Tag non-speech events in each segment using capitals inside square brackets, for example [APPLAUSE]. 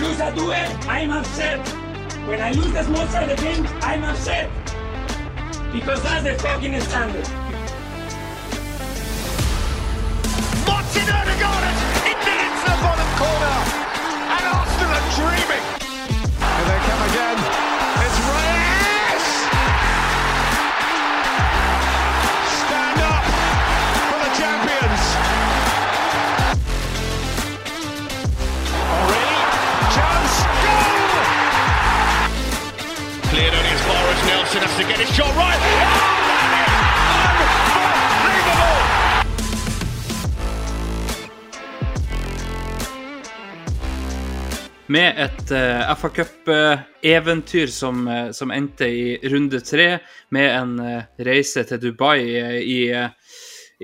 lose a duel, I'm upset. When I lose the small side game, I'm upset. Because that's the fucking standard. Martin Odegaard it into the bottom corner. And Arsenal are dreaming. Nelson has to get his shot right. Med et uh, FA Cup-eventyr som, uh, som endte i runde tre, med en uh, reise til Dubai eh, i, eh,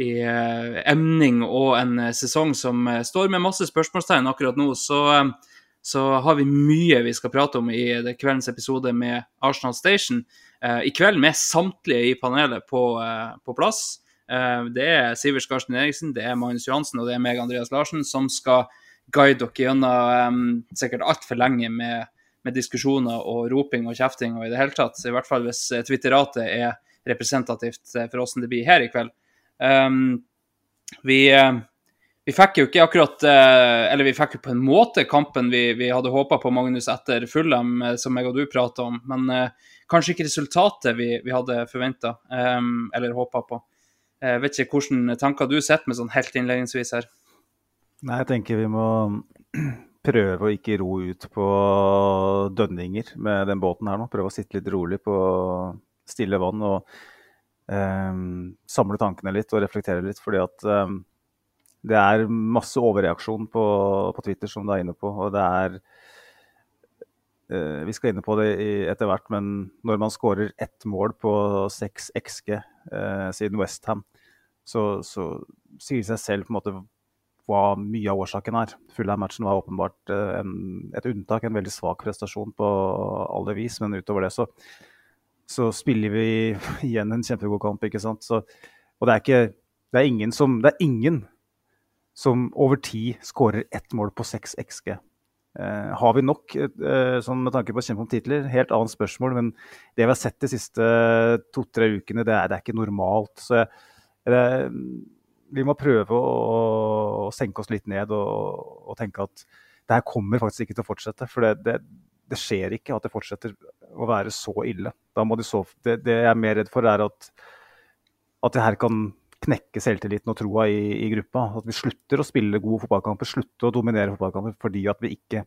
i eh, emning og en eh, sesong som eh, står med masse spørsmålstegn akkurat nå, så, eh, så har vi mye vi skal prate om i kveldens episode med Arsenal Station. Eh, I kveld med samtlige i panelet på, eh, på plass. Eh, det er Sivert Skarsten Eriksen, det er Magnus Johansen og det er meg, Andreas Larsen, som skal guide dere gjennom um, sikkert altfor lenge med, med diskusjoner og roping og kjefting og i det hele tatt. I hvert fall hvis Twitteratet er representativt for åssen det blir her i kveld. Um, vi, vi fikk jo ikke akkurat Eller vi fikk jo på en måte kampen vi, vi hadde håpa på, Magnus, etter Fulham, som jeg og du prata om. Men eh, kanskje ikke resultatet vi, vi hadde forventa um, eller håpa på. Jeg vet ikke hvilke tanker du sitter med sånn helt innledningsvis her. Nei, jeg tenker vi må [CLEARS THROAT] prøve å ikke ro ut på dønninger med den båten her nå. Prøve å sitte litt rolig på stille vann og um, samle tankene litt og reflektere litt. Fordi at um, det er masse overreaksjon på, på Twitter, som du er inne på. Og det er eh, Vi skal inne på det etter hvert, men når man skårer ett mål på seks XG eh, siden Westham, så, så sier det seg selv på en måte hva mye av årsaken er. Fulham-matchen var åpenbart eh, en, et unntak, en veldig svak prestasjon på alle vis. Men utover det så, så spiller vi [LAUGHS] igjen en kjempegod kamp, ikke sant. Så, og det er ikke det er ingen som, det er ingen som over tid skårer ett mål på seks XG. Eh, har vi nok eh, sånn med tanke på å kjempe om titler? Helt annet spørsmål, men det vi har sett de siste to-tre ukene, det er, det er ikke normalt. Så det, vi må prøve å, å, senke oss litt ned og, og, tenke at det her kommer faktisk ikke til å fortsette. For det, det, det, skjer ikke at det fortsetter å være så ille. De så, det jeg er mer redd for, er at, at det her kan knekke selvtilliten og troa i, i, gruppa. At vi slutter å spille gode fotballkamper, slutter å dominere fotballkamper fordi at vi ikke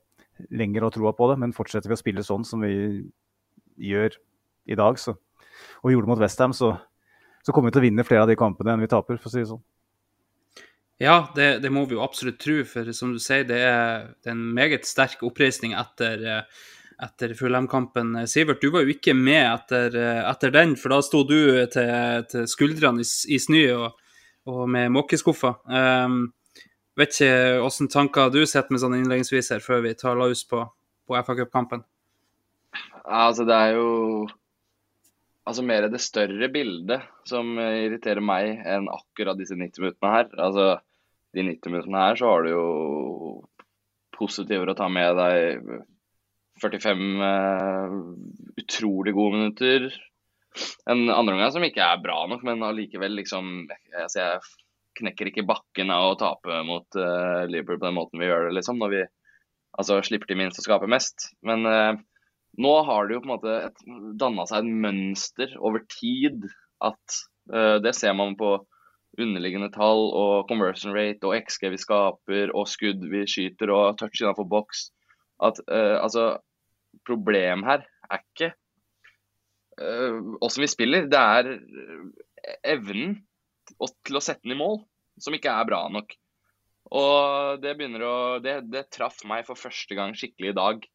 lenger har troa på det. Men fortsetter vi å spille sånn som vi gjør i dag, så, og vi gjorde det mot Westham, så, så kommer vi til å vinne flere av de kampene enn vi taper, for å si det sånn. Ja, det, det, må vi jo absolutt tro, for som du sier, det er, det er en meget sterk oppreisning etter, etter Fulham-kampen. Sivert, du var jo ikke med etter, etter, den, for da sto du til, til skuldrene i, i snø og, og, med måkeskuffa. Um, vet ikke hvilke tanker du sitter med sånn innledningsvis her, før vi tar løs på, på FA Cup-kampen? Altså, det er jo altså mer det større bildet som irriterer meg enn akkurat disse 90 minuttene her. Altså, de 90 minuttene her så har du jo positivere å ta med deg 45 uh, utrolig gode minutter. En andre omgang som ikke er bra nok, men allikevel liksom altså Jeg knekker ikke bakken av å tape mot uh, Liverpool på den måten vi gjør det, liksom. Når vi altså, slipper til minst og skaper mest. Men uh, nå har det jo på en måte danna seg et mønster over tid at uh, det ser man på underliggende tall og conversion rate og XG vi skaper og skudd vi skyter og touch innenfor boks. At altså Problemet her er ikke åssen vi spiller, det er evnen til å sette den i mål som ikke er bra nok. Og det begynner å Det, det traff meg for første gang skikkelig i dag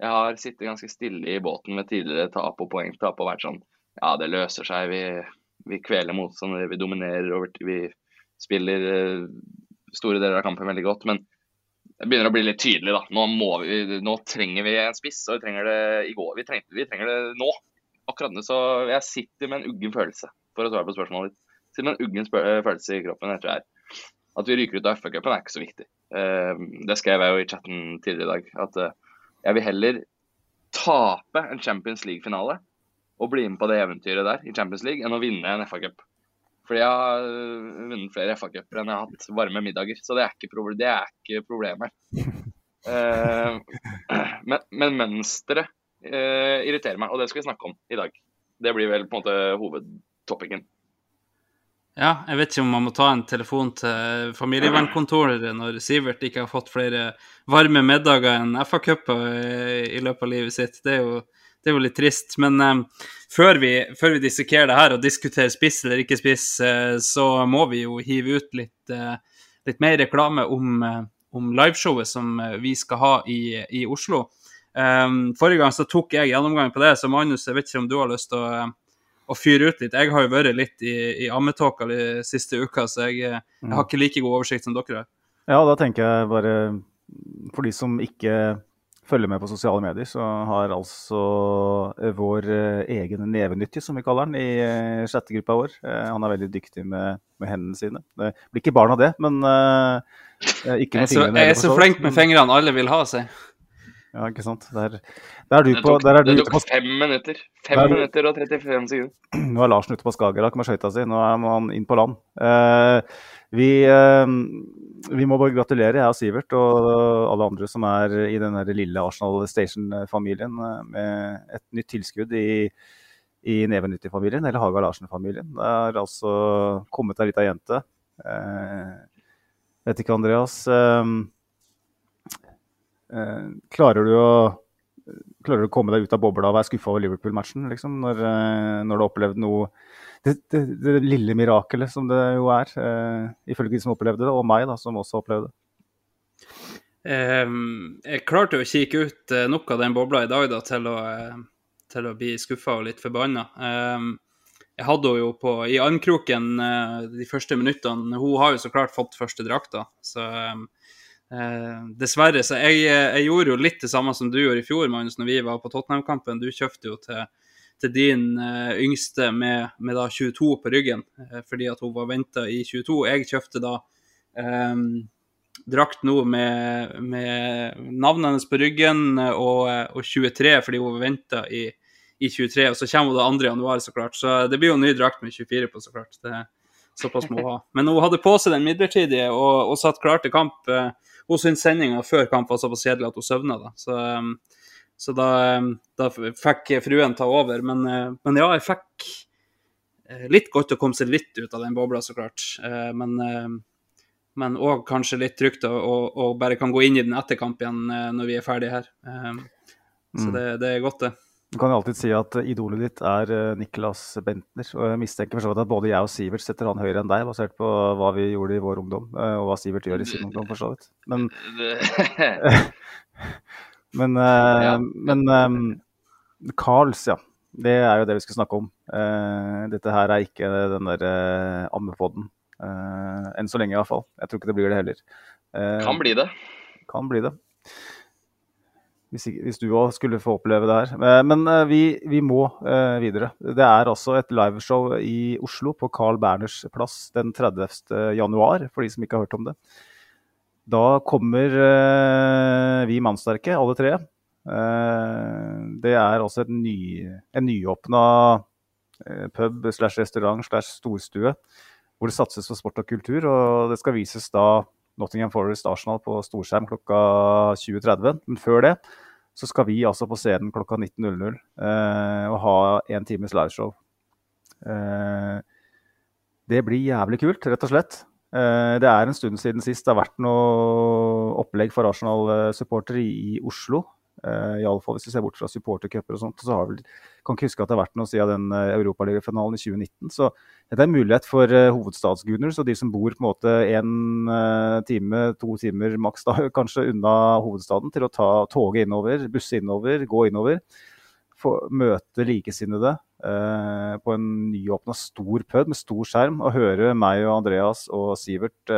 Jeg har sittet ganske stille i båten med tidligere tap og poengtap og vært sånn Ja, det løser seg. Vi, vi kveler motstandere, vi dominerer over Vi spiller eh, store deler av kampen veldig godt. Men det begynner å bli litt tydelig, da. Nå, vi, nå trenger vi en spiss, og vi trenger det i går. Vi trenger, vi trenger det nå. Akkurat nå. Så jeg sitter med en uggen følelse, for å svare på spørsmålet ditt. Sitter med en uggen spø- følelse i kroppen etter det her. At vi ryker ut av FA-cupen er ikke så viktig. Eh, det skrev jeg jo i chatten tidligere i dag. At eh, jeg vil heller tape en Champions League-finale og bli med på det eventyret der i Champions League, enn å vinne en FA-cup. Fordi jeg har øh, vunnet flere FA-cuper enn jeg har hatt varme middager. Så det er ikke, proble det er ikke problemet. Uh, [LAUGHS] men, men mønsteret uh, irriterer meg, og det skal vi snakke om i dag. Det blir vel på en måte hovedtoppingen. Ja, jeg vet ikke om man må ta en telefon til familievernkontoret når Sivert ikke har fått flere varme middager enn FA-cuper i løpet av livet sitt. Det er jo, det er jo litt trist. Men eh, før, vi, før vi dissekerer det her og diskuterer spiss eller ikke spiss, eh, så må vi jo hive ut litt, eh, litt mer reklame om, eh, om liveshowet som eh, vi skal ha i, i Oslo. Um, forrige gang så tok jeg gjennomgang på det, så Magnus, jeg vet ikke om du har lyst til å, eh, å fyre ut litt. Jeg har jo vært litt i, i ammetåka de siste uka, så jeg, eh, jeg har ikke like god oversikt som dere har. Ja, da tenker jeg bare For de som ikke følger med på sosiale medier, så har altså eh, vår eh, egen nevenyttig, som vi kaller han, i eh, sjette gruppa vår. Han er veldig dyktig med, med hendene sine. Det blir ikke barn av det, men ikke Jeg er med så, fingrene jeg er så for så flink med fingrene alle vil ha seg. Ja, ikke sant. Der, der er du på, der er du det tok på fem minutter. Fem Der- minutter og 35 sekunder. [CLEARS THROAT] Nå er Larsen ute på Skagerrak med skøyta si. Nå er han inn på land. Eh, vi, eh, vi må bare gratulere, jeg og Sivert og alle andre som er i den lille Arsenal Station-familien, eh, med et nytt tilskudd i, i Nevenyttig-familien, eller Haga Larsen-familien. Det er altså kommet ei lita jente. Eh, vet ikke, Andreas. Eh, klarer du å Klarer du å komme deg ut av bobla og være skuffa over Liverpool-matchen, liksom, når, eh, når du har opplevd noe det, det, det lille mirakelet som det jo er, eh, ifølge de som opplevde det, og meg, da, som også opplevde det. Ehm, jeg klarte jo å kikke ut eh, nok av den bobla i dag da, til å, eh, til å bli skuffa og litt forbanna. Ehm, jeg hadde henne jo på, i armkroken eh, de første minuttene. Hun har jo så klart fått første drakta, så ehm, eh, dessverre. Så jeg, eh, jeg gjorde jo litt det samme som du gjorde i fjor, Magnus, når vi var på Tottenham-kampen. Du kjøpte jo til, til din eh, yngste med, med da 22 på ryggen, eh, fordi at hun var venta i 22. Jeg kjøpte da ehm, drakt nå med, med navnet hennes på ryggen og, og 23, fordi hun venta i, i 23. Og så kommer hun da 2. januar, så klart. Så det blir jo en ny drakt med 24 på, så klart. Det, såpass må hun ha. Men hun hadde på seg den midlertidige og, og satt klar til kamp. Hun syntes sendinga før kamp var såpass kjedelig at hun søvna, da. Så, um, så da, um, da fikk fruen ta over. Men, eh, men ja, jeg fikk eh, litt godt å komme seg litt ut av den bobla, så klart. Eh, Men eh, men òg kanskje litt trygt å, å, å bare kan gå inn i den etter kamp igjen eh, når vi er ferdige her. Um, Så Mm. det, det er godt, det. Du kan jo alltid si at eh, idolet ditt er eh, Niklas Bentner. Og jeg mistenker for så vidt at både jeg og Sivert setter han høyere enn deg, basert på hva vi gjorde i vår ungdom, eh, og hva Sivert gjør i sin ungdom, for så vidt. Men, [LAUGHS] men, men, men Carls, ja. Det er jo det vi skal snakke om. Dette her er ikke den der ammepodden. Enn så lenge, iallfall. Jeg tror ikke det blir det heller. Kan bli det. kan bli det. Hvis, hvis du òg skulle få oppleve det her. Eh, Men eh, vi, vi må eh, videre. Det er altså et liveshow i Oslo på Carl Berners plass den 30. januar, for de som ikke har hørt om det. Da kommer vi mannsterke, alle tre. Det er altså ny, en nyåpna pub slash restaurant slash storstue hvor det satses på sport og kultur. Og det skal vises da Nottingham Forest Arsenal på storskjerm klokka 20.30. Men før det så skal vi altså på scenen klokka 19.00 eh, og ha en times liveshow. Eh, det blir jævlig kult, rett og slett. Eh, det er en stund siden sist det har vært noe opplegg for Arsenal-supportere i, i Oslo. Uh, Iallfall hvis vi ser bort fra supportercuper og sånt. Så har vel, kan ikke huske at det har vært noe siden den uh, europaligafinalen i 2019. Så dette er en mulighet for hovedstadsgooners hovedstadsguners og de som bor på en måte en uh, time, to timer maks da, [LAUGHS] kanskje unna hovedstaden, til å ta toget innover, busse innover, gå innover. Få møte likesinnede eh, på en nyåpna stor pub med stor skjerm, og høre meg og Andreas og Sivert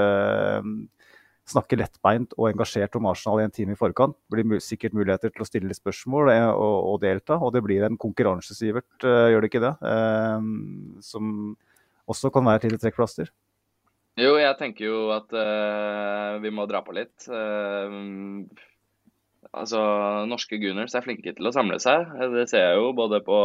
snakke lettbeint og engasjert om Arsenal i en time i forkant. Det blir sikkert muligheter til å stille spørsmål og, og delta. Og det blir en konkurransesivert, gjør det ikke det? som også kan være et lite trekkplaster? Jo, jeg tenker jo at uh, vi må dra på litt. Uh, altså, Norske Gunners er flinke til å samle seg. Det ser jeg jo både på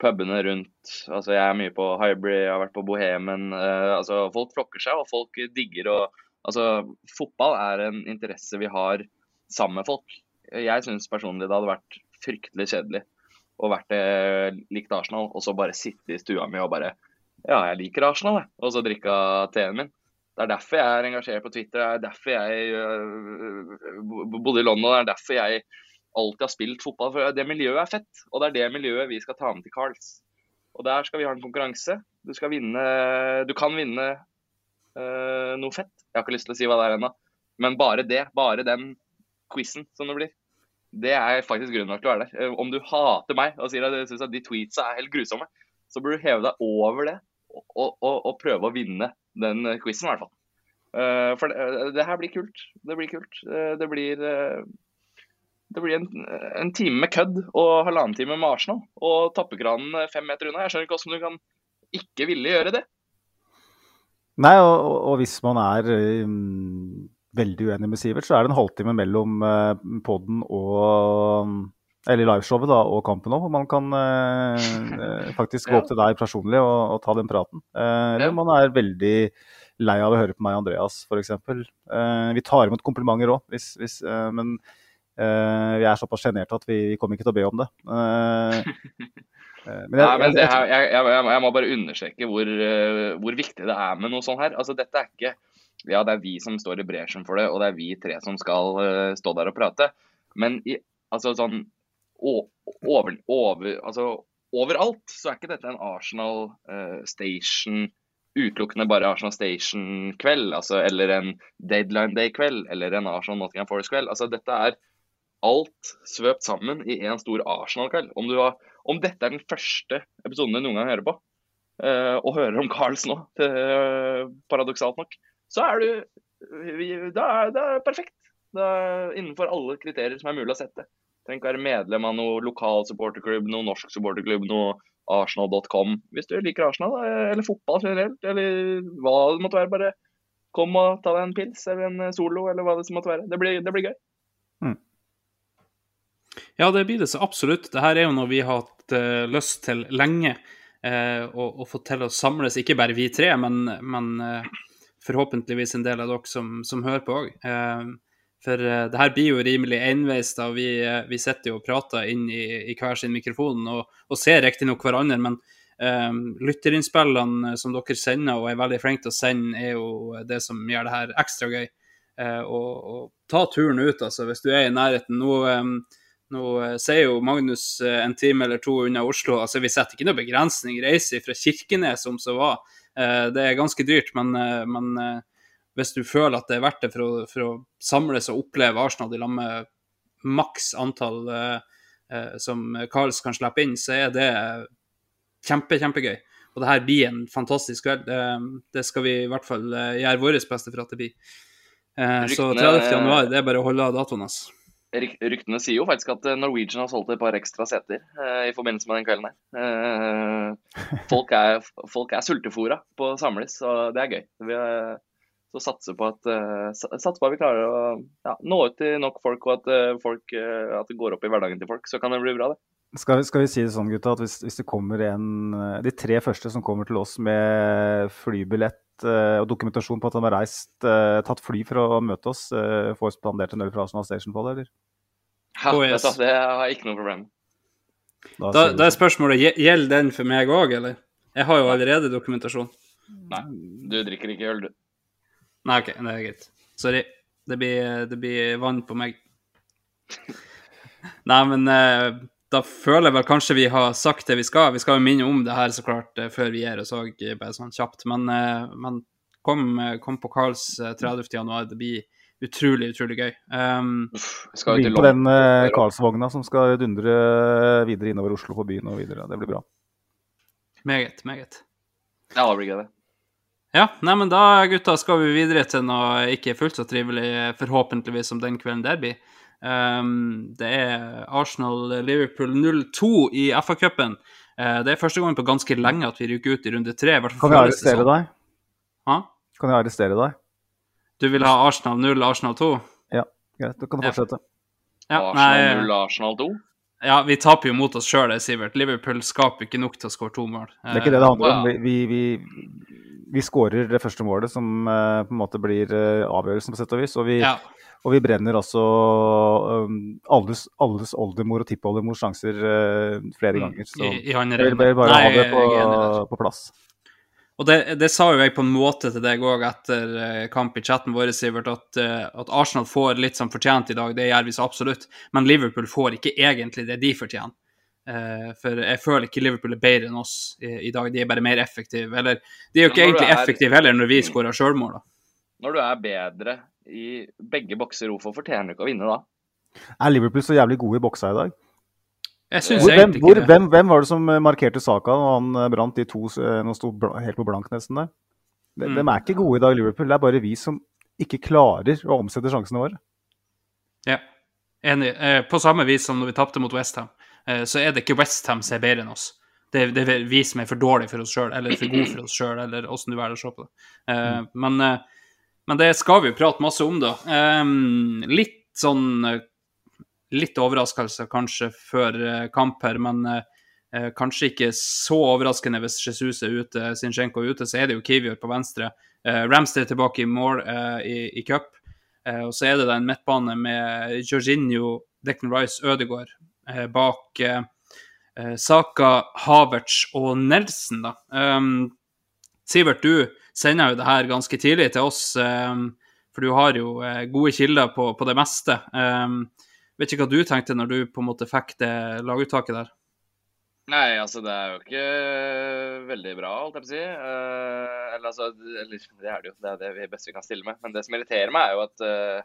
pubene rundt. Altså, Jeg er mye på Hybrid, jeg har vært på Bohemen. Uh, altså, Folk flokker seg, og folk digger. og altså, Fotball er en interesse vi har sammen med folk. Jeg syns personlig det hadde vært fryktelig kjedelig å vært det likt Arsenal, og så bare sitte i stua mi og bare ja, jeg liker Arsenal, jeg. Og så drikka teen min. Det er derfor jeg er engasjert på Twitter. Det er derfor jeg uh, bodde i London. Det er derfor jeg alltid har spilt fotball. For det miljøet er fett. Og det er det miljøet vi skal ta med til Carls. Og der skal vi ha en konkurranse. Du skal vinne Du kan vinne uh, noe fett. Jeg har ikke lyst til å si hva det er ennå. Men bare det, bare den quizen som det blir, det er faktisk grunnen nok til å være der. Om du hater meg og sier at du syns at de tweetsa er helt grusomme, så burde du heve deg over det og, og, og prøve å vinne den quizen, i hvert fall. Uh, for det, det, her blir kult. Det blir kult. Uh, det blir, uh, det blir en, en, time med kødd og halvannen time med Arsenal. Og tappekranen fem meter unna. Jeg skjønner ikke hvordan du kan ikke ville gjøre det. Nei, og, og hvis man er um, veldig uenig med Sivert, så er det en halvtime mellom uh, poden og eller liveshowet da, og kampen òg, hvor man kan uh, faktisk gå opp til deg personlig og, og ta den praten. Uh, eller man er veldig lei av å høre på meg og Andreas, f.eks. Uh, vi tar imot komplimenter òg, eh, men eh, vi er såpass sjenerte at vi, vi, kommer ikke til å be om det. Eh, [LAUGHS] eh, men, jeg, Nei, men her, jeg, jeg, jeg, må bare understreke hvor, hvor, viktig det er med noe sånt her. Altså, dette er ikke Ja, det er vi som står i bresjen for det, og det er vi tre som skal stå der og prate. Men i, altså, sånn, over, over, altså, overalt så er ikke dette en Arsenal uh, Station utelukkende bare Arsenal Station-kveld, altså, eller en Deadline Day-kveld, eller en Arsenal Nottingham Forest-kveld. Altså, dette er alt svøpt sammen i en stor Arsenal-kveld. Om, om, dette er den første episoden du noen gang hører på, uh, og hører om Carls nå, uh, paradoksalt nok, så er du Det er, det er perfekt. Det innenfor alle kriterier som er mulig å sette. Trenger ikke være medlem av noe lokal supporterklubb, noe norsk supporterklubb, noe arsenal.com. Hvis du liker Arsenal, eller fotball generelt, eller hva det måtte være, bare kom og ta deg en pils eller en solo, eller hva det måtte være. Det blir, det blir gøy. Mm. Ja, det blir det så absolutt. Dette er jo noe vi har hatt uh, lyst til lenge. Uh, å få til å samles, ikke bare vi tre, men, men uh, forhåpentligvis en del av dere som, som hører på òg. For det her blir jo rimelig enveis. da, Vi, vi sitter jo og prater inn i, i hver sin mikrofon og, og ser riktignok hverandre, men lytterinnspillene som dere sender og er veldig flinke til å sende, er jo det som gjør det her ekstra gøy. Og, og, ta turen ut, altså, hvis du er i nærheten. Nå, nå sier jo Magnus en time eller to unna Oslo. altså Vi setter ikke noe begrensning. Reise fra Kirkenes som så var. det er ganske dyrt, men, men hvis du føler at det er verdt det for å, for å samles og oppleve Arsenal i lag med maks antall eh, eh, som Carls kan slippe inn, så er det kjempe, kjempegøy. Og det her blir en fantastisk kveld. Det, skal vi i hvert fall eh, gjøre vårt beste for at det blir. Eh, så 30. januar, det er bare å holde datoen hans. Ryktene sier jo faktisk at Norwegian har solgt et par ekstra seter eh, i forbindelse med den kvelden her. Eh, [LAUGHS] folk er, folk er sultefora på å samles, og det er gøy. Vi er, så satser på at, uh, satser på at vi klarer å ja, nå ut til nok folk, og at, uh, folk, uh, at det går opp i hverdagen til folk. Så kan det bli bra, det. Skal, skal vi si det sånn, gutta, at hvis, hvis, det kommer en De tre første som kommer til oss med flybillett og dokumentasjon på at de har reist, tatt fly for å møte oss, får spandert en øl fra Arsenal Station på det, eller? Ja, oh, yes. det har jeg ikke noe problem. Da, da, da, er spørsmålet gjelder den for meg òg, eller? Jeg har jo allerede dokumentasjon. Nei, du drikker ikke øl, du. Nei, OK, det er greit. Sorry. Det blir, det blir vann på meg. [LAUGHS] Nei, men eh, da føler jeg vel kanskje vi har sagt det vi skal. Vi skal jo minne om det her så klart eh, før vi gir oss òg, bare sånn kjapt. Men, eh, men kom, eh, kom på Karls eh, 30. januar. Det blir utrolig, utrolig gøy. Um, skal vi på den eh, Karlsvogna som skal dundre videre innover Oslo på byen og videre. Det blir bra. meget, meget. Ja, det blir gøy, det. Ja, nei, men da gutta skal vi videre til noe ikke fullt så trivelig, forhåpentligvis, som den kvelden der blir. Um, det er Arsenal-Liverpool 0-2 i FA-cupen. Uh, det er første gangen på ganske lenge at vi ryker ut i runde tre. Kan vi arrestere sånn. deg? Kan jeg arrestere deg? Du vil ha Arsenal 0, Arsenal 2? Greit, da kan du Ja. fortsette. Ja, Arsenal 0, Arsenal 2? ja, vi taper jo mot oss sjøl, Sivert. Liverpool skaper ikke nok til å skåre to mål. Det er ikke det det handler om. Vi, vi, vi, vi skårer det første målet, som eh, på en måte blir eh, avgjørelsen, på sett og vis. Og vi, Ja. og vi brenner altså um, alles, alles oldemor og tippoldemors sjanser eh, flere ganger. Så Mm. I, i vi vil bare, Nei, ha det på, på plass. Og det, det sa jo jeg på en måte til deg òg etter kamp i chatten vår, Sivert, at, at Arsenal får litt som fortjent i dag. Det gjør vi så absolutt. Men Liverpool får ikke egentlig det de fortjener. Eh, for jeg føler ikke Liverpool er bedre enn oss i, i dag. De er bare mer effektive. Eller de er jo ikke egentlig er- effektive heller når vi skårer sjølmål. da. Når du er bedre i begge bokser, hvorfor fortjener du ikke å vinne da? Er Liverpool så jævlig gode i boksa i dag? Jeg syns Hvor, hvem, egentlig hvor, ikke det. hvem, hvem var det som eh, markerte Saka når han eh, brant de to Nå sto helt på blank nesten der. De, Mm. de er ikke gode i dag, Liverpool. Det er bare vi som ikke klarer å omsette sjansene våre. Ja, enig. På samme vis som når vi tapte mot Westham, så er det ikke Westham som er bedre enn oss. Det, det som er for dårlige for oss sjøl, eller for gode for oss sjøl, eller åssen du velger å se på det. Eh, men, uh, men det skal vi jo prate masse om, da. Um, litt sånn uh, Litt overraskelse kanskje før eh, kamp her, men eh, eh, kanskje ikke så overraskende hvis Jesus er ute, Zinchenko er ute, så er det jo Kivior på venstre. Uh, Ramster er tilbake i mål eh, i, i cup. Eh, og så er det da en midtbane med Jorginho, Declan Rice, Ødegaard eh, bak eh, eh, Saka, Havertz og Nelson, da. Um, Sivert, du sender jo det her ganske tidlig til oss, um, for du har jo eh, gode kilder på, på det meste. Um, vet ikke hva du tenkte når du på en måte fikk det laguttaket der? Nei, altså det er jo ikke veldig bra, holdt jeg på å si. Uh, eller altså, det er det jo. Det er det beste vi kan stille med. Men det som irriterer meg, er jo at eh,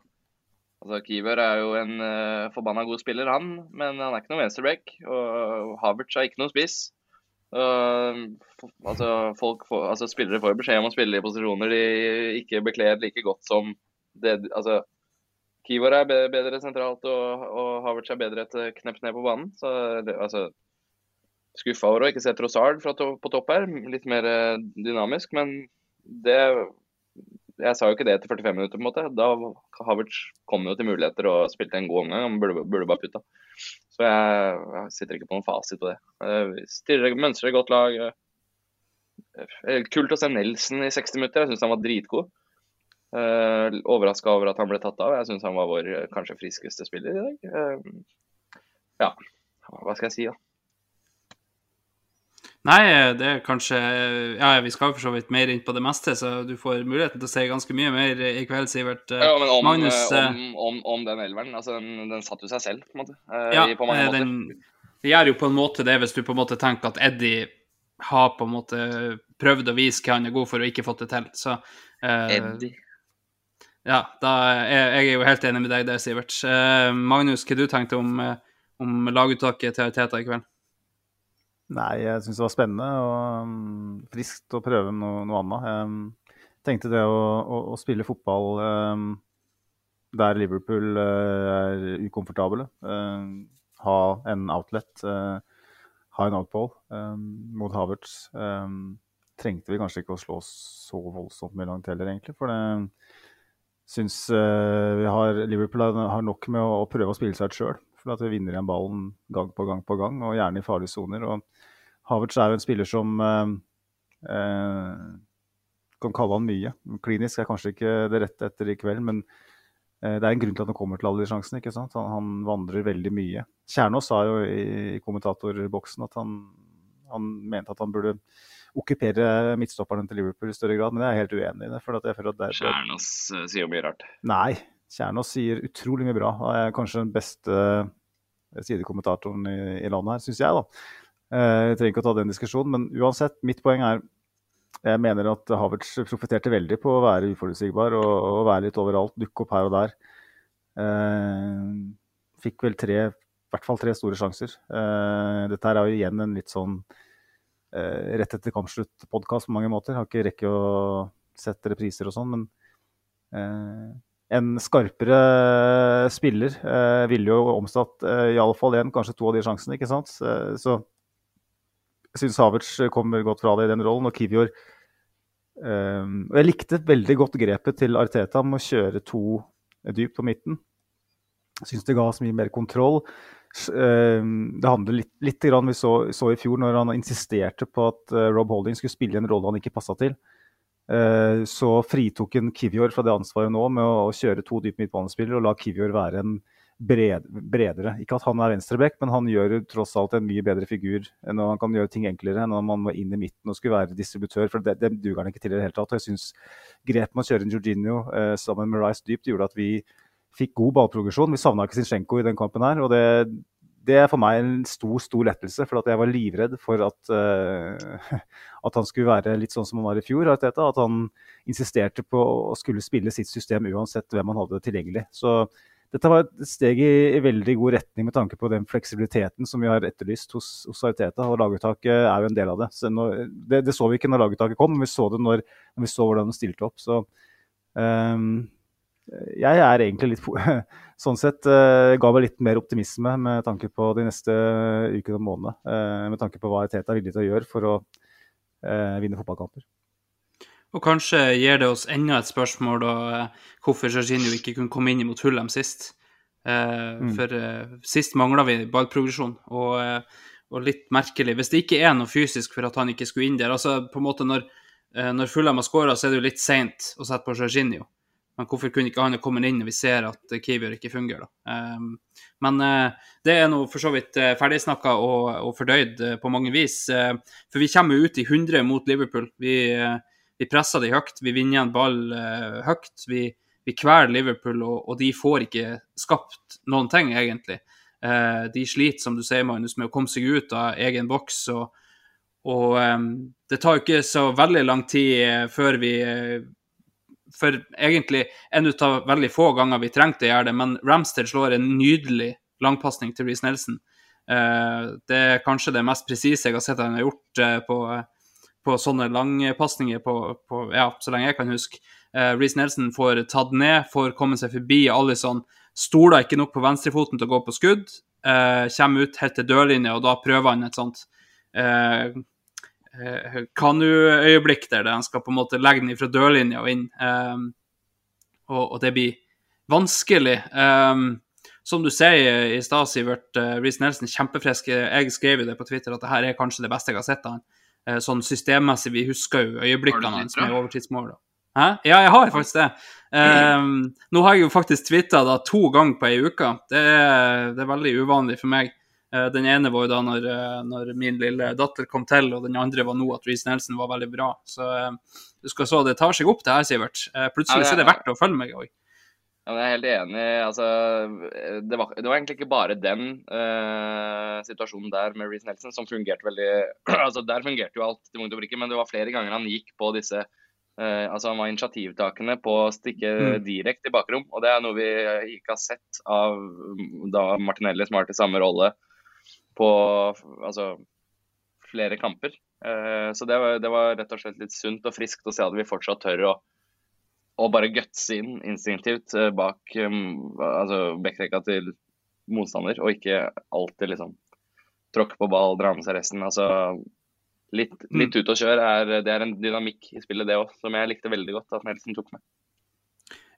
altså, Kiwer er jo en uh, forbanna god spiller, han. Men han er ikke noen venstreback. Og Havertz er ikke noen spiss. Uh, altså, folk får, altså, spillere får beskjed om å spille i posisjoner de ikke bekler like godt som det Altså, Kivor er bedre sentralt, og, og Havertz er bedre et knepp ned på banen. Så det, altså skuffa over å ikke se Trossard to på topp her. Litt mer eh, dynamisk, men det Jeg sa jo ikke det etter 45 minutter, på en måte. Da Havertz kom jo til muligheter og spilte en god omgang. Han burde, burde bare putta. Så jeg, jeg sitter ikke på noen fasit på det. Eh, Stirrer, mønstrer godt lag. Eh, Kult å se Nelson i 60 minutter. Jeg syns han var dritgod. Overraska over at han ble tatt av. Jeg syns han var vår eh, kanskje friskeste spiller i dag. Eh, ja, hva skal jeg si, da? Nei, det er kanskje Ja, vi skal for så vidt mer inn på det meste, så du får muligheten til å se ganske mye mer i kveld, Sivert. Ja, men om, Magnus, eh, eh, om, om, om den elveren, altså den, den satte jo seg selv, på en måte. eh, Ja, på den, det gjør jo på en måte det hvis du på en måte tenker at Eddie har på en måte prøvd å vise hva han er god for og ikke fått det til. Så eh, Eddie. ja, da er jeg er jo helt enig med deg der, Sivert. Eh, Magnus, hva du tenkte om, om laguttaket til Teta i kveld? Nei, jeg syns det var spennende og um, friskt å prøve noe, noe annet. Jeg tenkte det å, å, å spille fotball um, der Liverpool uh, er ukomfortable, um, ha en outlet, uh, ha en outball um, mot Havertz, trengte vi kanskje ikke å slå så voldsomt mye langt heller, egentlig. For det syns uh, vi har Liverpool har nok med å, å prøve å spille seg ut sjøl. For at vi vinner igjen ballen gang på gang på gang, og gjerne i farlige soner. Havertz er jo en spiller som eh, eh, kan kalle han mye. Klinisk er kanskje ikke det rette etter i kveld, men eh, det er en grunn til at han kommer til alle de sjansene. ikke sant? Han, han vandrer veldig mye. Kjernås sa jo i, i kommentatorboksen at han, han mente at han burde okkupere midtstopperne til Liverpool i større grad, men jeg er helt uenig i det. for jeg føler at det, det, Kjernås eh, sier jo mye rart. Nei. Kjernås sier utrolig mye bra. Han er kanskje den beste sidekommentatoren i, i landet her, syns jeg, da. Eh, jeg trenger ikke å ta den diskusjonen, men uansett, mitt poeng er jeg mener at Havertz profitterte veldig på å være uforutsigbar og, og være litt overalt, dukke opp her og der. Eh, fikk vel tre, i hvert fall tre store sjanser. Eh, dette her er jo igjen en litt sånn eh, rett etter kampslutt-podkast på mange måter. Har ikke rekke å sette repriser og sånn, men eh, en skarpere spiller eh, ville jo omsatt eh, i alle fall én, kanskje to av de sjansene, ikke sant. Eh, så jeg syns Havertz kommer godt fra det i den rollen, og Kivior eh, og Jeg likte veldig godt grepet til Arteta med å kjøre to dypt på midten. Jeg syns det ga oss mye mer kontroll. Um, det handler litt, litt grann vi så, så, i fjor, når han insisterte på at uh, Rob Holding skulle spille en rolle han ikke passa til. Uh, så fritok en Kivior fra det ansvaret nå med å, kjøre to dype midtbanespillere og la Kivior være en bred, bredere. Ikke at han er venstreback, men han gjør tross alt en mye bedre figur. enn Han kan gjøre ting enklere enn om han var inn i midten og skulle være distributør. for Det, det duger han ikke til i det hele tatt. og jeg synes Grepet med å kjøre en Jorginho eh, sammen med Rice dypt gjorde at vi fikk god ballprogresjon. Vi savna ikke Zinchenko i den kampen her. og det, det er for meg en stor stor lettelse, for at jeg var livredd for at, uh, [LAUGHS] at han skulle være litt sånn som han var i fjor. At han insisterte på å skulle spille sitt system uansett hvem han hadde tilgjengelig. Så dette var et steg i, i, veldig god retning med tanke på den fleksibiliteten som vi har etterlyst hos, hos Ariteta. Og laguttaket er jo en del av det. Når, det. det. så vi ikke når laguttaket kom, men vi så det når, når vi så hvordan de stilte opp. Så um, jeg er egentlig litt [LAUGHS] Sånn sett uh, ga meg litt mer optimisme med tanke på de neste ukene og månedene. Uh, med tanke på hva Teta er villig til å gjøre for å vinne fotballkamper. Og kanskje gir det oss enda et spørsmål da, eh, hvorfor Jorginho ikke kunne komme inn mot Hullem sist. Eh, mm. For eh, sist mangla vi ballprogresjon, og, eh, og, litt merkelig. Hvis det ikke er noe fysisk for at han ikke skulle inn der altså på en måte Når, eh, når Fulham har skåra, så er det jo litt seint å sette på Jorginho. Men hvorfor kunne ikke han kommet inn når vi ser at Kivior ikke fungerer? da? Um, men uh, det er nå for så vidt uh, ferdigsnakka og, og fordøyd uh, på mange vis. for vi kommer jo ut i 100 mot Liverpool. Vi, vi presser de høyt, vi vinner en ball høyt. Vi, vi kveler Liverpool, og, og, de får ikke skapt noen ting, egentlig. De sliter, som du sier, Magnus, med å komme seg ut av egen boks. og, og um, det tar jo ikke så veldig lang tid før vi For egentlig en av veldig få ganger vi trengte å gjøre det, men Ramsted slår en nydelig langpasning til Reece Nelson. det er kanskje det mest presise jeg har sett han har gjort på på sånne langpasninger på, på, ja, så lenge jeg kan huske. Uh, Reece Nelson får tatt ned, får komme seg forbi Alison. Stoler ikke nok på venstrefoten til å gå på skudd. Kommer ut helt til dørlinja, og da prøver han et sånt kanuøyeblikk der, der han skal på en måte legge den fra dørlinja og inn. Um, og, og, det blir vanskelig. Um, som du sier i stad, Sivert, uh, Reece Nelson kjempefrisk. Jeg skrev jo det på Twitter at det her er kanskje det beste jeg har sett av han. Uh, sånn systemmessig. Vi husker jo øyeblikkene hans med overtidsmål. Hæ? Ja, jeg har faktisk det. Um, nå har jeg jo faktisk tvitra to ganger på ei uke. Det er, det er, veldig uvanlig for meg. Uh, den ene var jo da når, når, min lille datter kom til, og den andre var nå at Reece Nelson var veldig bra. Så uh, du skal så det tar seg opp, det her, Sivert. Plutselig ja, er det verdt å følge meg òg. Ja, jeg er helt enig. Altså, det, var, det var egentlig ikke bare den uh, situasjonen der med Reece Nelson som fungerte veldig [CLEARS THROAT] altså Der fungerte jo alt til punkt og prikke, men det var flere ganger han gikk på disse uh, altså Han var initiativtakende på å stikke mm. direkte i bakrom. Og det er noe vi ikke har sett av da Martinelli, som har til samme rolle på altså, flere kamper. Uh, så det var, det var rett og slett litt sunt og friskt å se at vi fortsatt tør å å bare gutse inn instinktivt eh, bak um, altså backrekka til motstander, og ikke alltid liksom tråkke på ball, dra med seg resten. Altså litt, mm. litt ut og kjør er, det er en dynamikk i spillet, det òg, som jeg likte veldig godt at Nelson tok med.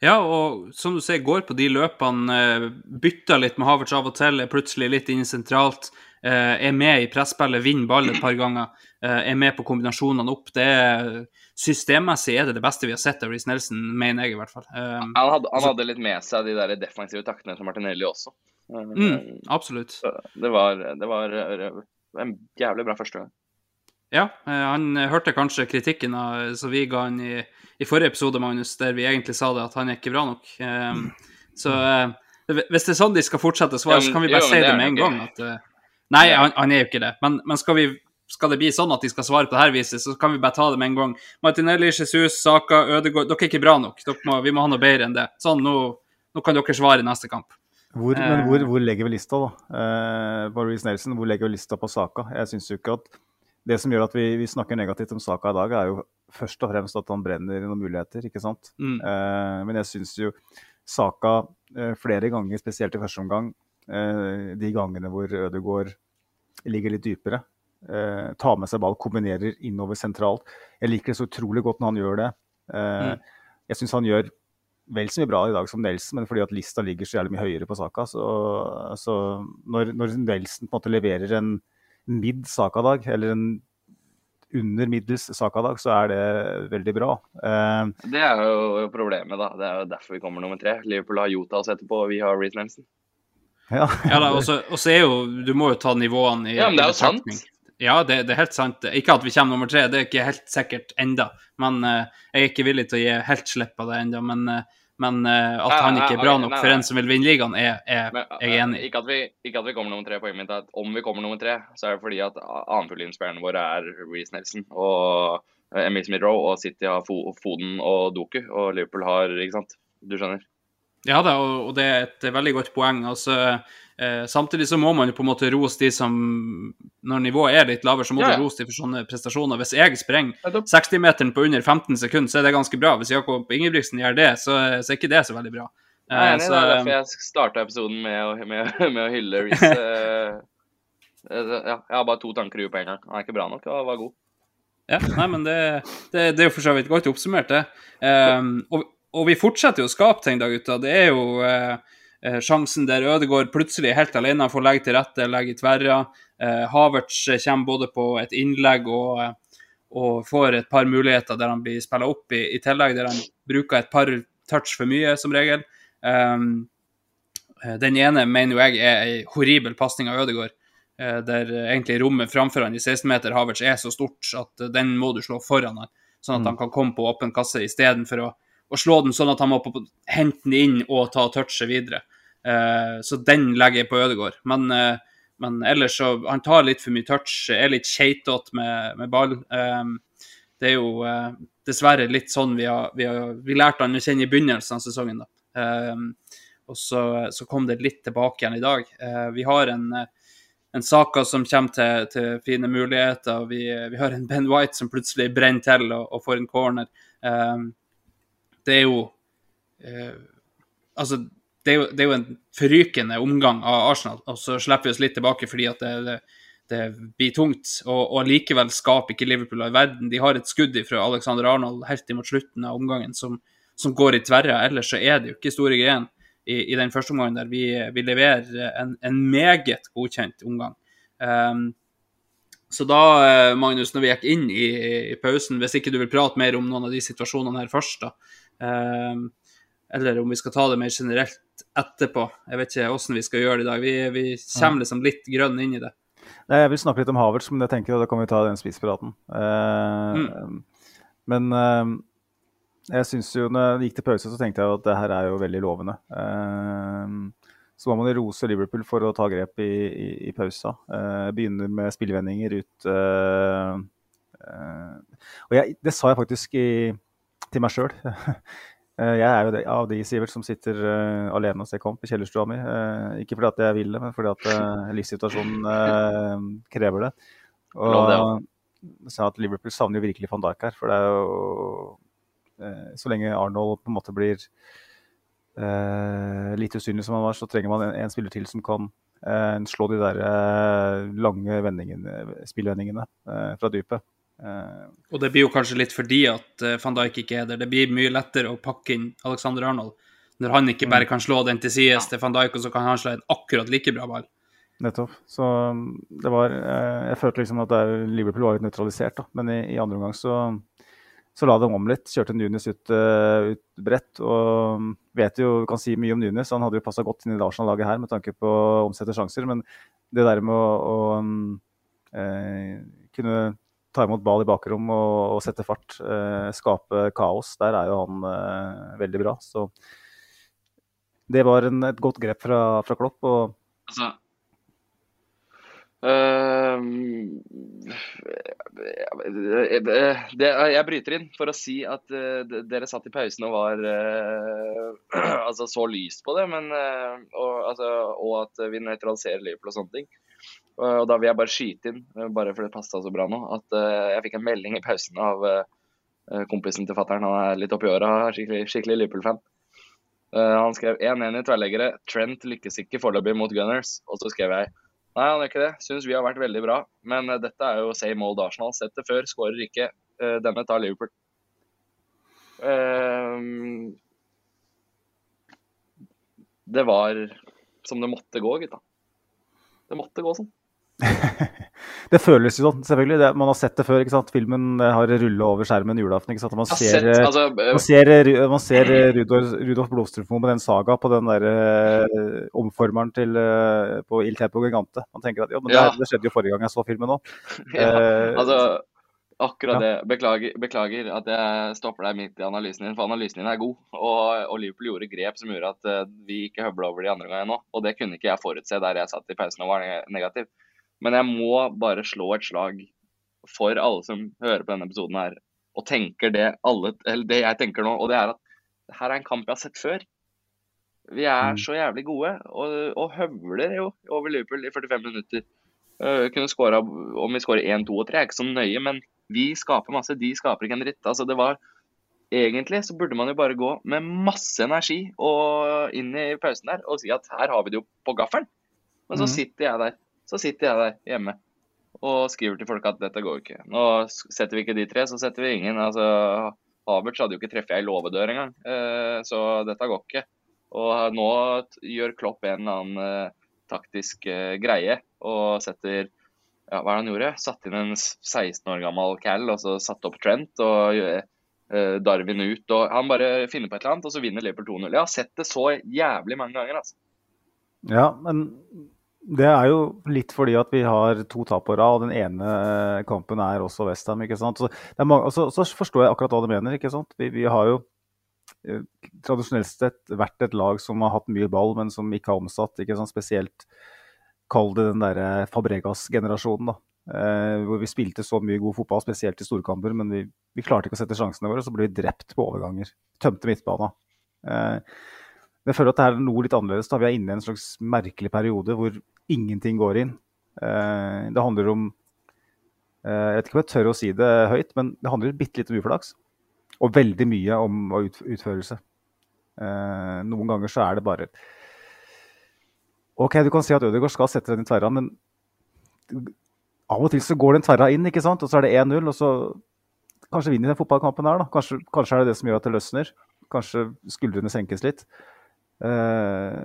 Ja, og som du ser, går på de løpene, eh, bytter litt med Havertz av og til, er plutselig litt inne sentralt. Eh, er med i presspillet, vinner ball et par ganger, eh, er med på kombinasjonene opp. Det er, systemmessig er det det beste vi har sett av Reece Nelson, mener jeg i hvert fall. Um, han, hadde, han, hadde, litt med seg de der defensive taktene til Martinelli også. Mm, absolutt. Det var, det var, en jævlig bra første gang. Ja, han hørte kanskje kritikken som vi ga han i, i, forrige episode, Magnus, der vi egentlig sa det at han er ikke bra nok. Um, så Hvis det er sånn de skal fortsette å svare, Ja, så kan vi bare jo, si det med en gang. At, eh, nei, han, han er jo ikke det. Men, men skal, vi, skal det bli sånn at de skal svare på det her viset, så kan vi bare ta det med en gang. Martinelli, Jesus, Saka, Ødegaard Dere er ikke bra nok. Må, vi må ha noe bedre enn det. Sånn, nå, nå kan dere svare i neste kamp. Hvor, men Eh. hvor, hvor legger vi lista, da? Eh, på Reece Nelson, hvor legger vi lista på Saka? Jeg syns jo ikke at Det som gjør at vi, vi snakker negativt om Saka i dag, er jo først og fremst at han brenner noen muligheter, ikke sant? Mm. Eh, men jeg syns jo Saka eh, flere ganger, spesielt i første omgang, de gangene hvor Ødegaard ligger litt dypere, eh, tar med seg ball, kombinerer innover sentralt. Jeg liker det så utrolig godt når han gjør det. Eh, Mm. Jeg syns han gjør vel så mye bra i dag som Nelson, men fordi at lista ligger så jævlig mye høyere på Saka. Så, så når, når Nelson på en måte leverer en midd Saka-dag, eller en under middels Saka-dag, så er det veldig bra. Eh, Det er jo problemet, da. Det er jo derfor vi kommer nummer tre. Liverpool har Jota oss etterpå og vi har Reece Nelson. Ja. [LAUGHS] Ja, da, og så er jo Du må jo ta nivåene i Ja, men det er jo sant. Ja, det, det er helt sant. Ikke at vi kommer nummer tre, det er ikke helt sikkert enda. Men uh, jeg er ikke villig til å gi helt slipp på det enda. Men, uh, men uh, at han ikke er bra nok nei, for nei. en som vil vinne ligaen, er, er Men, jeg enig i. Ikke ikke at vi kommer nummer tre. Poenget mitt er at om vi kommer nummer tre, så er det fordi at annenfuglinnspillerne våre er Reece Nelson og Emil Smith-Roe, og City har Foden og Doku, og Liverpool har Ikke sant? Du skjønner? Ja da, og, det er et veldig godt poeng. Altså, eh, samtidig så må man jo på en måte rose de som Når nivået er litt lavere, så må Ja, ja. du rose de for sånne prestasjoner. Hvis jeg sprenger 60-meteren på under 15 sekunder, så er det ganske bra. Hvis Jakob Ingebrigtsen gjør det, så, så er ikke det så veldig bra. Eh, Nei, så, det er derfor jeg starta episoden med å, med, med å hylle Reece. [LAUGHS] eh, eh, ja, jeg har bare to tanker i huet på en gang. Han er ikke bra nok og var god. Ja, nei, men det, det, det er jo for så vidt godt oppsummert, det. Um, og, og vi fortsetter jo å skape ting da, gutta. Det er jo eh, eh, sjansen der Ødegaard plutselig helt alene, får legge til rette, legge i tverra. Eh, Havertz kommer både på et innlegg og, eh, og får et par muligheter der han blir spilla opp, i, i tillegg der han bruker et par touch for mye, som regel. Eh, den ene mener jo jeg er ei horribel pasning av Ødegaard eh, der eh, egentlig rommet framfor han i 16-meter Havertz er så stort at eh, den må du slå foran han, sånn at han kan komme på åpen kasse istedenfor å, å slå den sånn at han må på, hente den inn og ta touchet videre. Eh, så den legger jeg på Ødegaard. Men, eh, men ellers så Han tar litt for mye touch, er litt keitete med, med ball. Eh, det er jo eh, dessverre litt sånn vi har, vi har vi lærte han å kjenne i begynnelsen av sesongen. da. Eh, og så, så kom det litt tilbake igjen i dag. Vi har en en Saka som kommer til, til fine muligheter. Vi, vi har en Ben White som plutselig brenner til og, og får en corner. Um, det er jo eh, Altså, det er jo, det er jo en forrykende omgang av Arsenal, og så slipper vi oss litt tilbake fordi at det, det, det blir tungt. Og, og likevel skaper ikke Liverpool all verden. De har et skudd fra Alexander Arnold helt imot slutten av omgangen som, som går i tverra. Ellers så er det jo ikke store greiene i, i den første omgangen der vi, vi leverer en, en meget godkjent omgang. Um, så da, eh, Magnus, når vi gikk inn i, i pausen, hvis ikke du vil prate mer om noen av de situasjonene her først, da, eller om vi skal ta det mer generelt etterpå, jeg vet ikke hvordan vi skal gjøre det i dag. Vi, vi kommer liksom litt grønn inn i det. Nei, jeg vil snakke litt om Havertz, men jeg tenker da kan vi ta den spisspraten. Mm. Men eh, jeg synes jo, når jeg gikk til pause, så tenkte jeg at det her er jo veldig lovende. Så må man rose Liverpool for å ta grep i, i, i pausa. Eh, begynner med spillvendinger ut eh, eh, Og jeg, det sa jeg faktisk i, til meg sjøl. [LAUGHS] Jeg er jo av de Sivert, som sitter uh, alene og ser kamp i kjellerstua mi. Uh, ikke fordi at jeg vil det, men fordi at uh, livssituasjonen eh, krever det. Og det, sa at Liverpool savner jo virkelig van Dijk her. For det er jo eh, Så lenge Arnold på en måte blir eh, litt usynlig som han var, så trenger man en, en spiller til som kan eh, slå de der eh, lange vendingene, spillvendingene eh, fra dypet. Eh, Og det blir jo kanskje litt fordi at uh, van Dijk ikke er der. Det blir mye lettere å pakke inn Alexander Arnold når han ikke bare kan slå den til sides til van Dijk, og så kan han slå en akkurat like bra ball. Nettopp. Så um, det var eh, Jeg følte liksom at det er- Liverpool var litt nøytralisert, da. Men i, i andre omgang så, så la de om litt. Kjørte Nunes ut, eh, ut bredt. Og um, vet jo, kan si mye om Nunes. Han hadde jo passa godt inn i det Arsenal-laget her med tanke på å omsette sjanser. Men det der med å, å um, eh, kunne ta imot ball i bakrom og, og sette fart, eh, skape kaos, der er jo han eh, veldig bra. Så Det var en, et godt grep fra, fra Klopp. og Altså det, det, jeg bryter inn for å si at uh, dere satt i pausen og var uh, [CLEARS THROAT] altså så lyst på det, men, uh, og, altså, og at vi nøytraliserer Liverpool og sånne ting. Og, og da vil jeg bare skyte inn, eh, bare for det passa så bra nå, at eh, jeg fikk en melding i pausen av eh, kompisen til fattern. Han er litt oppi åra, skikkelig, skikkelig Liverpool-fan. Eh, han skrev 1-1 i tverrleggere. Trent lykkes ikke foreløpig mot Gunners. Og så skrev jeg Nei, han gjør ikke det. Syns vi har vært veldig bra. Men eh, dette er jo same old Arsenal. Sett det før, skårer ikke. Eh, denne tar Liverpool. Det var som det måtte gå, gutta. Det måtte gå sånn. [LAUGHS] Det føles jo sånn, selvfølgelig. Det, man har sett det før. ikke sant? Filmen eh, har rulla over skjermen julaften. ikke sant? Man ser, sett, eh, altså, eh, man ser, eh, man ser eh, Rudolf, Rudolf Blodstrupmo med den saga på den der uh, omformeren til, uh, på Il Tempo Gigante. Man tenker at ja, men det, Ja. det skjedde jo forrige gang jeg så filmen òg. [LAUGHS] ja, altså, akkurat ja. det. Beklager, beklager at jeg stopper deg midt i analysen din, for analysen din er god. Og, og Liverpool gjorde grep som gjorde at vi ikke høvla over de andre gangene nå. Og det kunne ikke jeg forutse der jeg satt i pausen og var ne- negativ. Men jeg må bare slå et slag for alle som hører på denne episoden her, og tenker det, alle, eller det jeg tenker nå. Og det er at her er en kamp jeg har sett før. Vi er Mm. så jævlig gode, og, og høvler jo over Liverpool i 45 minutter. Uh, kunne skåra Om vi skårer 1, 2 og 3 er ikke så nøye, men vi skaper masse. De skaper ikke en dritt. Altså, det var Egentlig så burde man jo bare gå med masse energi og inn i pausen der og si at her har vi det jo på gaffelen. Men så Mhm. sitter jeg der. Så sitter jeg der hjemme og skriver til folk at dette går ikke. Nå setter vi ikke de tre, så setter vi ingen. Altså, Havertz hadde jo ikke treffet ei låvedør engang, eh, så dette går ikke. Og nå gjør Klopp en eller annen eh, taktisk eh, greie og setter ja, Hva er det han gjorde? Satt inn en 16 år gammel Cal og så satte opp Trent og Darwin ut. og Han bare finner på et eller annet, og så vinner Liverpool 2-0. Jeg har sett det så jævlig mange ganger. altså. Ja, men det er jo litt fordi at vi har to tap på rad, og den ene eh, kampen er også Westham. Så, mange, så, så forstår jeg akkurat hva du mener. ikke sant? Vi, vi har jo eh, tradisjonelt sett vært et lag som har hatt mye ball, men som ikke har omsatt. ikke sant? Spesielt kall det den derre Fabregas-generasjonen. da. Eh, hvor vi spilte så mye god fotball, spesielt i storkamper, men vi, vi klarte ikke å sette sjansene våre, så ble vi drept på overganger. Tømte midtbana. Eh, jeg føler at det er noe litt annerledes. da Vi er inne i en slags merkelig periode hvor ingenting går inn. Eh, det handler om eh, Jeg vet ikke om jeg tør å si det høyt, men det handler bitte litt om uflaks. Og veldig mye om utførelse. Eh, noen ganger så er det bare OK, du kan si at Ødegaard skal sette den i tverra, men av og til så går den tverra inn, ikke sant? Og så er det 1-0, og så kanskje vinner den fotballkampen her, da. Kanskje, kanskje er det det som gjør at det løsner. Kanskje skuldrene senkes litt. Eh,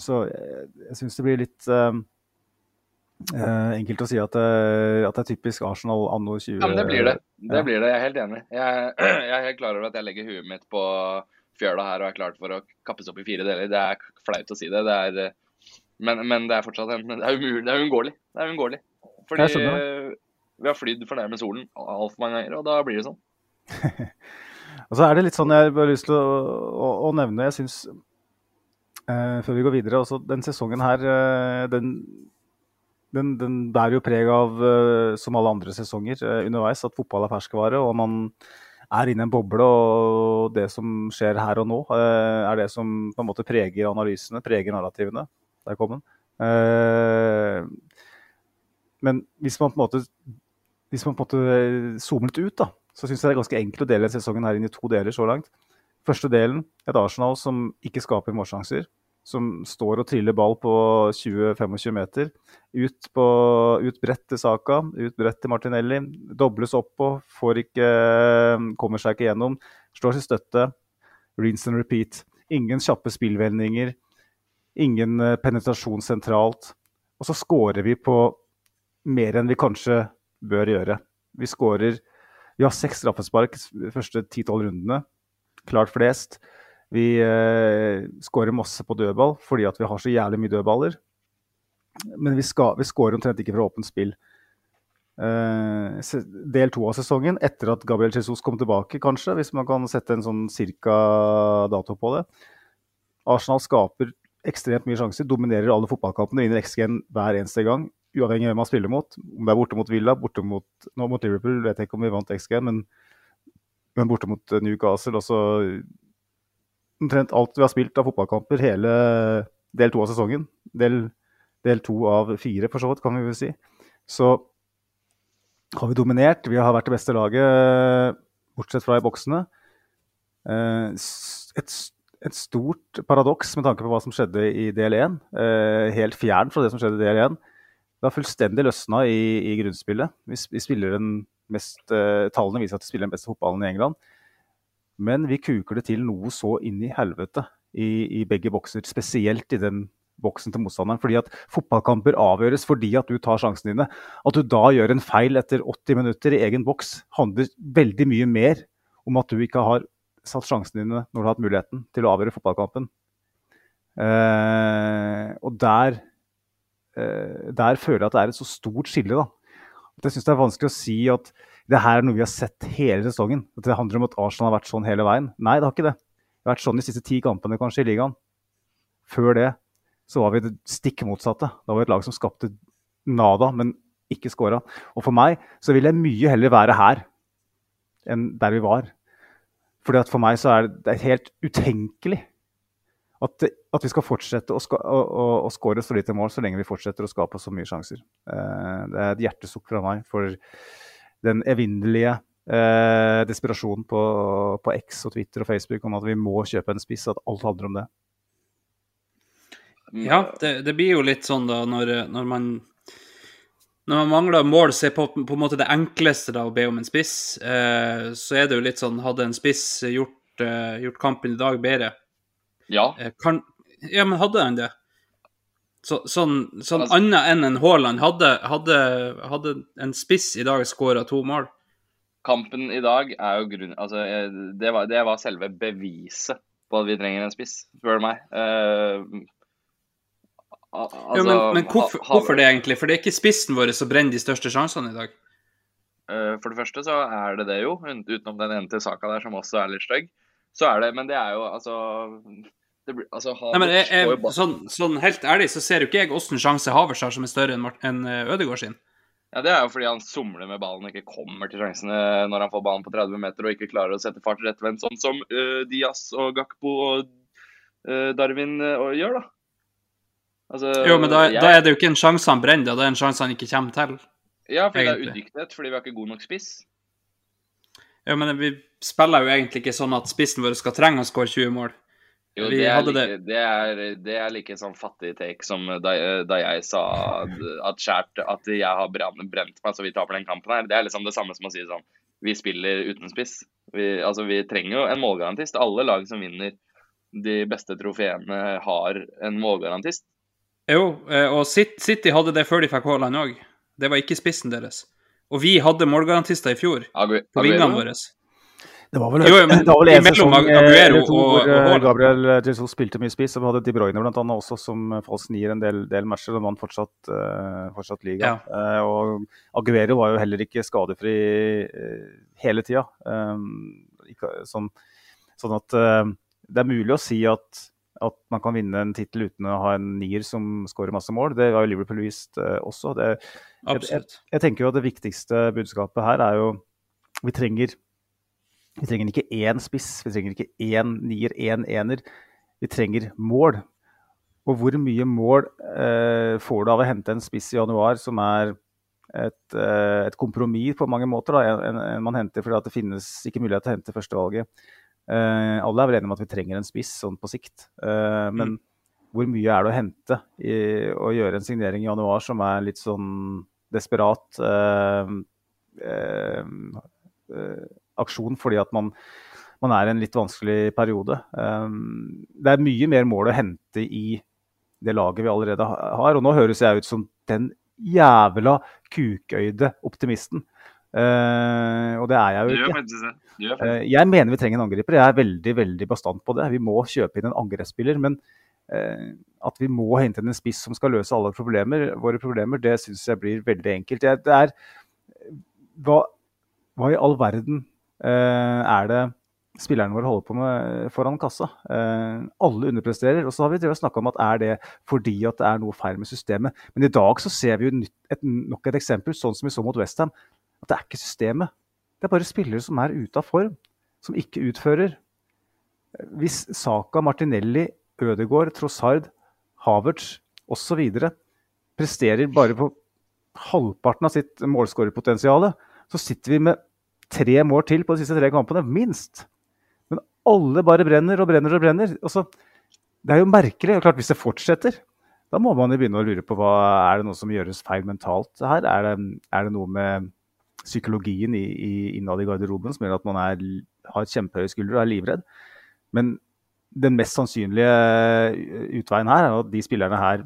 så jeg, jeg syns det blir litt eh, eh, enkelt å si at det, at det er typisk Arsenal anno 20... Ja, men det blir det. Det blir det, Jeg er helt enig. Jeg, [CLEARS THROAT] jeg er helt klar over at jeg legger huet mitt på fjøla her og er klart for å kappes opp i fire deler. Det er flaut å si det. det er, men, men det er fortsatt en, det er umulig. Det er uunngåelig. Det er uunngåelig. Fordi Jeg skjønner vi har flydd for nærme solen altfor mange ganger, og da blir det sånn. [LAUGHS] Og så er det litt sånn jeg har lyst til å, å, å nevne Jeg syns, eh, før vi går videre også, Den sesongen her, uh, den, den, den bærer jo preg av, uh, som alle andre sesonger underveis, at fotball er ferskvare. Og man er inne i en boble, og det som skjer her og nå, er det som på en måte preger analysene, preger narrativene. Der kom den. Men hvis man på en måte hvis man på en måte zoomer litt ut, da, så syns jeg det er ganske enkelt å dele sesongen her inn i to deler så langt. Første delen, et Arsenal som ikke skaper målsjanser. Som står og triller ball på 20-25 meter. Ut, på, ut bredt til Saka, ut bredt til Martinelli. Dobles oppå, får ikke Kommer seg ikke gjennom. Slår sin støtte. Rinse and repeat. Ingen kjappe spillvendinger. Ingen eh, penetrasjon sentralt. Og så scorer vi på mer enn vi kanskje bør gjøre. Vi skårer Vi har seks straffespark de første 10-12 rundene. Klart flest. Vi eh, skårer masse på dødball fordi at vi har så jævlig mye dødballer. Men vi, vi skårer omtrent ikke fra åpent spill. Eh, del to av sesongen, etter at Gabriel Jesus kom tilbake, kanskje, hvis man kan sette en sånn cirka dato på det. Arsenal skaper ekstremt mye sjanser, dominerer alle fotballkampene, vinner XG-en hver eneste gang. Uavhengig av hvem man spiller mot. Om det er borte mot Villa, borte mot, nå mot Liverpool, vet jeg ikke om vi vant XG-en, men, men borte mot eh, Newcastle. Også omtrent alt vi har spilt av fotballkamper hele del to av sesongen. Del, del to av fire, for så vidt, kan vi vel si. Så har vi dominert. Vi har vært det beste laget, bortsett fra i boksene. Eh, Et, et stort paradoks med tanke på hva som skjedde i del 1. Eh, helt fjern fra det som skjedde i del 1. Det har fullstendig løsna i, i grunnspillet. Vi, vi spiller den mest, eh, Tallene viser at de spiller den beste fotballen i England. Men vi kuker det til noe så inn i helvete i, i begge bokser. Spesielt i den boksen til motstanderen. Fordi at fotballkamper avgjøres fordi at du tar sjansene dine. At du da gjør en feil etter 80 minutter i egen boks, handler veldig mye mer om at du ikke har satt sjansene dine når du har hatt muligheten til å avgjøre fotballkampen. Eh, og der, eh, der føler jeg at det er et så stort skille. da. Jeg syns det er vanskelig å si at det her er noe vi har sett hele sesongen. At det handler om at Arsenal har vært sånn hele veien. Nei, det har ikke det. Det har vært sånn de siste ti kampene kanskje i ligaen. Før det så var vi det stikk motsatte. Da var vi et lag som skapte nada, men ikke scora. Og for meg så vil jeg mye heller være her enn der vi var. Fordi at For meg så er det, det er helt utenkelig at, at vi skal fortsette å, ska, å, å, å skåre så lite mål så lenge vi fortsetter å skape så mye sjanser. Eh, det er et hjertesukk fra meg for den evinnelige eh, desperasjonen på, på X og Twitter og Facebook om at vi må kjøpe en spiss, at alt handler om det. Ja, det, det blir jo litt sånn da når, når man når man mangler mål, så er på, på en måte det enkleste da å be om en spiss. Eh, så er det jo litt sånn Hadde en spiss gjort, eh, gjort kampen i dag bedre? Ja. Eh, kan, ja, men hadde han det? Så, sånn sånn Altså- annet enn en Haaland. Hadde, hadde, hadde en spiss i dag skåra to mål? Kampen i dag er jo grunn... Altså, eh, det var, det var selve beviset på at vi trenger en spiss, spør du meg. Uh, Altså, ja, altså, men men hvorfor, hvorfor det, egentlig? For det er ikke spissen vår som brenner de største sjansene i dag. For det første så er det det jo, utenom den ene til saka der som også er litt stygg. Så er det, men det er jo altså det blir, altså Nei, men jeg, Havertz jo jeg, sånn, sånn helt ærlig så ser jo ikke jeg åssen sjanse Havers har som er større enn en eh, Ødegaard sin. Ja, Det er jo fordi han somler med ballen og ikke kommer til sjansene når han får ballen på 30 meter og ikke klarer å sette fart rettvendt, sånn som uh, Diaz og Gakpo og uh, Darwin uh, gjør, da. Altså, Jo, men da, jeg- da er det jo ikke en sjanse han brenner, da. er det en sjanse han ikke kommer til. Ja, fordi det er udyktighet, fordi vi har ikke god nok spiss. Ja, men vi spiller jo egentlig ikke sånn at spissen vår skal trenge å skåre 20 mål. Jo, det, er like, det. er, det er like sånn fattig take som da, da jeg sa at, skjært, at jeg har brent, brent meg så vi taper den kampen her. Det er liksom det samme som å si sånn Vi spiller uten spiss. Vi, altså, vi trenger jo en målgarantist. Alle lag som vinner de beste trofeene, har en målgarantist. Jo, eh, og City hadde det før de fikk Haaland òg. Det var ikke spissen deres. Og vi hadde målgarantister i fjor, Agu- på vingene våre. Det var vel, Jo, men [LAUGHS] det var vel en sesong Aguero eh, to og- hvor og eh, Gabriel Jesus spilte mye spiss. Og vi hadde De Bruyne blant annet også som eh, falsk nier en del, del matcher. og vant fortsatt, uh, fortsatt liga. Eh, og Aguero var jo heller ikke skadefri uh, hele tida. sånn, sånn at eh, det er mulig å si at, at man kan vinne en tittel uten å ha en nier som skårer masse mål. Det har jo Liverpool vist eh, også. Det, jeg, jeg tenker jo at det viktigste budskapet her er jo Vi trenger, vi trenger ikke én spiss, vi trenger ikke én nier, én ener. Vi trenger mål. Og hvor mye mål eh, får du av å hente en spiss i januar som er et, eh, et kompromiss på mange måter, da, enn en man henter fordi at det finnes ikke mulighet til å hente førstevalget. Eh, alle er vel enige om at vi trenger en spiss sånn på sikt. Eh, men hvor mye er det å hente i å gjøre en signering i januar som er litt sånn desperat eh, aksjon fordi at man, man er i en litt vanskelig periode. Det er mye mer mål å hente i det laget vi allerede har. Og nå høres jeg ut som den jævla kukøyde optimisten. Eh, og det er jeg jo ikke. Eh, Jeg mener vi trenger en angriper. Jeg er veldig veldig bastant på det. Vi må kjøpe inn en angrepsspiller. Men eh, at vi må hente inn en spiss som skal løse alle problemer, våre problemer, det syns jeg blir veldig enkelt. Det er hva, hva i all verden eh, er det spillerne våre holder på med foran kassa. Alle underpresterer. Og så har vi snakka om at er det fordi at det er noe feil med systemet. Men i dag så ser vi jo nok et eksempel, sånn som vi så mot Westham. At det er ikke systemet. Det er bare spillere som er ute av form. Som ikke utfører. Hvis Saka, Martinelli, Ødegaard, Trossard, Havertz osv. presterer bare på halvparten av sitt målskårerpotensial, så sitter vi med tre mål til på de siste tre kampene, minst. Men alle bare brenner og brenner og brenner. Altså, det er jo merkelig. og klart Hvis det fortsetter, da må man jo begynne å lure på hva er det noe som gjøres feil mentalt her. Er det, er det noe med psykologien i, i, innad i garderoben som gjør at man er, har kjempehøye skuldre og er livredd? Men den mest sannsynlige utveien her er at de spillerne her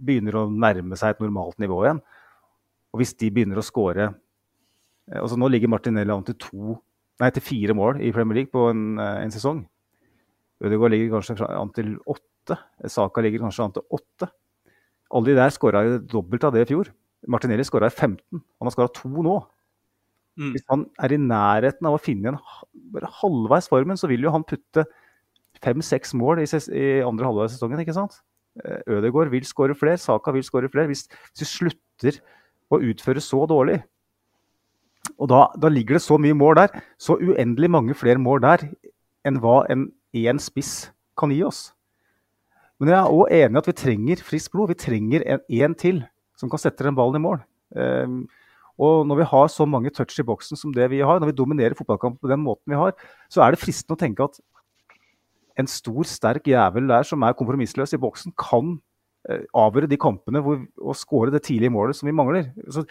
begynner å nærme seg et normalt nivå igjen. Og hvis de begynner å score altså Nå ligger Martinelli an til, to, nei, til fire mål i Premier League på en, eh, en sesong. Ødegaard ligger kanskje an til åtte. Saka ligger kanskje an til åtte. Alle de der skåra dobbelt av det i fjor. Martinelli skåra i 15. Han har skåra to nå. Mm. Hvis han er i nærheten av å finne en bare halvveis formen, så vil jo han putte fem-seks mål i, i, andre halvdel av sesongen. ikke sant? Eh, Ødegaard vil skåre flere, Saka vil skåre flere. Hvis, hvis, vi slutter å utføre så dårlig, og da, da, ligger det så mye mål der, så uendelig mange flere mål der enn hva en én spiss kan gi oss. Men jeg er òg enig i at vi trenger friskt blod. Vi trenger en én til som kan sette den ballen i mål. Um, og når vi har så mange touch i boksen som det vi har, når vi dominerer fotballkampen på den måten vi har, så er det fristende å tenke at en stor, sterk jævel der som er kompromissløs i boksen, kan eh, avgjøre de kampene hvor, og skåre det tidlige målet som vi mangler. Så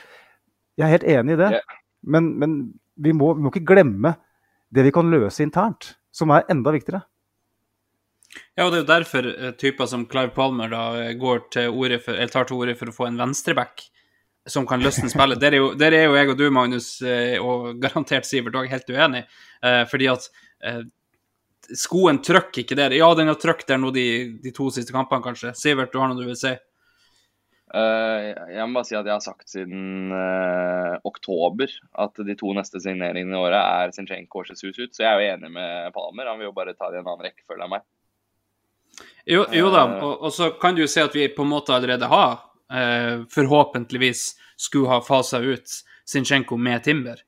jeg er helt enig i det. Men, men vi, må, vi, må, ikke glemme det vi kan løse internt, som er enda viktigere. Ja, og det er jo derfor eh, typer som Clive Palmer da går til ordet for, eller tar til orde for å få en venstreback som kan løsne spillet. Der er, jo, der er jo jeg og du, Magnus, eh, og garantert Sivert òg helt uenig. Eh, fordi at eh, skoen trykker ikke der. Ja, den har trykt der nå de, de, to siste kampene, kanskje. Sivert, du har noe du vil si? Uh, jeg må bare si at jeg har sagt siden uh, oktober at de to neste signeringene i året er Zinchenko og Jesus ut. Så jeg er jo enig med Palmer. Han vil jo bare ta det i en annen rekkefølge av meg. Jo, jo da, og, og, så kan du jo si at vi på en måte allerede har eh, forhåpentligvis skulle ha fasa ut Zinchenko med Timber.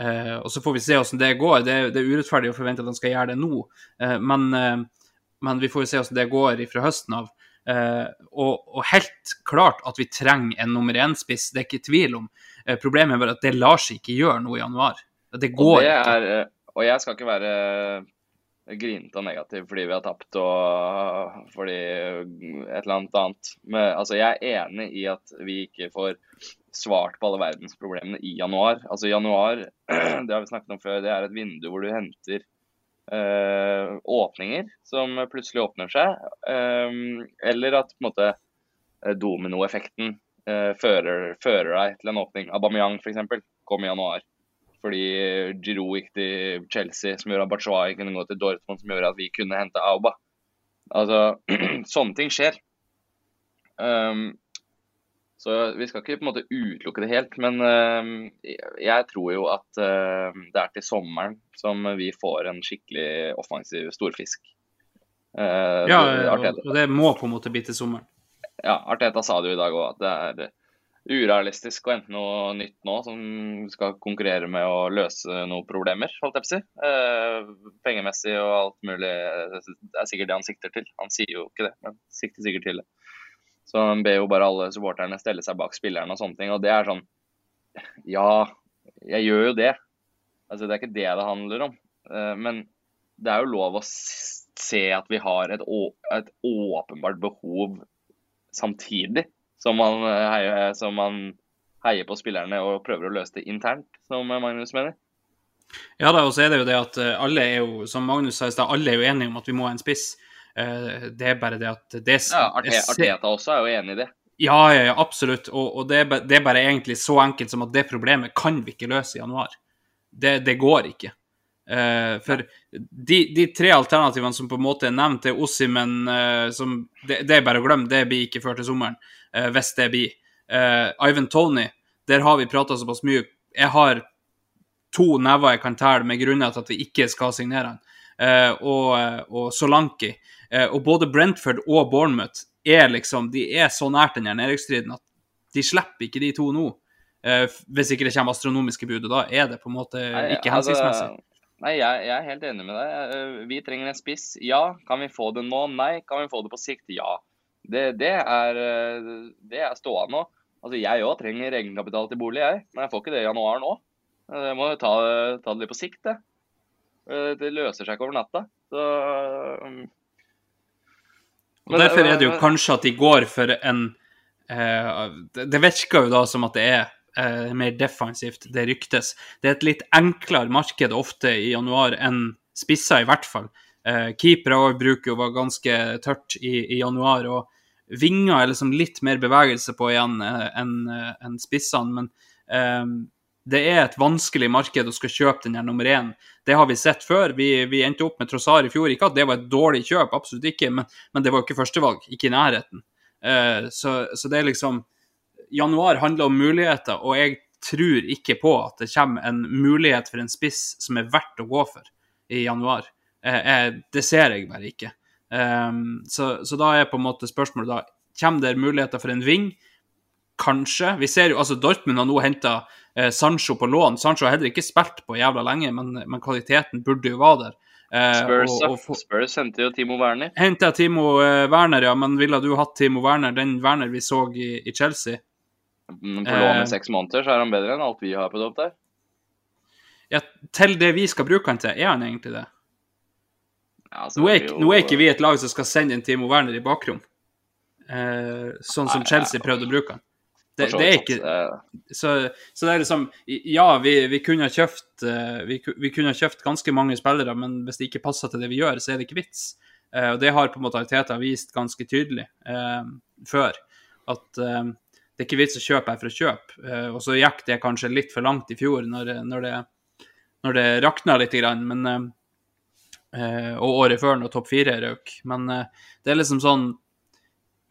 Eh, og så får vi se hvordan det går. Det, det, er urettferdig å forvente at han skal gjøre det nå, eh, men, eh, men, vi får jo se hvordan det går fra høsten av. Eh, og, og, helt klart at vi trenger en nummer én-spiss, det er ikke tvil om. Eh, problemet er bare at det lar seg ikke gjøre nå i januar. Det går og det er, ikke. Og jeg skal ikke være grinete og negativ fordi vi har tapt og fordi et eller annet annet. Men altså, jeg er enig i at vi ikke får svart på alle verdensproblemene i januar. Altså Januar, [CLEARS THROAT] det har vi snakket om før, det er et vindu hvor du henter øh, åpninger som plutselig åpner seg. Øh, eller at på en måte dominoeffekten øh, fører, fører, deg til en åpning. Aubameyang f.eks. kom i januar fordi Giroud gikk til Chelsea, som gjorde at Batshuayi kunne gå til Dortmund, som gjorde at vi kunne hente Auba. Altså, [CLEARS THROAT] sånne ting skjer. Um, så vi skal ikke på en måte utelukke det helt, men uh, jeg tror jo at uh, det er til sommeren som vi får en skikkelig offensiv storfisk. Uh, ja, og det må på en måte bli til sommeren. Ja, Arteta sa det jo i dag òg, at det er urealistisk å hente noe nytt nå som skal konkurrere med å løse noen problemer, holdt jeg på å si. Eh, pengemessig og alt mulig det er sikkert det han sikter til. Han sier jo ikke det, men sikter sikkert til det. Så han ber jo bare alle supporterne stelle seg bak spilleren og sånne ting. Og det er sånn Ja, jeg gjør jo det. Altså, det er ikke det det handler om. Eh, men det er jo lov å se at vi har et, et åpenbart behov samtidig som man, eh, heier, som man heier på spillerne og prøver å løse det internt, som Magnus mener. Ja da, og så er det jo det at eh, alle er jo, som Magnus sa i stad, alle er jo enige om at vi må ha en spiss. Eh, det er bare det at det Ja, Arteta også er jo enig i det. Ja, ja, ja absolutt. Og, og det, er, det, er, bare egentlig så enkelt som at det problemet kan vi ikke løse i januar. Det, det går ikke. Uh, for de, de, tre alternativene som på en måte er nevnt, er Ossimen uh, som det, det, er bare å glemme, det blir ikke før til sommeren hvis det blir. Uh, Ivan Tony, der har vi prata såpass mye. Jeg har to never jeg kan telle med grunner til at vi ikke skal signere han, eh, og, og Solanki. Eh, og både Brentford og Bournemouth er liksom, de er så nært den nedrykksstriden at de slipper ikke de to nå. Eh, hvis ikke det kommer astronomiske bud, og da er det på en måte ikke altså, hensiktsmessig. Nei, jeg, jeg er helt enig med deg. Eh, Vi trenger en spiss. Ja. Kan vi få det nå? Nei. Kan vi få det på sikt? Ja. Det, det, er, eh, det er ståa nå. Altså, jeg òg trenger egenkapital til bolig, jeg. Men jeg får ikke det i januar nå. Eh, Jeg må ta, ta det litt på sikt, det. Eh, Det løser seg ikke over natta. Så um, Og Derfor er det jo kanskje at de går for en eh, Det virker jo da som at det er eh, mer defensivt, det ryktes. Det er et litt enklere marked ofte i januar enn spisser, i hvert fall. Eh, Keepere bruker jo være ganske tørt i, i januar, og vinger er liksom litt mer bevegelse på igjen eh, enn en spissene. Men um, det er et vanskelig marked å skal kjøpe den her nummer én. Det har vi sett før. Vi, vi endte opp med Trossar i fjor. Ikke at det var et dårlig kjøp, absolutt ikke, men, men det var jo ikke førstevalg. Ikke i nærheten. Uh, så, så det er liksom Januar handler om muligheter, og jeg tror ikke på at det kommer en mulighet for en spiss som er verdt å gå for i januar. Uh, uh, det ser jeg bare ikke. Um, så, så da er på en måte spørsmålet da Kommer det muligheter for en ving? Kanskje. Vi ser jo, altså Dortmund har nå henta eh, Sancho på lån. Sancho har heller ikke spilt på jævla lenge, men, men kvaliteten burde jo være der. Eh, Spurs, og- og Spurs henter jo Timo Werner. Henta Timo eh, Werner, ja, men ville du hatt Timo Werner, den Werner vi så i, i Chelsea? Men På lån Eh. i seks måneder så er han bedre enn alt vi har på Dopp der. Ja, til det vi skal bruke han til, er han egentlig det? Ja, altså, Nå er, jo... nå er ikke vi et lag som skal sende en Timo Werner i bakrom, eh, sånn som Nei, Chelsea prøvde å bruke han. Det, det er ikke så, så det er liksom Ja, vi, vi kunne ha kjøpt eh, vi, vi kunne ha kjøpt ganske mange spillere, men hvis det ikke passer til det vi gjør, så er det ikke vits. Eh, og det har på en måte Arteta vist ganske tydelig eh, før. At eh, det er ikke vits å kjøpe her for å kjøpe. Eh, og så gikk det kanskje litt for langt i fjor, når, når det, når det rakna litt, grann, men og året før, når topp fire røk. Men eh, det er liksom sånn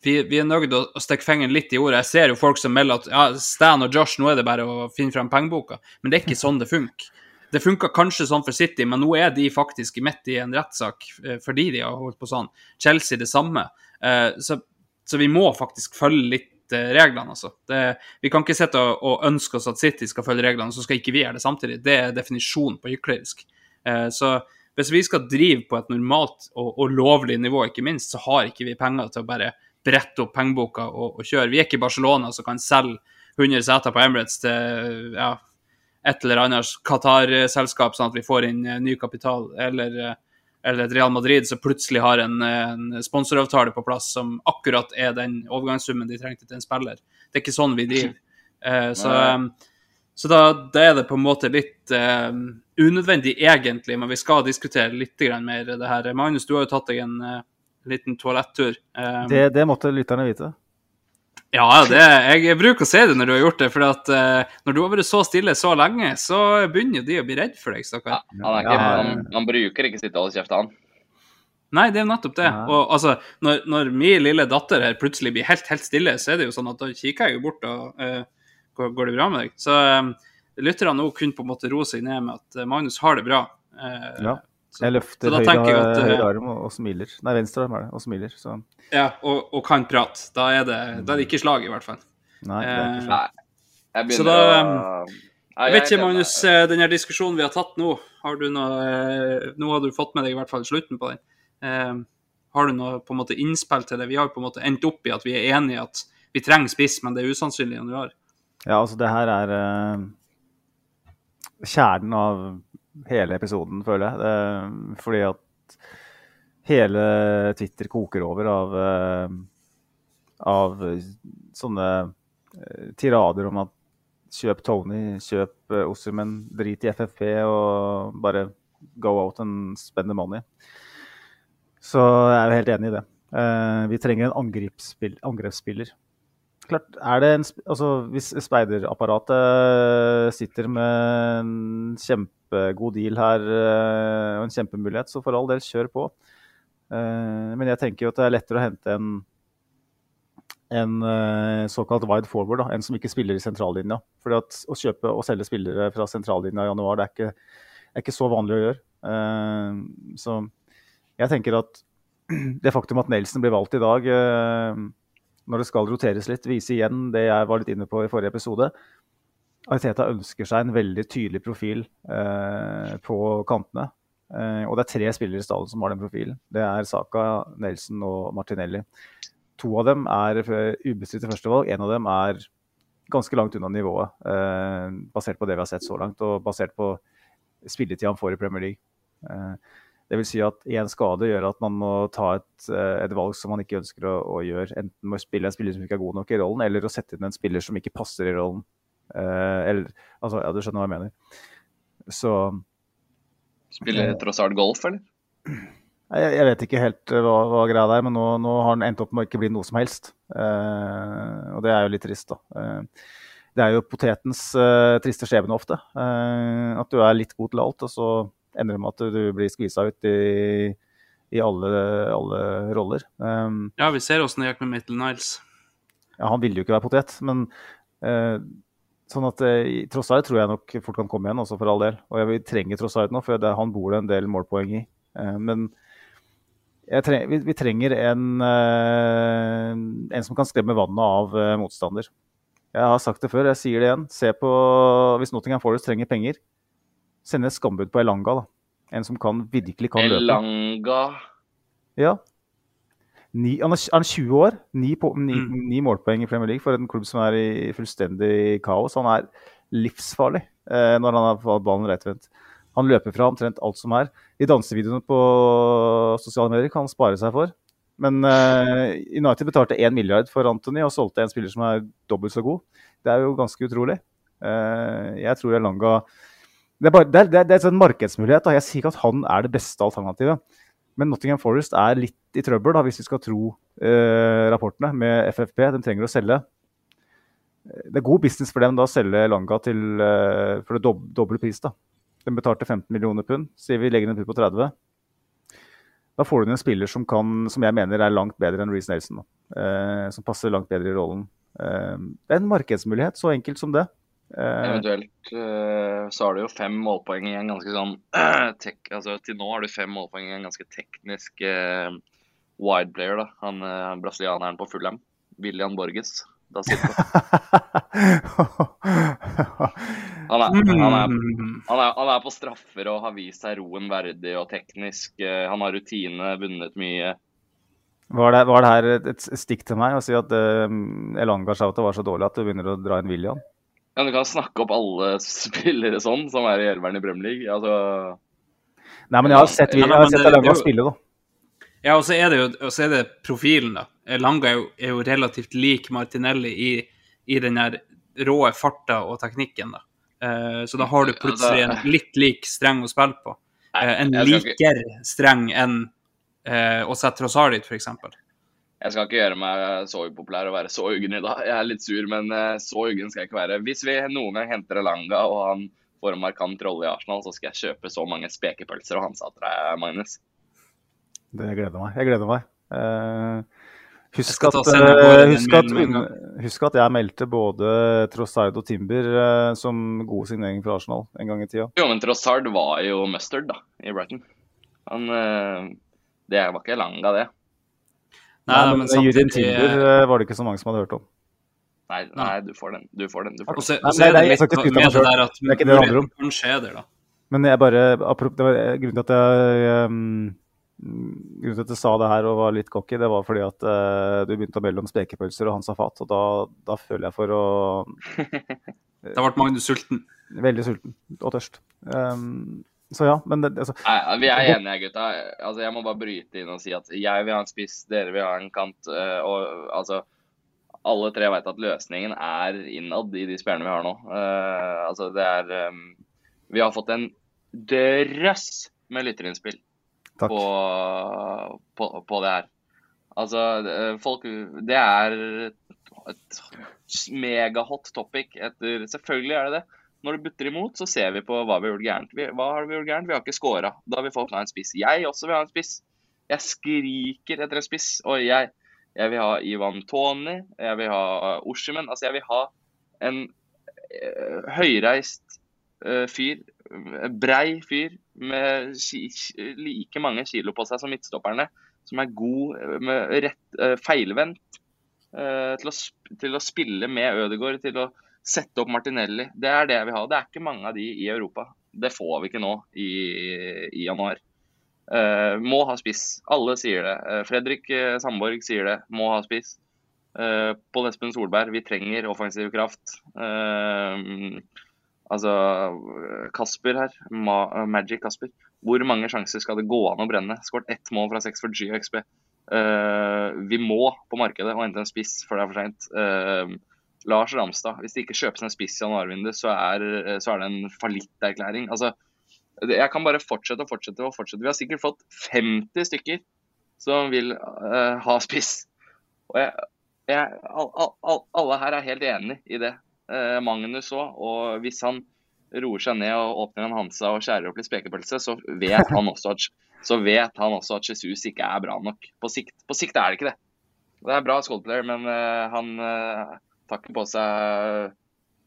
vi, vi er nødt til å stikke fingeren litt i jorda. Jeg ser jo folk som melder at ja, Stan og Josh, nå er det bare å finne frem pengeboka. Men det er ikke sånn det funker. Det funka kanskje sånn for City, men nå er de faktisk midt i en rettssak eh, fordi de har holdt på sånn. Chelsea det samme. Eh, Så, så vi må faktisk følge litt eh, reglene, altså. Det, vi kan ikke sitte og, og ønske oss at City skal følge reglene, så skal ikke vi gjøre det samtidig. Det er definisjonen på hyklerisk. Eh, Så hvis vi skal drive på et normalt og, og lovlig nivå, ikke minst, så har ikke vi penger til å bare brette opp pengeboka og, og kjøre. Vi er ikke Barcelona som kan selge 100 seter på Emirates til ja, et eller annet Qatar-selskap, sånn at vi får inn eh, ny kapital. Eller, eh, eller et Real Madrid som plutselig har en, en sponsoravtale på plass som akkurat er den overgangssummen de trengte til en spiller. Det er ikke sånn vi driver. Eh, så Nei. Så da, da er det på en måte litt eh, unødvendig, egentlig, men vi skal diskutere litt mer det her. Magnus, du har jo tatt deg en eh, liten toalettur. Um, Det, det måtte lytterne vite. ja, det, jeg bruker å si det når du har gjort det, for at eh, når du har vært så stille så lenge, så begynner jo de å bli redd for deg, Ja, stakkar. han, er ikke, Ja, ja. han, han bruker ikke sitt holdekjeft, holde han. Nei, det er jo nettopp det. Ja. Og altså, når, når min lille datter her plutselig blir helt, helt stille, så er det jo sånn at da kikker jeg jo bort og eh, går, går det bra med deg? Så um, lytterne nå kunne på en måte roe seg ned med at eh, Magnus har det bra. Eh, Ja. så- Jeg løfter høyre, jeg at, eh, høyre arm og, og smiler. Nei, venstre arm er det, og smiler. Så ja, og, og kan prate. Da er, det, da er det ikke slag, i hvert fall. nei, det er ikke Eh, sånn. Nei. Jeg Så begynner da, å Jeg vet ikke, Magnus, eh, den her diskusjonen vi har tatt nå, har du noe, eh, nå har du fått med deg i hvert fall slutten på den. Eh, har du noe på en måte innspill til det? Vi har på en måte endt opp i at vi er enige i at vi trenger spiss, men det er usannsynlig i januar. Ja, altså det her er uh, kjernen av hele episoden, føler jeg. Det, fordi at hele Twitter koker over av, uh, av sånne eh, tirader om at kjøp Tony, kjøp uh, Osserman, drit i FFP og bare go out and spend the money. Så jeg er helt enig i det. Vi trenger en angrepsspiller. Klart, er det en, altså, Hvis speiderapparatet sitter med en kjempegod deal her eh, og en kjempemulighet, så for all del, kjør på. Eh, men jeg tenker jo at det er lettere å hente en en eh, såkalt wide forward, da, en som ikke spiller i sentrallinja. For Å kjøpe og selge spillere fra sentrallinja i januar, det er ikke, er ikke så vanlig å gjøre. Så jeg tenker at [CLEARS THROAT] det faktum at Nelson blir valgt i dag, når det skal roteres litt, vise igjen det jeg var litt inne på i forrige episode. Ariteta ønsker seg en veldig tydelig profil eh, på kantene. Eh, og det er tre spillere i stallen som har den profilen. Det er Saka, Nelson og Martinelli. To av dem er ubestridte førstevalg. En av dem er ganske langt unna nivået, eh, basert på det vi har sett så langt, og basert på spilletida han får i Premier League. Eh, det vil si at én skade gjør at man må ta et, eh, et valg som man ikke ønsker å, å, gjøre. Enten må spille en spiller som ikke er god nok i rollen, eller å sette inn en spiller som ikke passer i rollen. Eh, eller, altså, ja, Du skjønner hva jeg mener. Så Spiller tross alt golf, eller? Jeg, jeg, vet ikke helt hva, hva greia er, men nå, nå, har han endt opp med å ikke bli noe som helst. Eh, og det er jo litt trist, da. Eh, det er jo potetens eh, triste skjebne ofte. at du er litt god til alt, og så ender det med at du blir skvisa ut i, i alle, alle, roller. Um, ja, vi ser åssen det gikk med Mittel Niles. Ja, han ville jo ikke være potet, men uh, sånn at uh, Trossard tror jeg nok fort kan komme igjen, også for all del. Og jeg trenger Trossard nå, for det, han bor det en del målpoeng i. Uh, men trenger, vi, vi, trenger en, en som kan skremme vannet av motstander. Jeg har sagt det før, jeg sier det igjen. Se på Hvis Nottingham Forest trenger penger, sende et skambud på Elanga. da. En som kan, virkelig kan løpe. Elanga Ja. Ni, han, er, han, er, 20 år, ni, på, ni, mm. ni, målpoeng i Premier League for en klubb som er i fullstendig kaos. Han er livsfarlig eh, når han har ballen rettvendt. Han løper fra omtrent alt som er. De dansevideoene på sosiale medier kan han spare seg for. Men eh, United betalte 1 milliard for Anthony og solgte en spiller som er dobbelt så god. Det er jo ganske utrolig. Eh, jeg tror Elanga det er, bare, det, er, det er, en sånn markedsmulighet. Da. Jeg sier ikke at han er det beste alternativet. Men Nottingham Forest er litt i trøbbel, da, hvis vi skal tro eh, rapportene med FFP. De trenger å selge. Det er god business for dem da å selge Langa til, eh, for det dob doble pris. da. De betalte 15 millioner pund. Sier vi legger den pund på 30. Da får du en spiller som, kan, som jeg mener er langt bedre enn Reece Nelson. Eh, som passer langt bedre i rollen. Eh, det er en markedsmulighet, så enkelt som det. Eh, Eventuelt uh, så har du jo fem målpoeng i en ganske sånn [CLEARS THROAT] tek, altså Til nå har du fem målpoeng i en ganske teknisk uh, wide player. da, Han uh, brasilianeren på Fulham, William Borges. Da sitter [LAUGHS] han, er, han, er, han, er, han er på straffer og har vist seg roen verdig og teknisk. han har rutine, vunnet mye. Var det, var det her et stikk til meg å si at uh, Elanga Shouta var så dårlig at du begynner å dra inn William? Ja, Du kan snakke opp alle [LAUGHS] spillere sånn, som er i elveren i Premier League. Altså... Nei, men jeg har sett, jeg har sett Alanga spille, da. Ja, og så er det jo er det profilen, da. Langa er jo, er jo relativt lik Martinelli i, i den der rå farta og teknikken, da. Uh, så da har du plutselig en litt lik streng å spille på. Uh, en liker streng enn å sette Rosari, f.eks. Jeg skal ikke gjøre meg så upopulær og være så uggen i dag. Jeg er litt sur, men eh, så uggen skal jeg ikke være. Hvis vi noen gang henter Elanga og han får en markant rolle i Arsenal, så skal jeg kjøpe så mange spekepølser og hansa til deg, Magnus. Det gleder meg. Jeg gleder meg. Uh, husk, at, uh, husk, at, husk, at, jeg meldte både Trossard og Timber som gode signeringer for Arsenal en gang i tida. Jo, men Trossard var jo mustard da, i Brighton. Han, det var ikke Elanga, det. Nei, nei, men samtidig... Jurien Timber eh, var det ikke så mange som hadde hørt om. Nei, nei du får den. Du får den. Du får den. Og så, er det litt med det der at det er ikke det det handler om. Da. Men jeg bare, det var grunnen til at jeg um, grunnen til at jeg sa det her og var litt cocky, det var fordi at uh, du begynte å melde om spekepølser og Hans Afat, og da, da føler jeg for å [LAUGHS] Da ble Magnus sulten? Veldig sulten og tørst. Um, så ja, men det, altså, Nei, Vi er enige, gutta. Altså, jeg må bare bryte inn og si at jeg vil ha en spiss, dere vil ha en kant. Eh, og altså Alle tre vet at løsningen er innad i de spillerne vi har nå. Uh, altså, det er um, Vi har fått en drøss med lytterinnspill på, på, på, det her. Altså, folk Det er et megahot topic etter Selvfølgelig er det det. Når det butter imot, så ser vi på hva vi har gjort gærent. Vi, hva har vi gjort gærent? Vi har ikke scora. Da vil folk ha en spiss. Jeg også vil ha en spiss. Jeg skriker etter en spiss. Og jeg, Jeg vil ha Ivan Tony. Jeg vil ha Oshimen. Altså, jeg vil ha en uh, høyreist uh, fyr, eh, brei fyr med like mange kilo på seg som midtstopperne, som er god med rett, uh, feilvendt til, å, til å spille med Ødegaard, til å sette opp Martinelli. Det er det jeg vil ha. Det er ikke mange av de i Europa. Det får vi ikke nå i, i januar. Uh, må ha spiss. Alle sier det. Uh, Fredrik uh, Sandborg sier det. Må ha spiss. Uh, Pål Espen Solberg, vi trenger offensiv kraft. Altså Kasper her. Ma Magic Kasper. Hvor mange sjanser skal det gå an å brenne? Skåret ett mål fra seks for G og XB. Eh, vi må på markedet og hente en spiss før det er for seint. Eh, Lars Ramstad. Hvis det ikke kjøpes en spiss i januarvinduet, så, er- så er det en fallitterklæring. Altså, jeg kan bare fortsette og fortsette og fortsette. Vi har sikkert fått 50 stykker som vil uh, ha spiss. Og jeg, jeg, all, all, all, alle her er helt enig i det. Uh, Magnus òg. Og hvis han roer seg ned og åpner en Hansa og skjærer opp litt spekepølse, så vet han også at, [LAUGHS] så vet han også at Jesus ikke er bra nok. På sikt, på sikt er det ikke det. Det er bra skuespiller, men uh, han eh, tar ikke på seg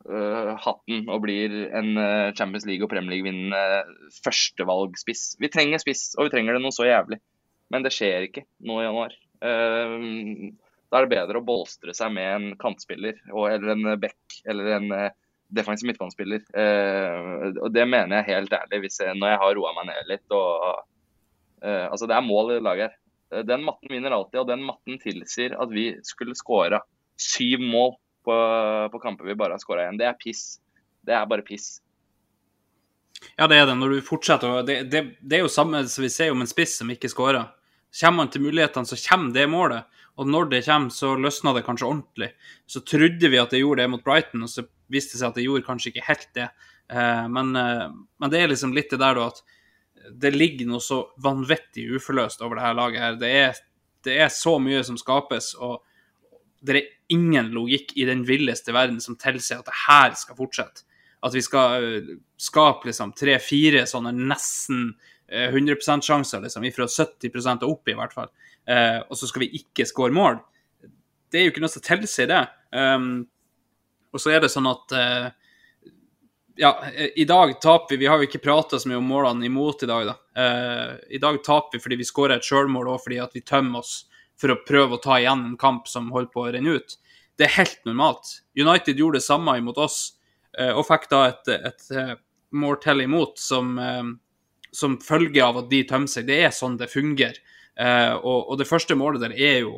uh, hatten og blir en uh, Champions League og Premier League-vinnende førstevalgspiss. Vi trenger spiss, og vi trenger det noe så jævlig. Men det skjer ikke nå i januar. Uh, da er det bedre å bolstre seg med en kantspiller og, eller en back eller en eh, defensiv midtbanespiller. Eh, og det mener jeg helt ærlig hvis jeg, når jeg har roa meg ned litt. Og, altså Det er mål i laget Den matten vinner alltid, og den matten tilsier at vi skulle skåra syv mål på, på kamper vi bare har skåra igjen. Det er piss. Det er bare piss. Ja, det er det. Når du fortsetter det, det, det er jo samme som vi ser om en spiss som ikke skårer. Kommer man til mulighetene, så kommer det målet. Og når det kommer, så løsner det kanskje ordentlig. Så trodde vi at det gjorde det mot Brighton, og så viste det seg at det gjorde kanskje ikke helt det. Eh, men, eh, men det er liksom litt det der da at det ligger noe så vanvittig uforløst over det her laget her. Det er, det er så mye som skapes, og det er ingen logikk i den villeste verden som tilsier at det her skal fortsette. At vi skal øh, skape liksom tre-fire sånne nesten øh, 100% sjanser, liksom, ifra 70 og opp i hvert fall. Eh, og så skal vi ikke score mål. Det er jo ikke noe som tilsier det. Um, og så er det sånn at eh, ja, eh, i dag taper vi Vi har jo ikke prata så mye om målene imot i dag, da. Eh, I dag taper vi fordi vi skårer et sjølmål og fordi at vi tømmer oss for å prøve å ta igjen en kamp som holder på å renne ut. Det er helt normalt. United gjorde det samme imot oss eh, og fikk da et, et eh, mål til imot som, eh, som følge av at de tømmer seg. Det er sånn det fungerer. Og, og det første målet der er jo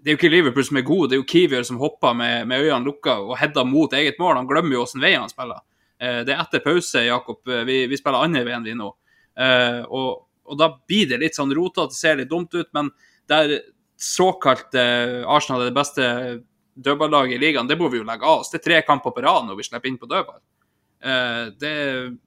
det er jo ikke Liverpool som er god, det er jo Kivier som hopper med, med øynene lukka og header mot eget mål. Han glemmer jo åssen vei han spiller. Det er etter pause, Jakob. Vi, vi spiller andre veien vi nå. Og, og da blir det litt sånn rotete, det ser litt dumt ut, men der såkalt eh, Arsenal er det beste dødballaget i ligaen, det må vi jo legge av oss. Det er tre kamper på rad når vi slipper inn på dødball. Eh, det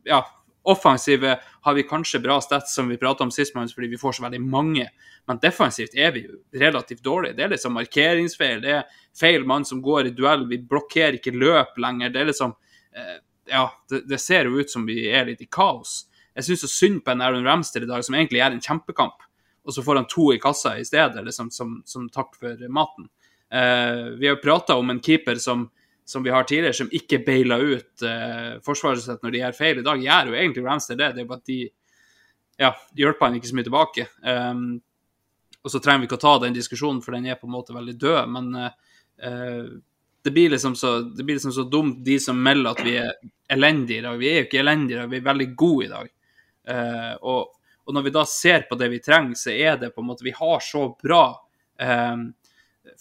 Ja, offensive har vi kanskje bra stats, som vi prata om sist, fordi vi får så veldig mange. Men defensivt er vi jo relativt dårlige. Det er liksom markeringsfeil, det er feil mann som går i duell, vi blokkerer ikke løp lenger. Det er liksom eh, Ja, det, det ser jo ut som vi er litt i kaos. Jeg syns så synd på en Aaron Ramster i dag, som egentlig gjør en kjempekamp, og så får han to i kassa i stedet, liksom, som, som takk for maten. Eh, vi har prata om en keeper som, som vi har tidligere, som ikke baila ut eh, forsvaret sitt når de gjør feil. I dag gjør jo egentlig Ramster det, det er bare at de ja, hjelper han ikke så mye tilbake. Um, og så trenger vi ikke å ta den diskusjonen, for den er på en måte veldig død. Men eh, det, blir liksom så, det blir liksom så dumt, de som melder at vi er elendige i dag. Vi er jo ikke elendige i dag, vi er veldig gode i dag. Uh, og, og når vi da ser på det vi trenger, så er det på en måte Vi har så bra eh,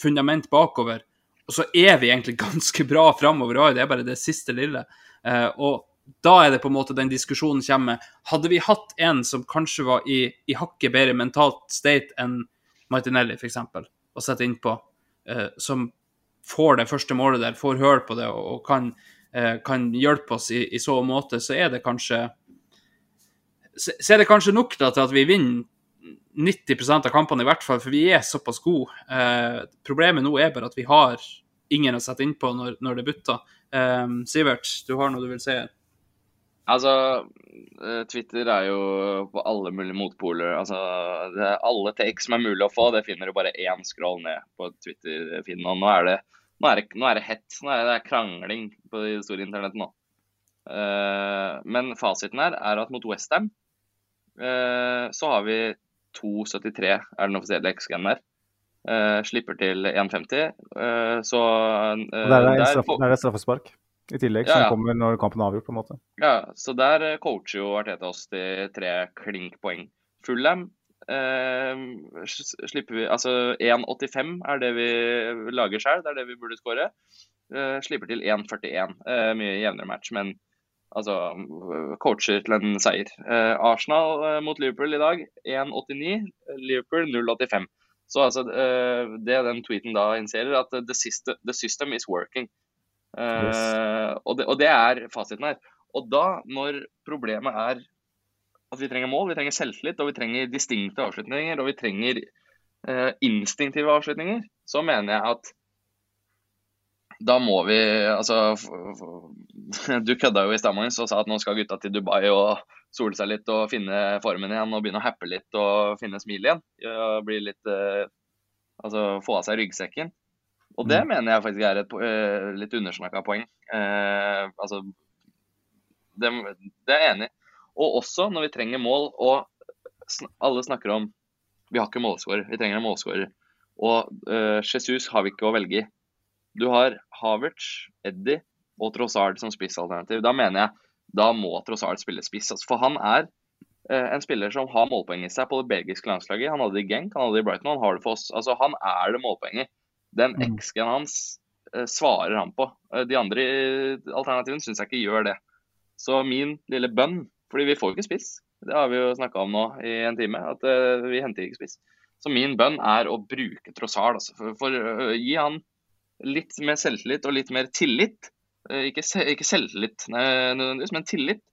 fundament bakover, og så er vi egentlig [LAUGHS] ganske bra framover òg, det er bare det siste lille. Eh, og da er det på en måte den diskusjonen kommer. Hadde vi hatt en som kanskje var i, i hakket bedre mentalt state enn Martinelli, f.eks., å sette innpå, eh, som får det første målet der, får høl på det og, og kan, eh, kan hjelpe oss i, i så måte, så er det kanskje så er det kanskje nok da, til at vi vinner 90% av kampene, i hvert fall, for vi er såpass gode. Eh, problemet nå er bare at vi har ingen å sette innpå når, når det butter. Eh, Sivert, du har noe du vil si? Altså, eh, Twitter er jo på alle mulige motpoler. Altså, det er alle takes som er mulig å få, det finner du bare én scroll ned på Twitter-feeden. Og nå er det, nå nå er det hett. Nå er det, det er krangling på det store internettet nå. Uh, men fasiten her er at mot Westham så har vi 2,73 er den offisielle XG-en der. Eh, slipper til 1,50. Uh, så der er, der straff, straffespark i tillegg, Ja, som ja. kommer når kampen er avgjort, på en måte. Ja, så der eh, coacher jo Arteta oss til tre klink poeng. Fulham eh, slipper vi Altså 1,85 er det vi lager sjøl, det er det vi burde skåre. Eh, slipper til 1,41. Eh, mye jevnere match, men altså coacher til en seier. Eh, Arsenal eh, mot Liverpool i dag 1,89. Liverpool 0,85. Så altså, eh, det den tweeten da initierer, at the system, the system is working. Eh, og, det, og det er fasiten her. Og da, når problemet er at vi trenger mål, vi trenger selvtillit, og vi trenger distinkte avslutninger, og vi trenger eh, instinktive avslutninger, så mener jeg at da må vi Altså [LAUGHS] Du kødda jo i stad, Magnus, og sa at nå skal gutta til Dubai og sole seg litt og finne formen igjen og begynne å happe litt og finne smil igjen. Og bli litt eh, Altså få av seg ryggsekken. Og det mener jeg faktisk er et eh, litt undersnakka poeng. Eh, altså det, det er jeg enig i. Og også når vi trenger mål, og sn alle snakker om vi har ikke målskårer, vi trenger en målskårer. Og eh, Jesus har vi ikke å velge i. Du har Havertz, Eddie og Trossard som spissalternativ. Da mener jeg da må Trossard spille spiss. Altså, for han er eh, en spiller som har målpoeng i seg på det belgiske landslaget. Han hadde det i Genk, han hadde det i Brighton, han har det for oss. Altså, han er det målpoenget. Den Mm. XG-en hans eh, svarer han på. Eh, de andre alternativene syns jeg ikke gjør det. Så min lille bønn, fordi vi får ikke spiss, det har vi jo snakka om nå i en time, at eh, vi henter ikke spiss. Så min bønn er å bruke Trossard. Altså, for, for å gi han litt mer selvtillit og litt mer tillit. Eh, ikke, ikke selvtillit nødvendigvis, men tillit.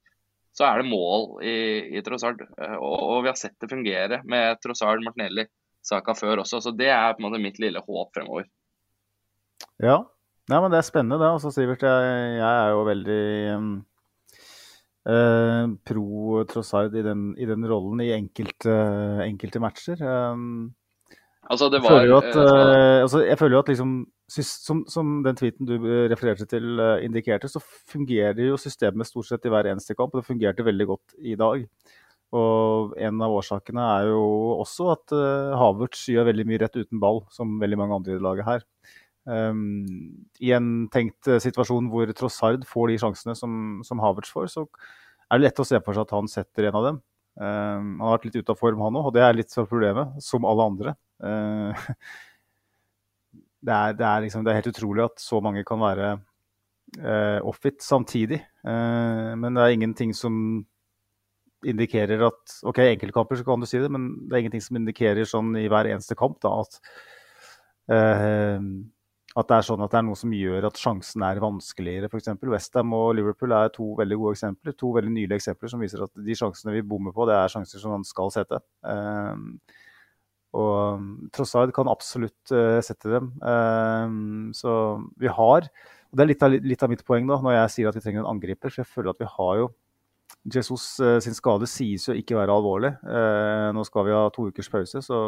Så er det mål i, i Trossard. Eh, og, og vi har sett det fungere med Trossard, Martinelli, Saka før også. Så det er på en måte mitt lille håp fremover. Ja. Nei, men det er spennende, det. Altså, Sivert, jeg, jeg er jo veldig um, uh, pro Trossard i den, i den rollen i enkelte, enkelte matcher. Um, Altså, det jeg føler jo at, uh, altså, jeg føler jo at liksom, som, som den tweeten du eh, refererte til eh, indikerte, så fungerer jo systemet stort sett i hver eneste kamp. Og det fungerte veldig godt i dag. Og en av årsakene er jo også at uh, Havertz gjør veldig mye rett uten ball, som veldig mange andre i laget her. Um, I en tenkt eh, situasjon hvor Trossard får de sjansene som, som Havertz får, så er det lett å se for seg at han setter en av dem. Um, han har vært litt ute av form, han òg, og det er litt av problemet, som alle andre. Uh, [LAUGHS] det, er, det, er liksom, det er helt utrolig at så mange kan være eh, off-it samtidig. Eh, men det er ingenting som indikerer at OK, enkeltkamper så kan du si det, men det er ingenting som indikerer sånn i hver eneste kamp da, at eh, at det er sånn at det er noe som gjør at sjansen er vanskeligere. F.eks. Westham og Liverpool er to veldig gode eksempler. To veldig nylige eksempler som viser at de sjansene vi bommer på, det er sjanser som man skal sette. Um, og Trossard kan absolutt uh, sette dem. Um, så vi har og Det er litt av, litt av mitt poeng da, når jeg sier at vi trenger en angriper. For jeg føler at vi har jo Jesus uh, sin skade sies jo ikke være alvorlig. Nå skal vi ha to ukers pause, så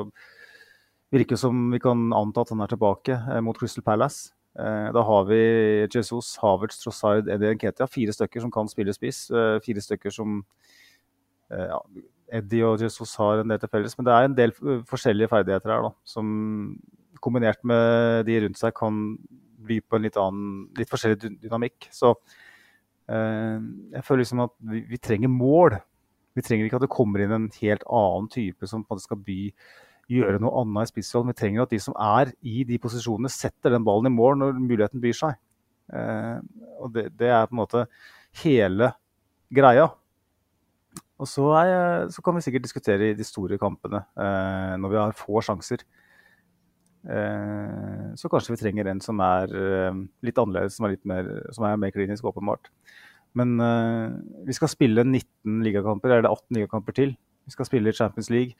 virker som vi kan anta at han er tilbake eh, mot Crystal Palace. Eh, da har vi Jesus, Havertz, Trossard, Eddie Nketia. Fire stykker som kan spille spiss. Eh, fire stykker som eh, ja, Eddie og Jesus har en del til felles. Men det er en del eh, forskjellige ferdigheter her da, som kombinert med de rundt seg kan by på en litt annen, litt forskjellig dynamikk. Så eh, jeg føler liksom at vi, vi trenger mål. Vi trenger ikke at det kommer inn en helt annen type som skal by gjøre noe annet i spissrollen. Vi trenger at de som er i de posisjonene, setter den ballen i mål når muligheten byr seg. Eh, og det, det er på en måte hele greia. Og så, er, så kan vi sikkert diskutere de store kampene eh, når vi har få sjanser. Eh, så kanskje vi trenger en som er eh, litt annerledes, som er, litt mer, som er mer klinisk, åpenbart. Men eh, vi skal spille 19 ligakamper, eller 18 ligakamper til. Vi skal spille i Champions League.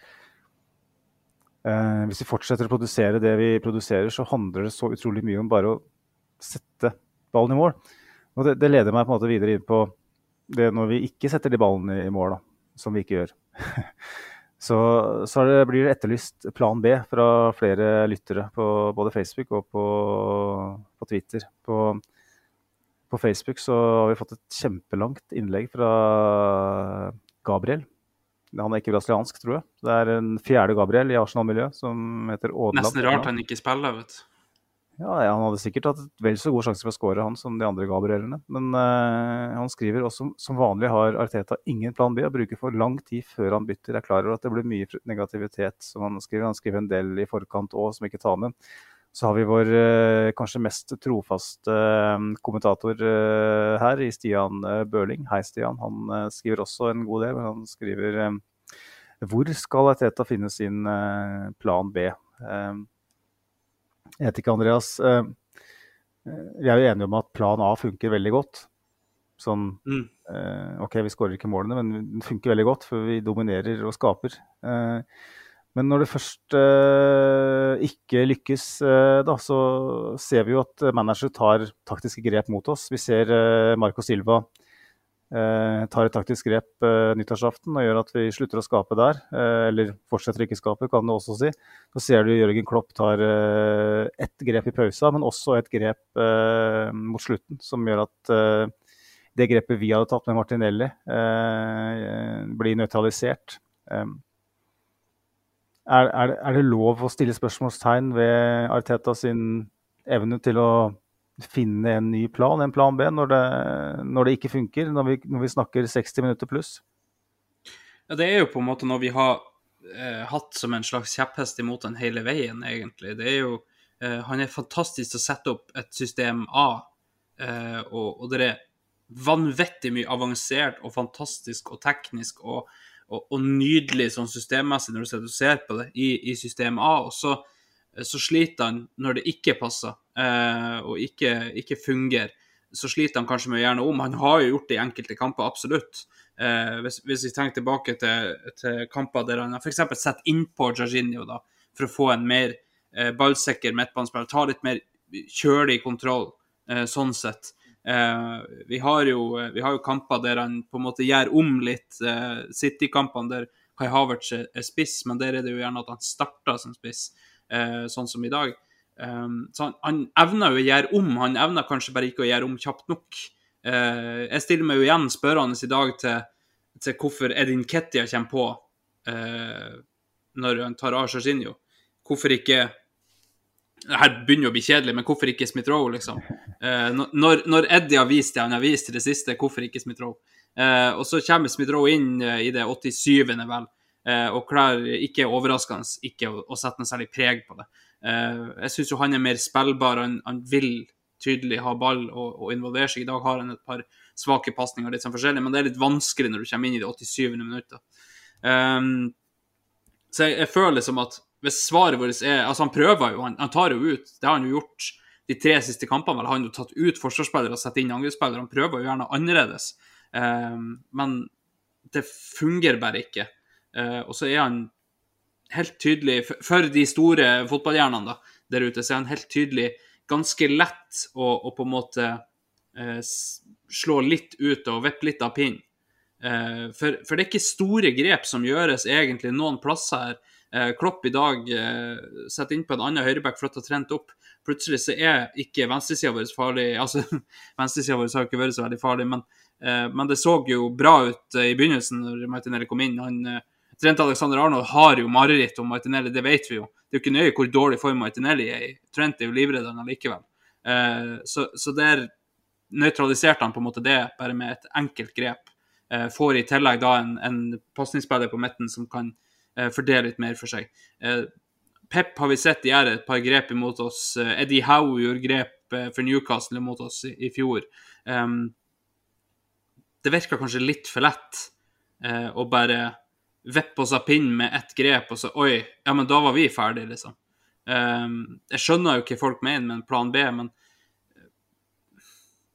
Eh, hvis vi fortsetter å produsere det vi produserer, så handler det så utrolig mye om bare å sette ballen i mål. Og det, det leder meg på en måte videre inn på det er når vi ikke setter de ballene i mål, da, som vi ikke gjør. [LAUGHS] så, så det, blir det etterlyst plan B fra flere lyttere på både Facebook og på, på Twitter. På, på, Facebook så har vi fått et kjempelangt innlegg fra Gabriel. Han er ikke brasiliansk, tror jeg. Det er en fjerde Gabriel i Arsenal-miljøet som heter Ådeland. Nesten rart han ikke spiller, vet du. Ja, Han hadde sikkert hatt vel så god sjanse for å skåre han som de andre Gabrielene. Men uh, han skriver også som vanlig har Arteta ingen plan B og bruker for lang tid før han bytter. Jeg er klar over at det blir mye negativitet, som han skriver. Han skriver en del i forkant òg, som ikke tar med. Så har vi vår uh, kanskje mest trofaste uh, kommentator her, i Stian Børling. Hei, Stian. Han skriver også en god del. Han skriver hvor skal Arteta finne sin plan B? Jeg vet ikke, Andreas. Eh, eh, vi er jo enige om at plan A funker veldig godt. Sånn mm. Eh, OK, vi skårer ikke målene, men den funker veldig godt, for vi dominerer og skaper. Men når det først ikke lykkes, da, så ser vi jo at manager tar taktiske grep mot oss. Vi ser Marco Silva tar et taktisk grep eh, nyttårsaften og gjør at vi slutter å skape der. Eh, eller fortsetter ikke skape, kan du også si. Så ser du Jørgen Klopp tar eh, ett grep i pausa, men også et grep eh, mot slutten som gjør at eh, det grepet vi hadde tatt med Martinelli, blir nøytralisert. Er, er, er, det lov å stille spørsmålstegn ved Arteta sin evne til å finne en ny plan, en plan B, når det, når det ikke funker, når vi, når vi, snakker 60 minutter pluss? Ja, Det er jo på en måte noe vi har eh, hatt som en slags kjepphest imot den hele veien, egentlig. Det er jo, eh, han er fantastisk til å sette opp et system A, eh, og, og, det er vanvittig mye avansert og fantastisk og teknisk og, og, og nydelig sånn systemmessig når du ser på det i, i system A. og så så sliter han når det ikke passer eh, og ikke, ikke, fungerer. Så sliter han kanskje med å gjøre noe om. Han har jo gjort det i enkelte kamper, absolutt. Eh, hvis, vi tenker tilbake til, til kamper der han f.eks. setter innpå Jorginho da, for å få en mer eh, ballsikker midtbanespiller, ta litt mer kjølig kontroll, eh, sånn sett. Eh, vi har, jo, vi, har jo, kamper der han på en måte gjør om litt. Eh, City-kampene der Kai Havertz er spiss, men der er det jo gjerne at han starter som spiss eh, sånn som i dag. Um, så han, han, evner jo å gjøre om, han evner kanskje bare ikke å gjøre om kjapt nok. Uh, jeg stiller meg jo igjen spørrende i dag til, til hvorfor Edin Kettia kommer på uh, når han tar av Jorginho. Hvorfor ikke her begynner å bli kjedelig, men hvorfor ikke Smith-Roe, liksom? Uh, når, når, Eddie har vist det han har vist til det siste, hvorfor ikke Smith-Roe? Uh, og så kommer Smith-Roe inn i det 87. vel, Eh, og klarer ikke overraskende ikke å, å, sette noe særlig preg på det. Eh, jeg syns jo han er mer spillbar. Han, han vil tydelig ha ball og, og, involvere seg. I dag har han et par svake pasninger, litt sånn forskjellig, men det er litt vanskelig når du kommer inn i det 87. minuttet. Um, så jeg, jeg, føler som at hvis svaret vårt er Altså, han prøver jo, han, han, tar jo ut. Det har han jo gjort de tre siste kampene. vel, Han har jo tatt ut forsvarsspillere og satt inn angrepsspillere. Han prøver jo gjerne annerledes, um, men det fungerer bare ikke. Uh, og så er han helt tydelig, for, de store fotballhjernene der ute, så er han helt tydelig ganske lett å, å på en måte uh, slå litt ut og vippe litt av pinnen. Uh, for, for, det er ikke store grep som gjøres egentlig noen plasser her. Klopp i dag setter inn på en annen høyreback ha trent opp. Plutselig så er ikke venstresida vår farlig. [LAUGHS] Altså, venstresida vår har ikke vært så veldig farlig, men, men, det så jo bra ut i begynnelsen når Martinelli kom inn. Han Trent Alexander Arnold har jo mareritt om Martinelli, det vet vi jo. Det er jo ikke nøye hvor dårlig form Martinelli er i. Trent er jo livredd han allikevel. Eh, så, så der nøytraliserte han på en måte det, bare med et enkelt grep. Eh, får i tillegg da en, en pasningsspiller på midten som kan eh, fordele litt mer for seg. Eh, Pep har vi sett gjøre et par grep imot oss. Eh, Eddie Howe gjorde grep eh, for Newcastle imot oss i, i fjor. Um, det virker kanskje litt for lett å bare vippe oss av pinnen med ett grep, og så Oi, ja, men da var vi ferdige, liksom. Um, jeg skjønner jo ikke folk mener med en plan B, men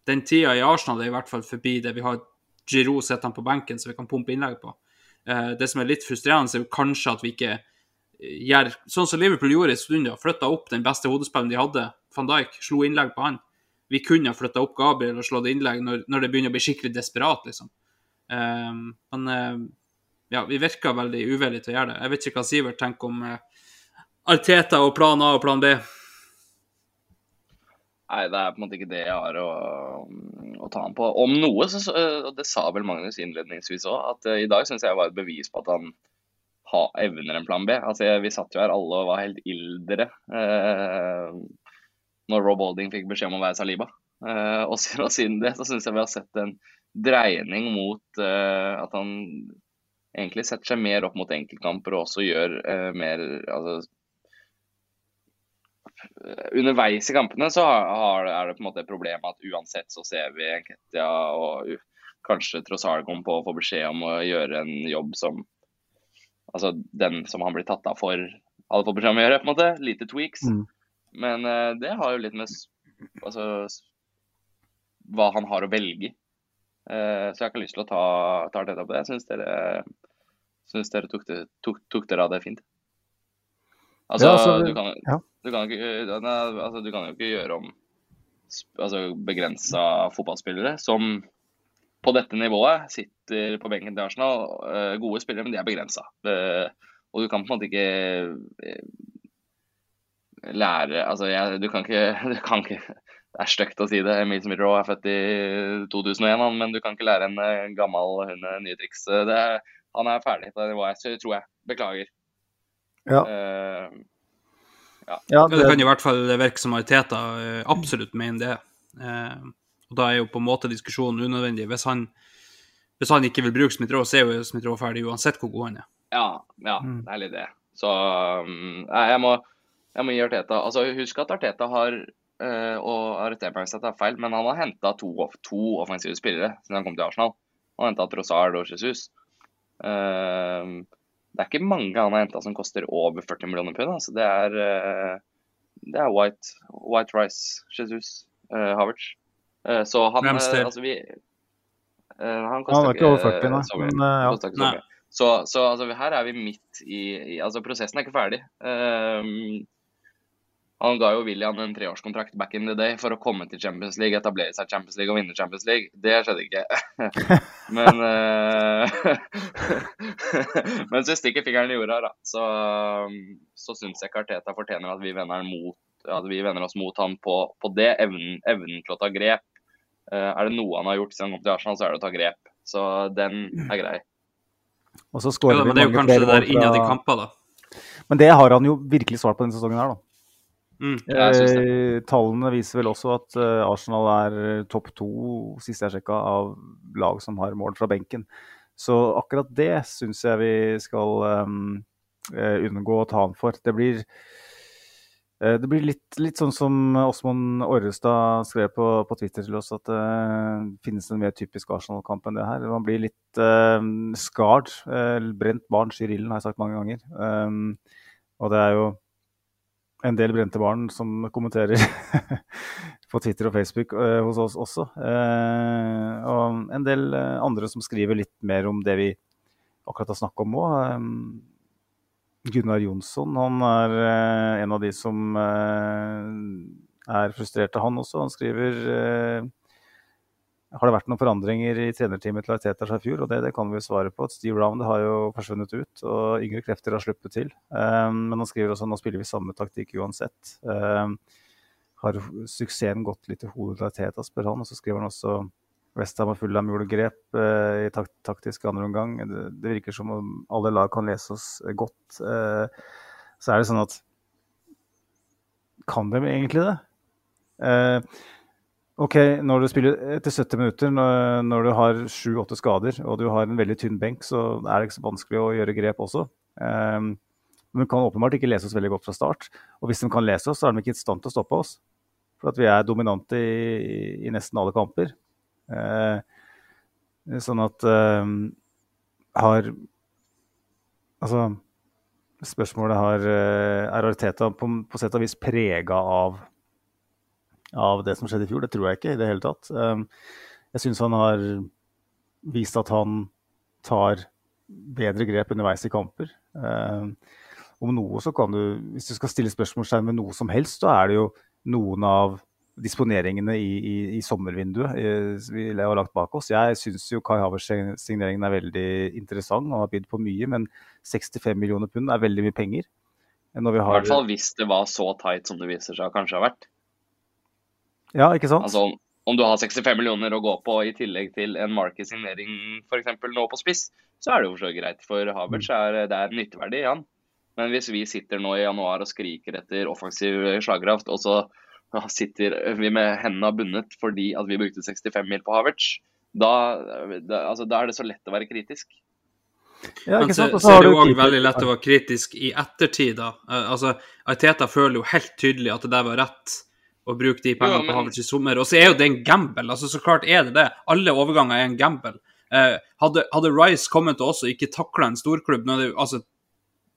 den tida i Arsenal er i hvert fall forbi det vi har Giroud sittende på benken så vi kan pumpe innlegg på. Uh, det som er litt frustrerende, er jo kanskje at vi ikke gjør sånn som Liverpool gjorde i stund, flytta opp den beste hodespilleren de hadde, van Dijk, slo innlegg på han. Vi kunne ha flytta opp Gabriel og slått innlegg når, når, det begynner å bli skikkelig desperat, liksom. Um, men eh, ja, vi virker veldig uvillige til å gjøre det. Jeg vet ikke hva Sivert tenker om eh, Arteta og plan A og plan B. Nei, det er på en måte ikke det jeg har å, å ta han på. Om noe, så, så- og det sa vel Magnus innledningsvis òg, at eh, i dag syns jeg var et bevis på at han ha, evner en plan B. Altså, Vi satt jo her alle og var helt ildre eh, når Rob Holding fikk beskjed om å være Saliba. Eh, og siden det så syns jeg vi har sett en dreining mot eh, at han egentlig setter seg mer opp mot enkeltkamper og også gjør eh, mer altså, underveis i kampene så har, har, er det på en måte et problem at uansett så ser vi Enketia og kanskje Trossard komme på å få beskjed om å gjøre en jobb som Altså den som han blir tatt av for, hadde fått beskjed om å gjøre, på en måte. Lite tweaks. Mm. Men eh, det har jo litt med altså, hva han har å velge i. Eh, så jeg har ikke lyst til å ta, ta dette på det. Jeg syns dere, synes dere tok, det, tok, tok dere av det fint. Altså, Ja, altså, du, kan, ja. du, kan ikke, nei, altså, du kan jo ikke gjøre om altså, begrensa fotballspillere som på dette nivået sitter på benken til Arsenal. eh, gode spillere, men de er begrensa. og du kan på en måte ikke eh, lære Altså, jeg, du kan ikke, [LAUGHS] du kan ikke Det er stygt å si det. Emil Smith-Roe er født i 2001, men du kan ikke lære en eh, gammel hund nye triks. Det er, han er ferdig på det nivået, så tror jeg. Beklager. Ja. Uh, Ja, Ja, det det, kan i hvert fall virke som Arteta eh, absolutt mener det. Eh, og Da er jo på en måte diskusjonen unødvendig. Hvis han, hvis han ikke vil bruke Smith-Roe, så er jo Smith-Roe ferdig uansett hvor god han er. Ja, ja, Mm. det er litt det. Så um, jeg, må, jeg må gi Arteta Altså, Husk at Arteta har eh, og arrester meg hvis jeg tar feil, men han har henta to, to offensive spillere siden han kom til Arsenal. Han har henta Trossard og Jesus. Eh, det er ikke mange han har henta som koster over 40 millioner pund. Altså. Det er, eh, det er White, White Rice, Jesus, uh, Havertz. Eh, så han eh, altså vi eh, Han han koster er ikke over 40, eh, nei. så. Men eh, ja. Ikke så Nei. Så, så altså, her er vi midt i, i Altså, prosessen er ikke ferdig. Ehm, han ga jo William en treårskontrakt back in the day for å komme til Champions League, etablere seg i Champions League og vinne Champions League. Det skjedde ikke. [LAUGHS] Men [LAUGHS] uh, Mens vi stikker fingeren i jorda, da. Så, så syns jeg ikke fortjener at vi vender, mot, at vi vender oss mot han på, på det. Evnen, evnen til å ta grep. Uh, er det noe han har gjort siden han kom til Arsenal, så er det å ta grep. Så den er grei. Og så Ja, skårer da, vi men det er jo mange kanskje flere det der mål innad i fra- kamper, da. Men det har han jo virkelig svart på denne sesongen her, da. Mm. Eh, tallene viser vel også at eh, Arsenal er eh, topp to, sist jeg sjekka, av lag som har mål fra benken. Så akkurat det syns jeg vi skal um, unngå å ta han for. Det blir, det blir litt, litt sånn som Åsmund Orrestad skrev på, på Twitter til oss, at det finnes en mer typisk Arsenal-kamp enn det her. Man blir litt uh, skard. brent barn skyr ilden, har jeg sagt mange ganger. Um, og det er jo en del brente barn som kommenterer [LAUGHS] på Twitter og Facebook eh, hos oss også. Eh, og en del eh, andre som skriver litt mer om det vi akkurat har snakket om òg. Gunnar Jonsson han er eh, en av de som eh, er frustrerte, han også. Han skriver eh, har det vært noen forandringer i trenerteamet til Arteta fra i fjor? Og det, det kan vi jo svare på. Steve Round har jo forsvunnet ut, og yngre krefter har sluppet til. Um, men han skriver også nå spiller vi samme taktikk uansett. Um, har suksessen gått litt i hodet til Arteta, spør han. Og så skriver han også Westham og Fulham gjorde grep uh, i tak taktisk andre omgang. Det, det virker som om alle lag kan lese oss godt. Uh, så er det sånn at Kan de egentlig det? Uh, Ok, når du spiller etter 70 minutter, når, når du har sju-åtte skader og du har en veldig tynn benk, så er det ikke så vanskelig å gjøre grep også. Um, men de kan åpenbart ikke lese oss veldig godt fra start. Og hvis de kan lese oss, så er de ikke i stand til å stoppe oss. For at vi er dominante i, i nesten alle kamper. Uh, sånn at um, har Altså, spørsmålet har uh, Er Arteta på, på sett og vis prega av av det som skjedde i fjor. Det tror jeg ikke i det hele tatt. Um, Jeg syns han har vist at han tar bedre grep underveis i kamper. Um, Om noe så kan du, hvis du skal stille spørsmålstegn ved noe som helst, så er det jo noen av disponeringene i, i, i sommervinduet eh, vi har lagt bak oss. Jeg syns jo Kai Havers-signeringen er veldig interessant og har bydd på mye, men 65 millioner pund er veldig mye penger. I hvert fall hvis det var så tight som det viser seg kanskje har vært. Ja, ikke sant? Altså om, du har 65 millioner å gå på i tillegg til en market signering f.eks. nå på spiss, så er det jo for så greit. For Havertz er, det er nytteverdig i han. Men hvis vi sitter nå i januar og skriker etter offensiv slagkraft, og så sitter vi med hendene bundet fordi at vi brukte 65 mil på Havertz, da, da, altså, da er det så lett å være kritisk. Ja, Men ikke så, så er det òg veldig lett å være kritisk i ettertid, da. Eh, altså, Aiteta føler jo helt tydelig at det der var rett å bruke de pengene Ja, men- på Havertz i sommer. Og så er jo det en gamble. altså Så klart er det det. Alle overganger er en gamble. Eh, hadde, hadde Rice kommet til oss og ikke takla en storklubb det, altså,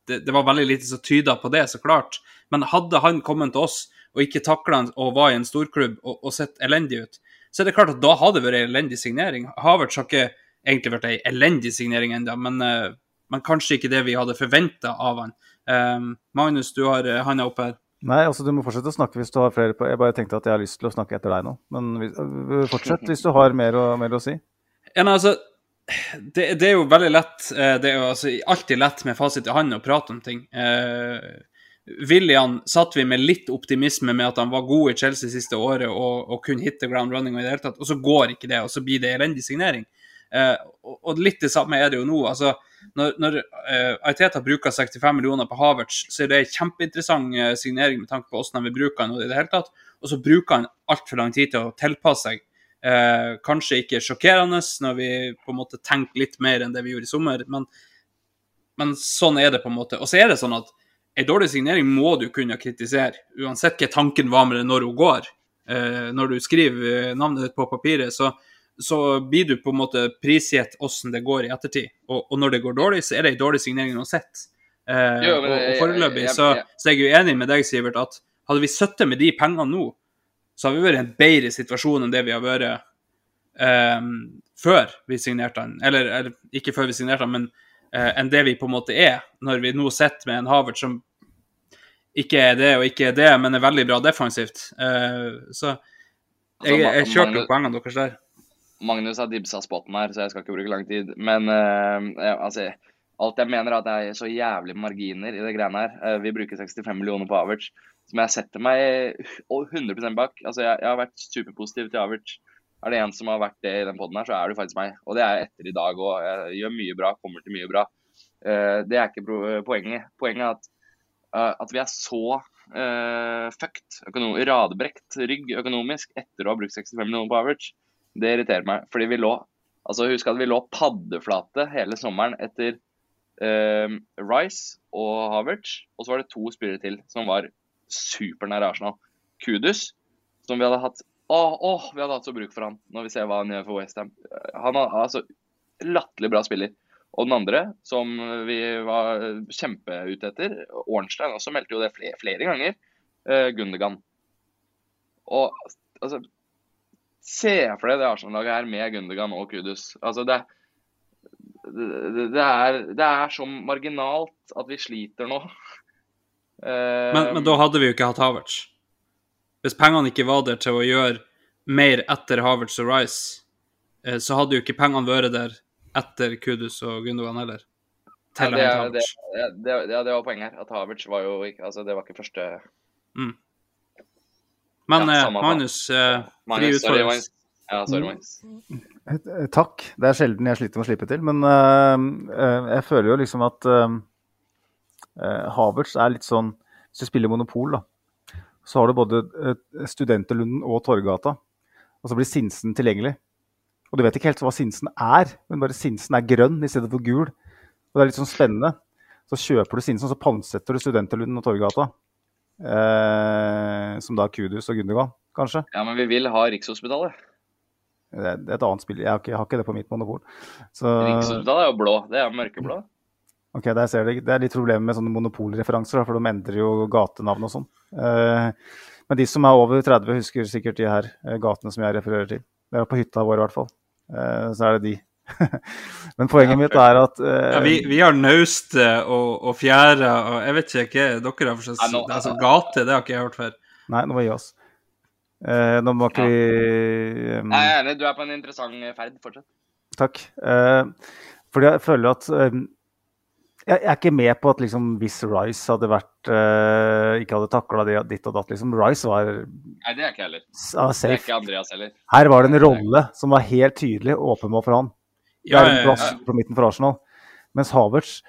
det, det var veldig lite som tyda på det, så klart. Men hadde han kommet til oss og ikke takla og var i en storklubb og, og sett elendig ut, så er det klart at da hadde det vært en elendig signering. Havertz har ikke egentlig vært ei elendig signering ennå, men, eh, men kanskje ikke det vi hadde forventa av han. Eh, Magnus, du har eh, handa opp her. Nei, altså du må fortsette å snakke hvis du har flere på Jeg bare tenkte at jeg har lyst til å snakke etter deg nå. Men fortsett hvis du har mer å, mer å si. Ja, nei, altså, det, det er jo veldig lett eh, Det er jo altså, alltid lett med fasit i hånd å prate om ting. Eh, William satt vi med litt optimisme med at han var god i Chelsea siste året og, og kunne hitte ground running og i det hele tatt, og så går ikke det, og så blir det elendig signering. Eh, og, og litt det samme er det jo nå. altså Når, når uh, Aiteta bruker 65 millioner på Havertz, så er det en kjempeinteressant eh, signering med tanke på hvordan de vil bruke han i det hele tatt, og så bruker han altfor lang tid til å tilpasse seg. Uh, kanskje ikke sjokkerende når vi på en måte tenker litt mer enn det vi gjorde i sommer, men, men sånn er det på en måte. Og så er det sånn at en dårlig signering må du kunne kritisere, uansett hva tanken var med det når hun går. Eh, når du skriver navnet ditt på papiret, så, så blir du på en måte prisgitt hvordan det går i ettertid. Og, og når det går dårlig, så er det en dårlig signering uansett. Eh, Jo, og, og foreløpig jeg- så, jeg- så er jeg jo enig med deg, Sivert, at hadde vi sittet med de pengene nå, så hadde vi vært i en bedre situasjon enn det vi har vært eh, før vi signerte han. Eller, eller ikke før vi signerte han, men eh, enn det vi på en måte er, når vi nå sitter med en Havert som ikke er det og ikke er det, men er veldig bra defensivt. Eh, så jeg, Altså, jeg kjørte Magnus- opp poengene deres der. Magnus har dibsa spotten her, så jeg skal ikke bruke lang tid. Men uh, altså, alt jeg mener er at det er så jævlig marginer i det greiene her. Uh, vi bruker 65 millioner på Avertz, som jeg setter meg 100 bak. Altså, jeg, jeg har vært superpositiv til Avertz. Er det en som har vært det i den poden her, så er det faktisk meg. Og det er jeg etter i dag òg. Jeg gjør mye bra, kommer til mye bra. Uh, det er ikke poenget. Poenget er at, at vi er så uh, fucked, radbrekt rygg økonomisk etter å ha brukt 65 millioner på Havertz. Det irriterer meg. Fordi vi lå altså Husk at vi lå paddeflate hele sommeren etter eh, Rice og Havertz. Og så var det to spillere til som var supernære Arsenal. Kudus, som vi hadde hatt Å, å, vi hadde hatt så bruk for han når vi ser hva han gjør for Westham. Han er altså latterlig bra spiller. Og den andre, som vi var kjempeute etter, Ornstein også, meldte jo det flere, flere ganger. eh, Gundergan. Og altså Se for deg det Arsenal-laget her med Gundogan og Kudus. Altså, det, det, det, er, det er så marginalt at vi sliter nå. [LAUGHS] Men, men da hadde vi jo ikke hatt Havertz. Hvis pengene ikke var der til å gjøre mer etter Havertz og Rice, eh, så hadde jo ikke pengene vært der etter Kudus og Gundogan heller. ja, det, det, det, det var poenget her. At Havertz var jo ikke Altså, det var ikke første Men ja, eh, Magnus, eh, fri Magnus. Ja, sorry, Magnus. Eh, Takk. Det er sjelden jeg sliter med å slippe til. Men jeg føler jo liksom at Havertz er litt sånn Hvis du spiller Monopol, da, så har du både Studenterlunden og Torgata. Og så blir Sinsen tilgjengelig. Og du vet ikke helt hva Sinsen er, men bare Sinsen er grønn i stedet for gul. Og det er litt sånn spennende. Så kjøper du Sinsen, og så pantsetter du Studenterlunden og Torgata. Eh, som da Kudus og Gundergan, kanskje. Ja, men vi vil ha Rikshospitalet. Det er det er et annet spill. Jeg har ikke, jeg har ikke det på mitt monopol. Så, Rikshospitalet er jo blå. Det er mørkeblå. ok, der ser du. Det er litt problemer med sånne monopolreferanser, for de endrer jo gatenavn og sånn. Eh, men de som er over 30, husker sikkert de her eh, gatene som jeg refererer til. Det er på hytta vår i hvert fall. Eh, så er det de. [LAUGHS] men poenget mitt er at uh, Ja, vi, vi har Nauste og, og Fjæra og jeg vet ikke hva dere har for slags Nei, nå- altså, Gate, det har ikke jeg hørt før. Nei, nå må vi gi oss. Uh, nå må ikke Ja. vi um, Nei, Jeg er enig, du er på en interessant ferd. Fortsett. Takk. Uh, fordi jeg føler at um, jeg, er ikke med på at liksom, hvis Rice hadde vært uh, ikke hadde takla det ditt og datt liksom, Rice var Nei, det er ikke jeg heller. ah, Det er ikke Andreas heller. Her var det en rolle som var helt tydelig åpenbar for han. Ja, er en plass på midten for Arsenal. Mens Havertz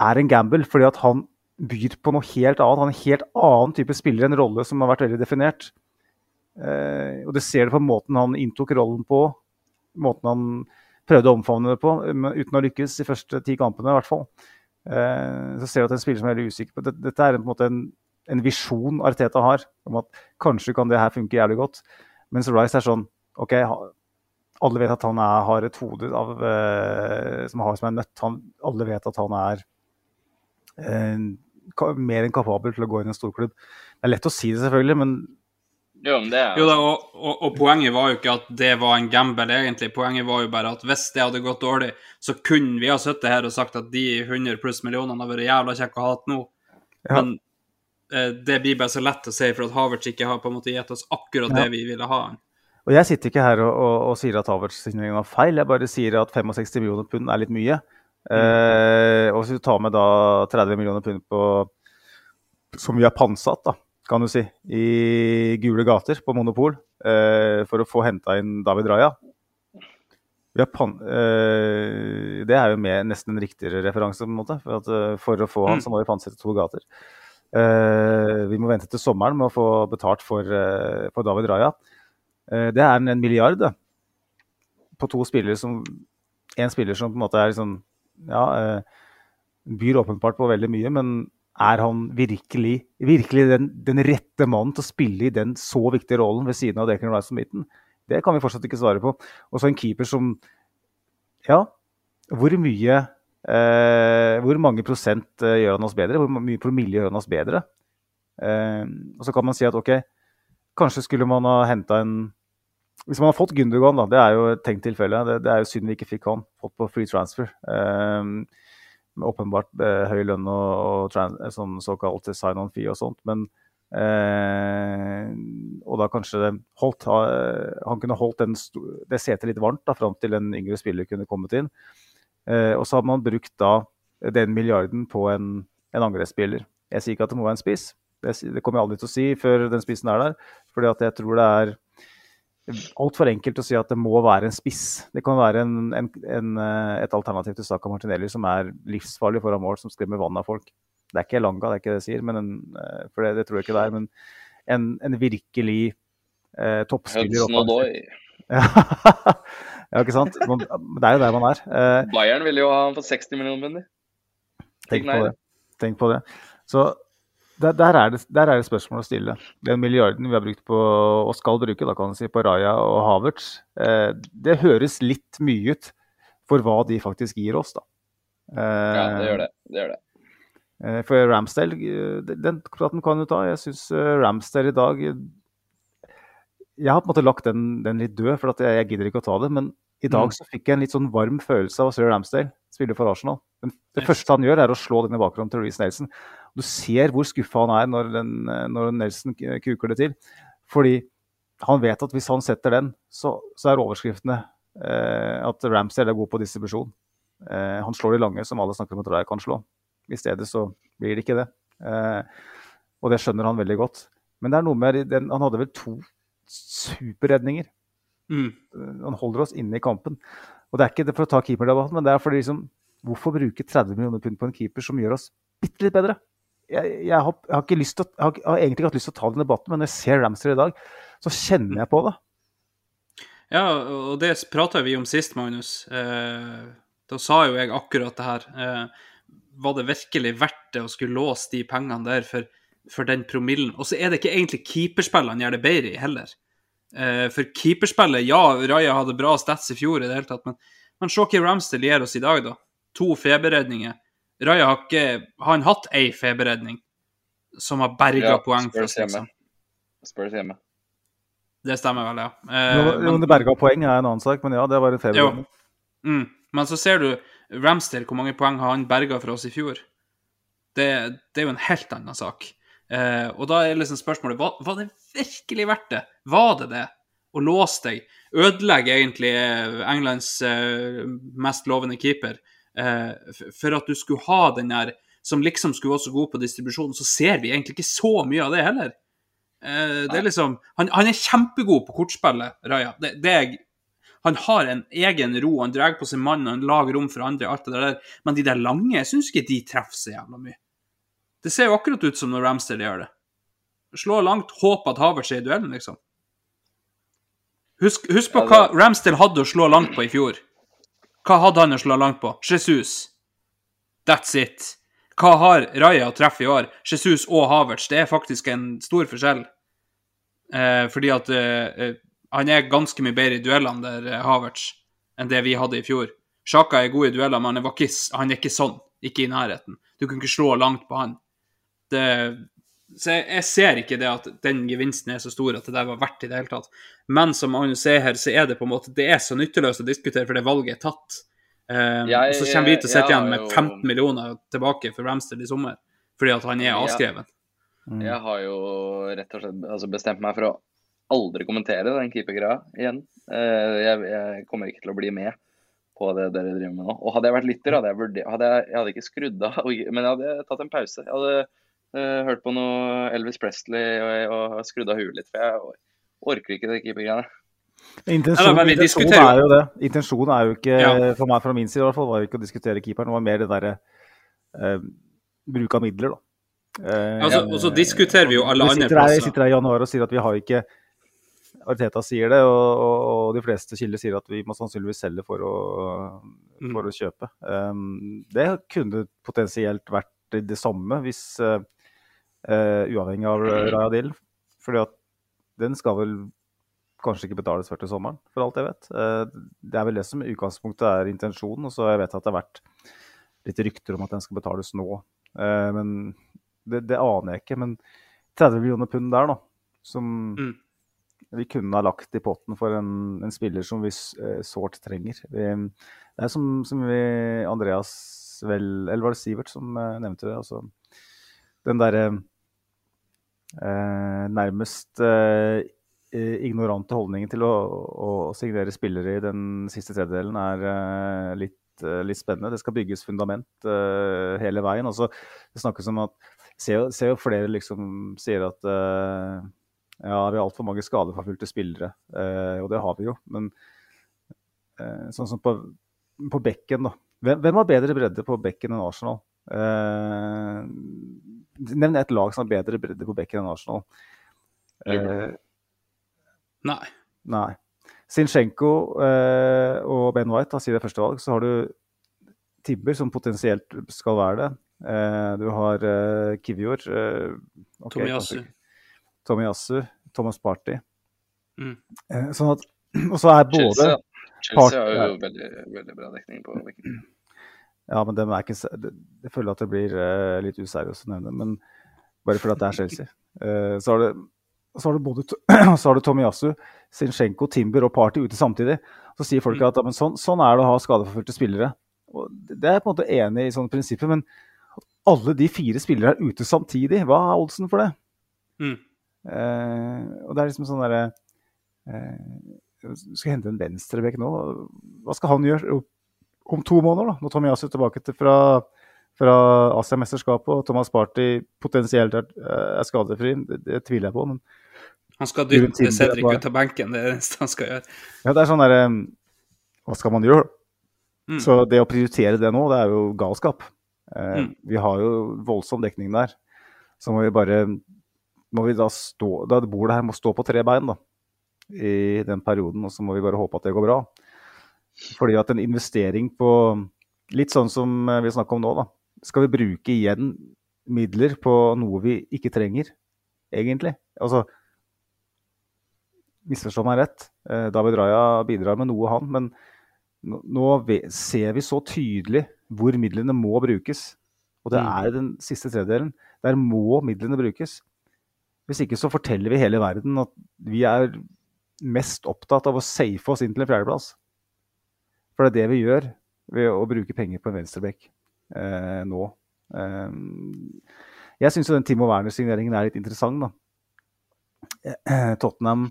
er en gamble fordi at han byr på noe helt annet. Han er en helt annen type spiller, en rolle som har vært veldig definert. Eh, og det ser du på måten han inntok rollen på, måten han prøvde å omfavne det på, uten å lykkes de første ti kampene i hvert fall. Eh, så ser du at det en spiller som er veldig usikker på Dette, er på en måte en, en visjon Arteta har, om at kanskje kan det her funke jævlig godt. Mens Rice er sånn OK, alle vet at han er, har et hode av, eh, som har som er nødt. Han, alle vet at han er eh, mer enn kapabel til å gå inn i en storklubb. Det er lett å si det, selvfølgelig, men Jo, men det er Jo da, og, og, og poenget var jo ikke at det var en gamble, egentlig. Poenget var jo bare at hvis det hadde gått dårlig, så kunne vi ha sittet her og sagt at de 100 pluss millionene har vært jævla kjekke å ha hatt nå. Ja. Men eh, det blir bare så lett å si, for at Havertz ikke har på en måte gitt oss akkurat Ja. det vi ville ha. Og jeg sitter ikke her og, og, og sier at Havertz-signeringen var feil, jeg bare sier at 65 millioner pund er litt mye. Eh, og hvis du tar med da 30 millioner pund på som vi har pantsatt, da, kan du si, i gule gater på Monopol eh, for å få henta inn David Raja. Vi har pan eh, det er jo med nesten en riktigere referanse, på en måte. For, at, eh, for å få han, så må vi pantsette to gater. Eh, vi må vente til sommeren med å få betalt for, eh, for David Raja. Eh, det er en, milliard da. på to spillere som En spiller som på en måte er liksom Ja, eh, byr åpenbart på veldig mye, men er han virkelig, virkelig den, den rette mannen til å spille i den så viktige rollen ved siden av Declan Rice og midten? Det kan vi fortsatt ikke svare på. Og så en keeper som Ja, hvor mye eh, Hvor mange prosent eh, gjør han oss bedre? Hvor mye promille gjør han oss bedre? Eh, og så kan man si at OK, kanskje skulle man ha henta en Hvis man har fått Gundogan, da, det er jo et tenkt tilfelle. Det, det er jo synd vi ikke fikk han. Fått på free transfer. Um, med åpenbart uh, høy lønn og, og trans, sånn såkalt sign-on fee og sånt. Men eh, Og da kanskje holdt, ha, han kunne holdt den, det setet litt varmt da, fram til en yngre spiller kunne kommet inn. Eh, og så hadde man brukt da den milliarden på en, en angrepsspiller. Jeg sier ikke at det må være en spiss. Det, det kommer jeg aldri til å si før den spissen er der. fordi at jeg tror det er altfor enkelt å si at det må være en spiss. Det kan være en, en, en, eh, et alternativ til Saka Martinelli som er livsfarlig foran mål, som skremmer vann av folk. Det er ikke Langa, det er ikke det jeg sier, eh, for det, det tror jeg ikke det er. Men en, en virkelig eh, toppspiller. Hudson Odoi. [LAUGHS] ja, ikke sant? Man, det er jo der man er. Eh, Bayern ville jo ha han for 60 millioner pund. Tenk på det. Tenk på det. Så der, der, er det, der er det spørsmål å stille. Den milliarden vi har brukt på, og skal bruke da kan man si, på Raja og Havertz, eh, det høres litt mye ut for hva de faktisk gir oss, da. Eh, Ja, det gjør det. det, gjør det. eh, For Ramsdale, eh, den- praten kan du ta. Jeg syns Ramsdale i dag eh, Jeg har på en måte lagt den, den litt død, for at jeg, jeg gidder ikke å ta det. Men i dag så fikk jeg en litt sånn varm følelse av å se Ramsdale spille for Arsenal. Men det første han gjør, er å slå den i bakgrunnen til Reece Nelson. Du ser hvor skuffa han er når, den, når Nelson kuker det til. Fordi han vet at hvis han setter den, så, så er overskriftene eh, at Ramsay er god på distribusjon. Eh, han slår de lange, som alle snakker om at Raja kan slå. I stedet så blir det ikke det. Eh, og det skjønner han veldig godt. Men det er noe med den, han hadde vel to superredninger. Mm. Han holder oss inne i kampen. Og det er ikke det for å ta keeperdebatten, men det er fordi liksom, hvorfor bruke 30 millioner pund på en keeper som gjør oss bitte litt bedre? Jeg, jeg, har, jeg, har å, jeg, har, egentlig ikke hatt lyst til å ta den debatten, men når jeg ser Ramster i dag, så kjenner jeg på det. Ja, og det prata vi om sist, Magnus. Eh, da sa jo jeg akkurat det her. Eh, var det virkelig verdt det å skulle låse de pengene der for, for den promillen? Og så er det ikke egentlig keeperspillene gjør det bedre i heller. Eh, for keeperspillet, ja, Raja hadde bra stats i fjor i det hele tatt, men, men se hva Ramster gir oss i dag, da. To feberredninger. Raja har ikke har han hatt ei feberredning som har berga Ja, poeng for oss, liksom. hjemme. Spurs hjemme. Det stemmer vel, ja. Eh, jo, det berga poeng er en annen sak, men ja, det var en feberredning. Mm. Men så ser du Ramster, hvor mange poeng har han berga for oss i fjor? Det, det er jo en helt annen sak. Eh, og da er liksom spørsmålet var, var det virkelig verdt det? Var det det? Å låse deg? Ødelegge egentlig eh, Englands eh, mest lovende keeper for at du skulle ha den der som liksom skulle være så god på distribusjon, så ser vi egentlig ikke så mye av det heller. Eh, det er liksom, han, han er kjempegod på kortspillet, Raja. Det, det er, han har en egen ro, han drar på sin mann, han lager rom for andre, alt det der. Men de der lange, jeg syns ikke de treffer så jævla mye. Det ser jo akkurat ut som når Ramsdale gjør det. Slå langt, håp at Havertz er i duellen, liksom. Husk, husk på hva Ramsdale hadde å slå langt på i fjor. Hva hadde han å slå langt på? Jesus. That's it. Hva har Raja å treffe i år? Jesus og Havertz. Det er faktisk en stor forskjell. Eh, fordi at eh, eh, han er ganske mye bedre i duellene der, eh, Havertz, enn det vi hadde i fjor. Sjaka er god i dueller, men han er, ikke, han er ikke sånn. Ikke i nærheten. Du kan ikke slå langt på han. Det, så jeg, jeg ser ikke det at den gevinsten er så stor at det der var verdt i det hele tatt. Men som Magnus ser her, så er det på en måte det er så nytteløst å diskutere, for det valget er tatt. Um, Jeg- og så kommer vi til å sitte igjen med jo- 15 millioner tilbake for Ramster i sommer, fordi at han er avskrevet. Jeg har jo rett og slett altså bestemt meg for å aldri kommentere den keepergreia igjen. Eh, Jeg, jeg kommer ikke til å bli med på det dere driver med nå. Og hadde jeg vært lytter, hadde jeg, vurder- hadde jeg, jeg hadde ikke skrudd av, men jeg hadde tatt en pause. Jeg hadde hørt på noe Elvis Presley og, og skrudd av huet litt, for jeg orker ikke det keepergreiene. Intensjonen, Ja, intensjonen er jo det. Intensjonen er jo ikke, Ja. for meg fra min side i hvert fall, var jo ikke å diskutere keeperen. Det var mer det derre eh, bruk av midler, da. Eh, Altså, og så diskuterer vi jo alle andre plasser. Vi sitter her i januar og sier at vi har ikke Arteta sier det, og, og, og de fleste kilder sier at vi må sannsynligvis selge for å, Mm. å kjøpe. Um, det kunne potensielt vært det samme hvis eh, eh, uavhengig av Raja Dill. Fordi at den skal vel kanskje ikke betales før til sommeren, for alt jeg vet. Uh, det er vel det som i utgangspunktet er intensjonen. Og så jeg vet at det har vært litt rykter om at den skal betales nå. Uh, men det, det aner jeg ikke. Men 30 millioner pund der, da, som Mm. vi kunne ha lagt i potten for en, en spiller som vi eh, sårt trenger. Vi, det er som, som vi, Andreas vel, eller var det Sivert som eh, nevnte det? altså Den derre eh, nærmest eh, ignorante holdningen til å, å, signere spillere i den siste tredjedelen er eh, litt, eh, litt spennende. Det skal bygges fundament eh, hele veien. Også, det snakkes om at Ser jo, flere liksom sier at eh, ja, vi har altfor mange skadeforfulgte spillere, eh, og det har vi jo. Men eh, sånn som på, på bekken, da. Hvem, hvem har bedre bredde på bekken enn Arsenal? Eh, nevn et lag som har bedre bredde på bekken enn Arsenal. Uh, Nei. nei. Zinchenko uh, og Ben White da, sier det første valg. Så har du Tibber, som potensielt skal være det. Uh, du har eh, Kivior. okay, Tommy Tomiyasu. Tomiyasu. Thomas Party. Mm. Eh, sånn at, og så er både Chelsea, Chelsea har jo veldig, veldig bra dekning på bekken. Ja, men dem er ikke, jeg føler at det blir eh, litt useriøst å nevne, men bare fordi det er Chelsea. Eh, så, har det, så har du både [CLEARS THROAT] så har du Tomiyasu, Zinchenko, Timber og Party ute samtidig. Så sier folk at ja, men sånn, sånn er det å ha skadeforfulgte spillere. Og det er jeg på en måte enig i sånne prinsipper, men alle de fire spillere er ute samtidig, hva er oddsen for det? Mm. Eh, og det er liksom sånn derre eh, Skal hente en venstrebekk nå. Hva skal han gjøre om to måneder, da? Når Tomiyasu er tilbake til fra, fra Asia-mesterskapet og Thomas Party potensielt er, er skadefri, det, det tviler jeg på. Men Han skal dytte Cedric ut av benken, det er det eneste han skal gjøre. ja, det er sånn derre Hva skal man gjøre? Mm. Så det å prioritere det nå, det er jo galskap. Eh, Mm. Vi har jo voldsom dekning der. Så må vi bare må vi da stå, da det bordet her må stå på tre bein da, i den perioden, og så må vi bare håpe at det går bra. Fordi at en investering på Litt sånn som eh, vi snakker om nå, da. Skal vi bruke igjen midler på noe vi ikke trenger, egentlig? Altså Misforstå meg rett. eh, David Raja bidrar med noe, han. Men nå ser vi så tydelig hvor midlene må brukes. Og det Mm. er den siste tredjedelen. Der må midlene brukes. Hvis ikke så forteller vi hele verden at vi er mest opptatt av å safe oss inn til en fjerdeplass. For det er det vi gjør ved å bruke penger på en venstrebekk eh, nå. Eh, Jeg syns den Timo Werner-signeringen er litt interessant, da. Eh, Tottenham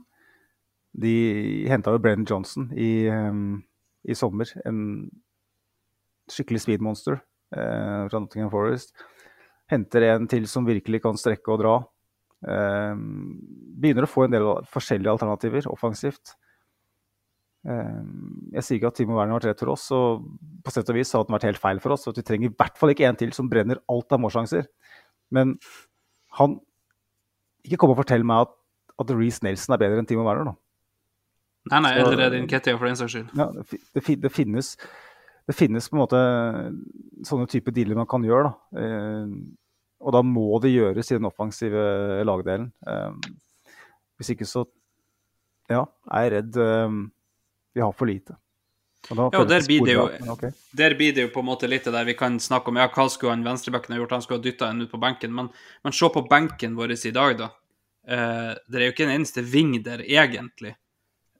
de henta jo Brennan Johnson i, um, i, sommer. En skikkelig speedmonster eh, fra Nottingham Forest. Henter en til som virkelig kan strekke og dra. Eh, begynner å få en del forskjellige alternativer offensivt. Eh, jeg sier ikke at Timo Werner har vært rett for oss, og på sett og vis har den vært helt feil for oss. at Vi trenger i hvert fall ikke en til som brenner alt av målsjanser. Men han Ikke kom og fortell meg at, at Reece Nelson er bedre enn Timo Werner, nå. Nei, nei, eller er din Nketia for den saks skyld. Ja, det, det, finnes, det finnes på en måte sånne type dealer man kan gjøre. da. Eh, og da må det gjøres i den offensive lagdelen. Eh, hvis ikke så ja, er jeg redd eh, vi har for lite. Og ja, der blir, jo, okay. der blir, det jo, på en måte litt det der vi kan snakke om. Ja, hva skulle han venstrebacken ha gjort? Han skulle ha dytta en ut på benken. Men, men se på benken vår i dag, da. Uh, det er jo ikke en eneste ving der, egentlig.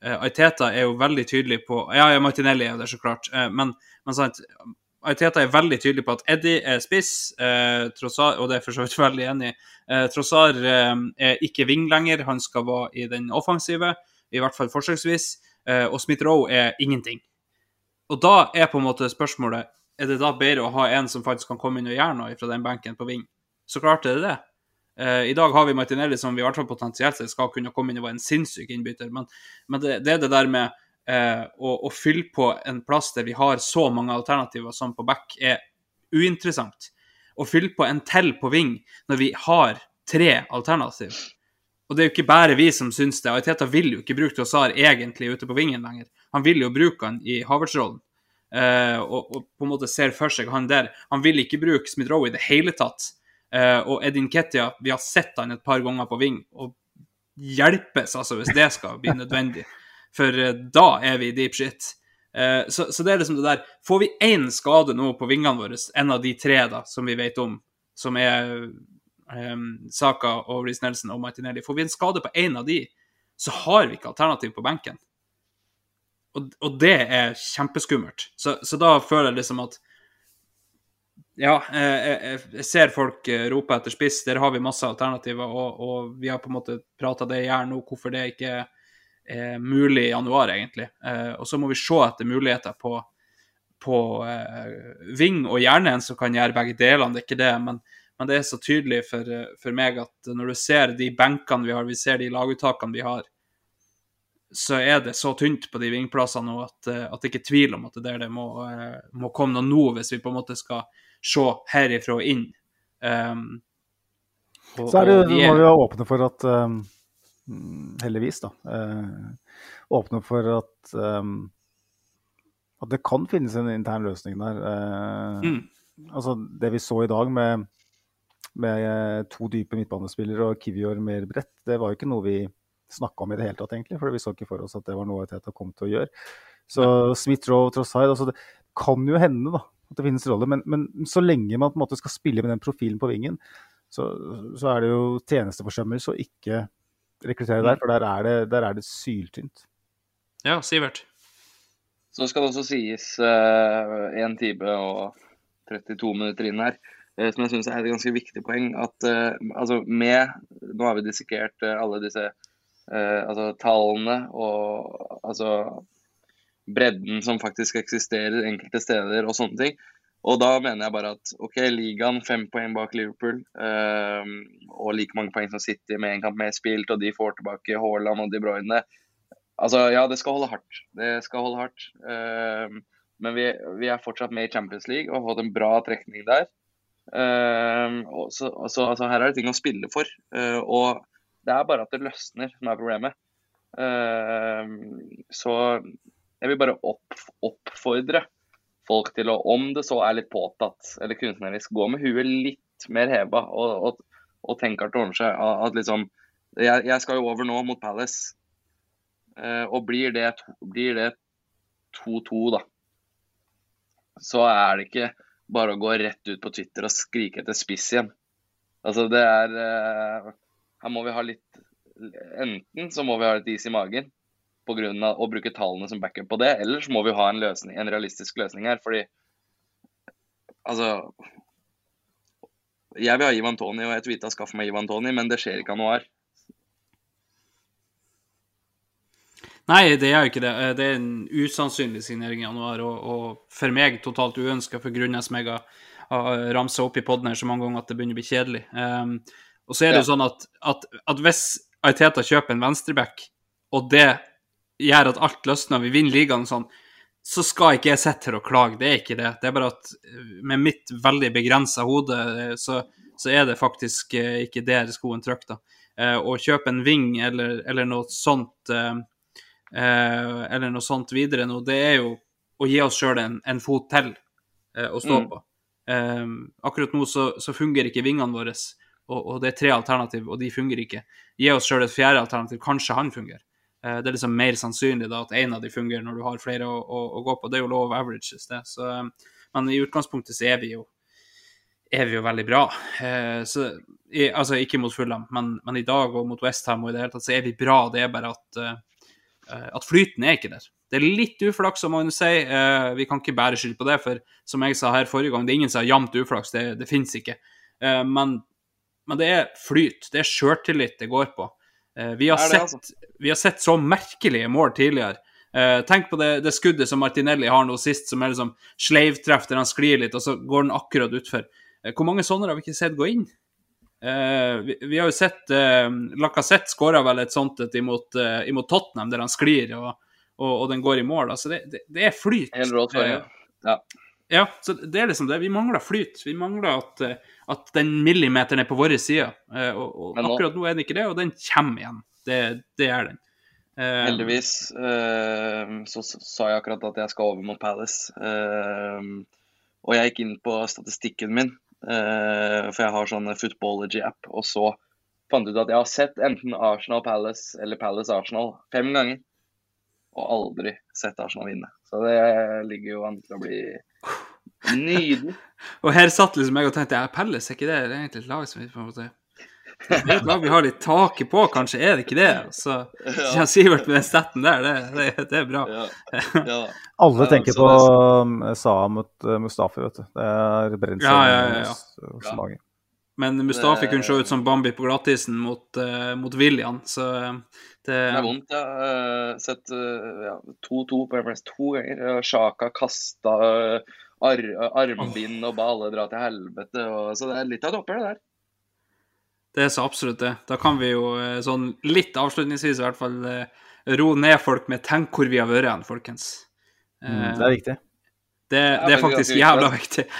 Uh, Aiteta er jo veldig tydelig på Ja, ja Martinelli er jo der, så klart. Uh, men, men sant, Aiteta er veldig tydelig på at Eddie er spiss, uh, Trossar, og det er for så vidt veldig enig i. Uh, Trossar er ikke ving lenger, han skal være i den offensive, i hvert fall forsøksvis. Uh, og Smith-Roe er ingenting. Og da er på en måte spørsmålet er det da bedre å ha en som faktisk kan komme inn og gjøre noe fra den benken på ving. Så klart er det det. Uh, I dag har vi Martinelli som vi i hvert fall potensielt sett skal kunne komme inn og være en sinnssyk innbytter, men, men det, det, er det der med eh, å, å, fylle på en plass der vi har så mange alternativer som på back, er uinteressant. Å fylle på en til på ving når vi har tre alternativ, og det er jo ikke bare vi som syns det. Ariteta vil jo ikke bruke Trossar egentlig ute på vingen lenger. Han vil jo bruke han i Havertz-rollen. Uh, og, og, på en måte ser for seg han der. Han vil ikke bruke Smith-Roe i det hele tatt. Uh, og Edin Ketia, vi har sett han et par ganger på ving, og hjelpes altså hvis det skal bli nødvendig. For uh, da er vi i deep shit. Så, så, det er liksom det der Får vi én skade nå på vingene våre, en av de tre da, som vi vet om, som er um, Saka Reece Nelson og Martinelli. Får vi en skade på én av de, så har vi ikke alternativ på benken. Og, og det er kjempeskummelt. Så, så, da føler jeg liksom at Ja, jeg, jeg ser folk eh, rope etter spiss, der har vi masse alternativer, og, og vi har på en måte prata det i hjel nå, hvorfor det ikke er mulig i januar, egentlig. Eh, og så må vi se etter muligheter på, på eh, ving, og gjerne en som kan gjøre begge delene, det er ikke det. men men det er så tydelig for, for, meg at når du ser de benkene vi har, vi ser de laguttakene vi har, så er det så tynt på de vingplassene nå at, at det ikke er tvil om at det der det må, må komme noe nå, hvis vi på en måte skal se herifra og inn. Um, og, så er det, må vi være åpne for at um, Heldigvis, da. Uh, åpne for at um, at det kan finnes en intern løsning der. Uh, mm. Altså Det vi så i dag med med eh, to dype midtbanespillere og Kivior mer bredt, det var jo ikke noe vi snakka om i det hele tatt, egentlig. For vi så ikke for oss at det var noe Teta kom til å gjøre. Så Smith-Roe, Trossard altså Det kan jo hende da, at det finnes rolle, men, men, så lenge man på en måte skal spille med den profilen på vingen, så, så er det jo tjenesteforsømmelse å ikke rekruttere der, for der er det, der er det syltynt. Ja, Sivert? Så skal det også sies én uh, time og 32 minutter inn her. Eh, som jeg syns er et ganske viktig poeng. At uh, altså med Nå har vi dissekert uh, alle disse altså tallene og altså bredden som faktisk eksisterer enkelte steder og sånne ting. Og da mener jeg bare at OK, ligaen fem poeng bak Liverpool og like mange poeng som City med en kamp mer spilt, og de får tilbake Haaland og De Bruyne. Altså, ja, det skal holde hardt. Det skal holde hardt. men vi, vi er fortsatt med i Champions League og har fått en bra trekning der. Uh, så, altså, her er det ting å spille for. Uh, og det er bare at det løsner som er problemet. Uh, så jeg vil bare opp, oppfordre folk til å, om det så er litt påtatt eller kunstnerisk, gå med huet litt mer heva og, og, og tenke at det ordner seg. At liksom, jeg, jeg, skal jo over nå mot Palace, og blir det 2-2, da, så er det ikke bare å gå rett ut på Twitter og skrike etter spiss igjen. Altså, det er uh, Her må vi ha litt Enten så må vi ha litt is i magen på grunn av å bruke tallene som backup på det, eller så må vi ha en, løsning, en realistisk løsning her. Fordi Altså Jeg vil ha Ivan Tony, og jeg tweeta 'skaff meg Ivan Tony', men det skjer ikke noe her. Nei, det gjør ikke det. Eh, Det er en usannsynlig signering i januar, og, og for meg totalt uønska for grunner som jeg har, ramsa opp i poden her så mange ganger at det begynner å bli kjedelig. Um, og så er det jo sånn at, at, at hvis Ariteta kjøper en venstreback, og det gjør at alt løsner, vi vinner ligaen og sånn, så skal ikke jeg sitte her og klage. Det er ikke det. Det er bare at eh, med mitt veldig begrensa hode, eh, så, så er det faktisk ikke der skoen trykker, Å kjøpe en wing eller, eller noe sånt eller noe sånt videre nå, det er jo å gi oss sjøl en, en fot til eh, å stå Mm. på. Eh, akkurat nå så, så fungerer ikke vingene våre, og, og det er tre alternativ, og de fungerer ikke. Gi oss sjøl et fjerde alternativ, kanskje han fungerer. Eh, det er liksom mer sannsynlig da at en av de fungerer når du har flere å, å, å gå på. Det er jo lov of averages, det. Så, eh, men i utgangspunktet så er vi jo er vi jo veldig bra. Eh, så, i, altså ikke mot Fulham, men, men i dag og mot Westham og i det hele tatt så er vi bra. Det er bare at, eh, eh, at flyten er ikke der. Det er litt uflaks, som man sier. Eh, vi kan ikke bære skyld på det, for som jeg sa her forrige gang, det er ingen som har jevnt uflaks. Det, det fins ikke. Eh, men, men det er flyt. Det er sjøltillit det går på. Eh, vi, har Det sett, altså. vi har sett så merkelige mål tidligere. Eh, tenk på det, det skuddet som Martinelli har nå sist, som er liksom sleivtreff der han sklir litt, og så går den akkurat utfor. Eh, hvor mange sånne har vi ikke sett gå inn? Eh, vi, vi har jo sett uh, Lacassette skåra vel et sånt et imot, uh, imot Tottenham, der han sklir og, og, og den går i mål. Altså det, det, det er flyt. Helt rått. Eh, ja, så det er liksom det. Vi mangler flyt. Vi mangler at, at den millimeteren er på vår side. Og, og nå- akkurat nå er den ikke det, og den kommer igjen. Det, det er den. Heldigvis så sa jeg akkurat at jeg skal over mot Palace. Og jeg gikk inn på statistikken min, for jeg har sånn Footballogy-app. Og så fant jeg ut at jeg har sett enten Arsenal Palace eller Palace Arsenal fem ganger. Og aldri sett Arsenal vinne. Så det ligger jo an til å bli [LAUGHS] nydelig. Og her satt liksom jeg og tenkte ja, Palace, er ikke det det er egentlig et lag som vi på en måte Det er et lag vi har litt taket på, kanskje er det ikke det? Så ja. Sivert med den stetten der, det, det, det er bra. Ja, [LAUGHS] ja. Alle tenker på det- um, Saha mot uh, Mustafi, vet du. Det er brensel Ja, ja, ja, ja. hos- hos Ja. mange. Men Mustafi Det- kunne se ut som Bambi på glattisen mot, uh, mot William, så eh, det, Det er vondt. ja. eh, sett eh, ja, 2-2 på Everest to ganger. Sjaka kasta eh, ar armbind og baller dra til helvete. Og, så det er litt av et oppgjør, det der. Det er så absolutt det. Da kan vi jo eh, sånn litt avslutningsvis i hvert fall eh, roe ned folk med 'tenk hvor vi har vært hen', folkens. Mm, Eh, det er viktig. Det, det er faktisk jævla viktig. [LAUGHS]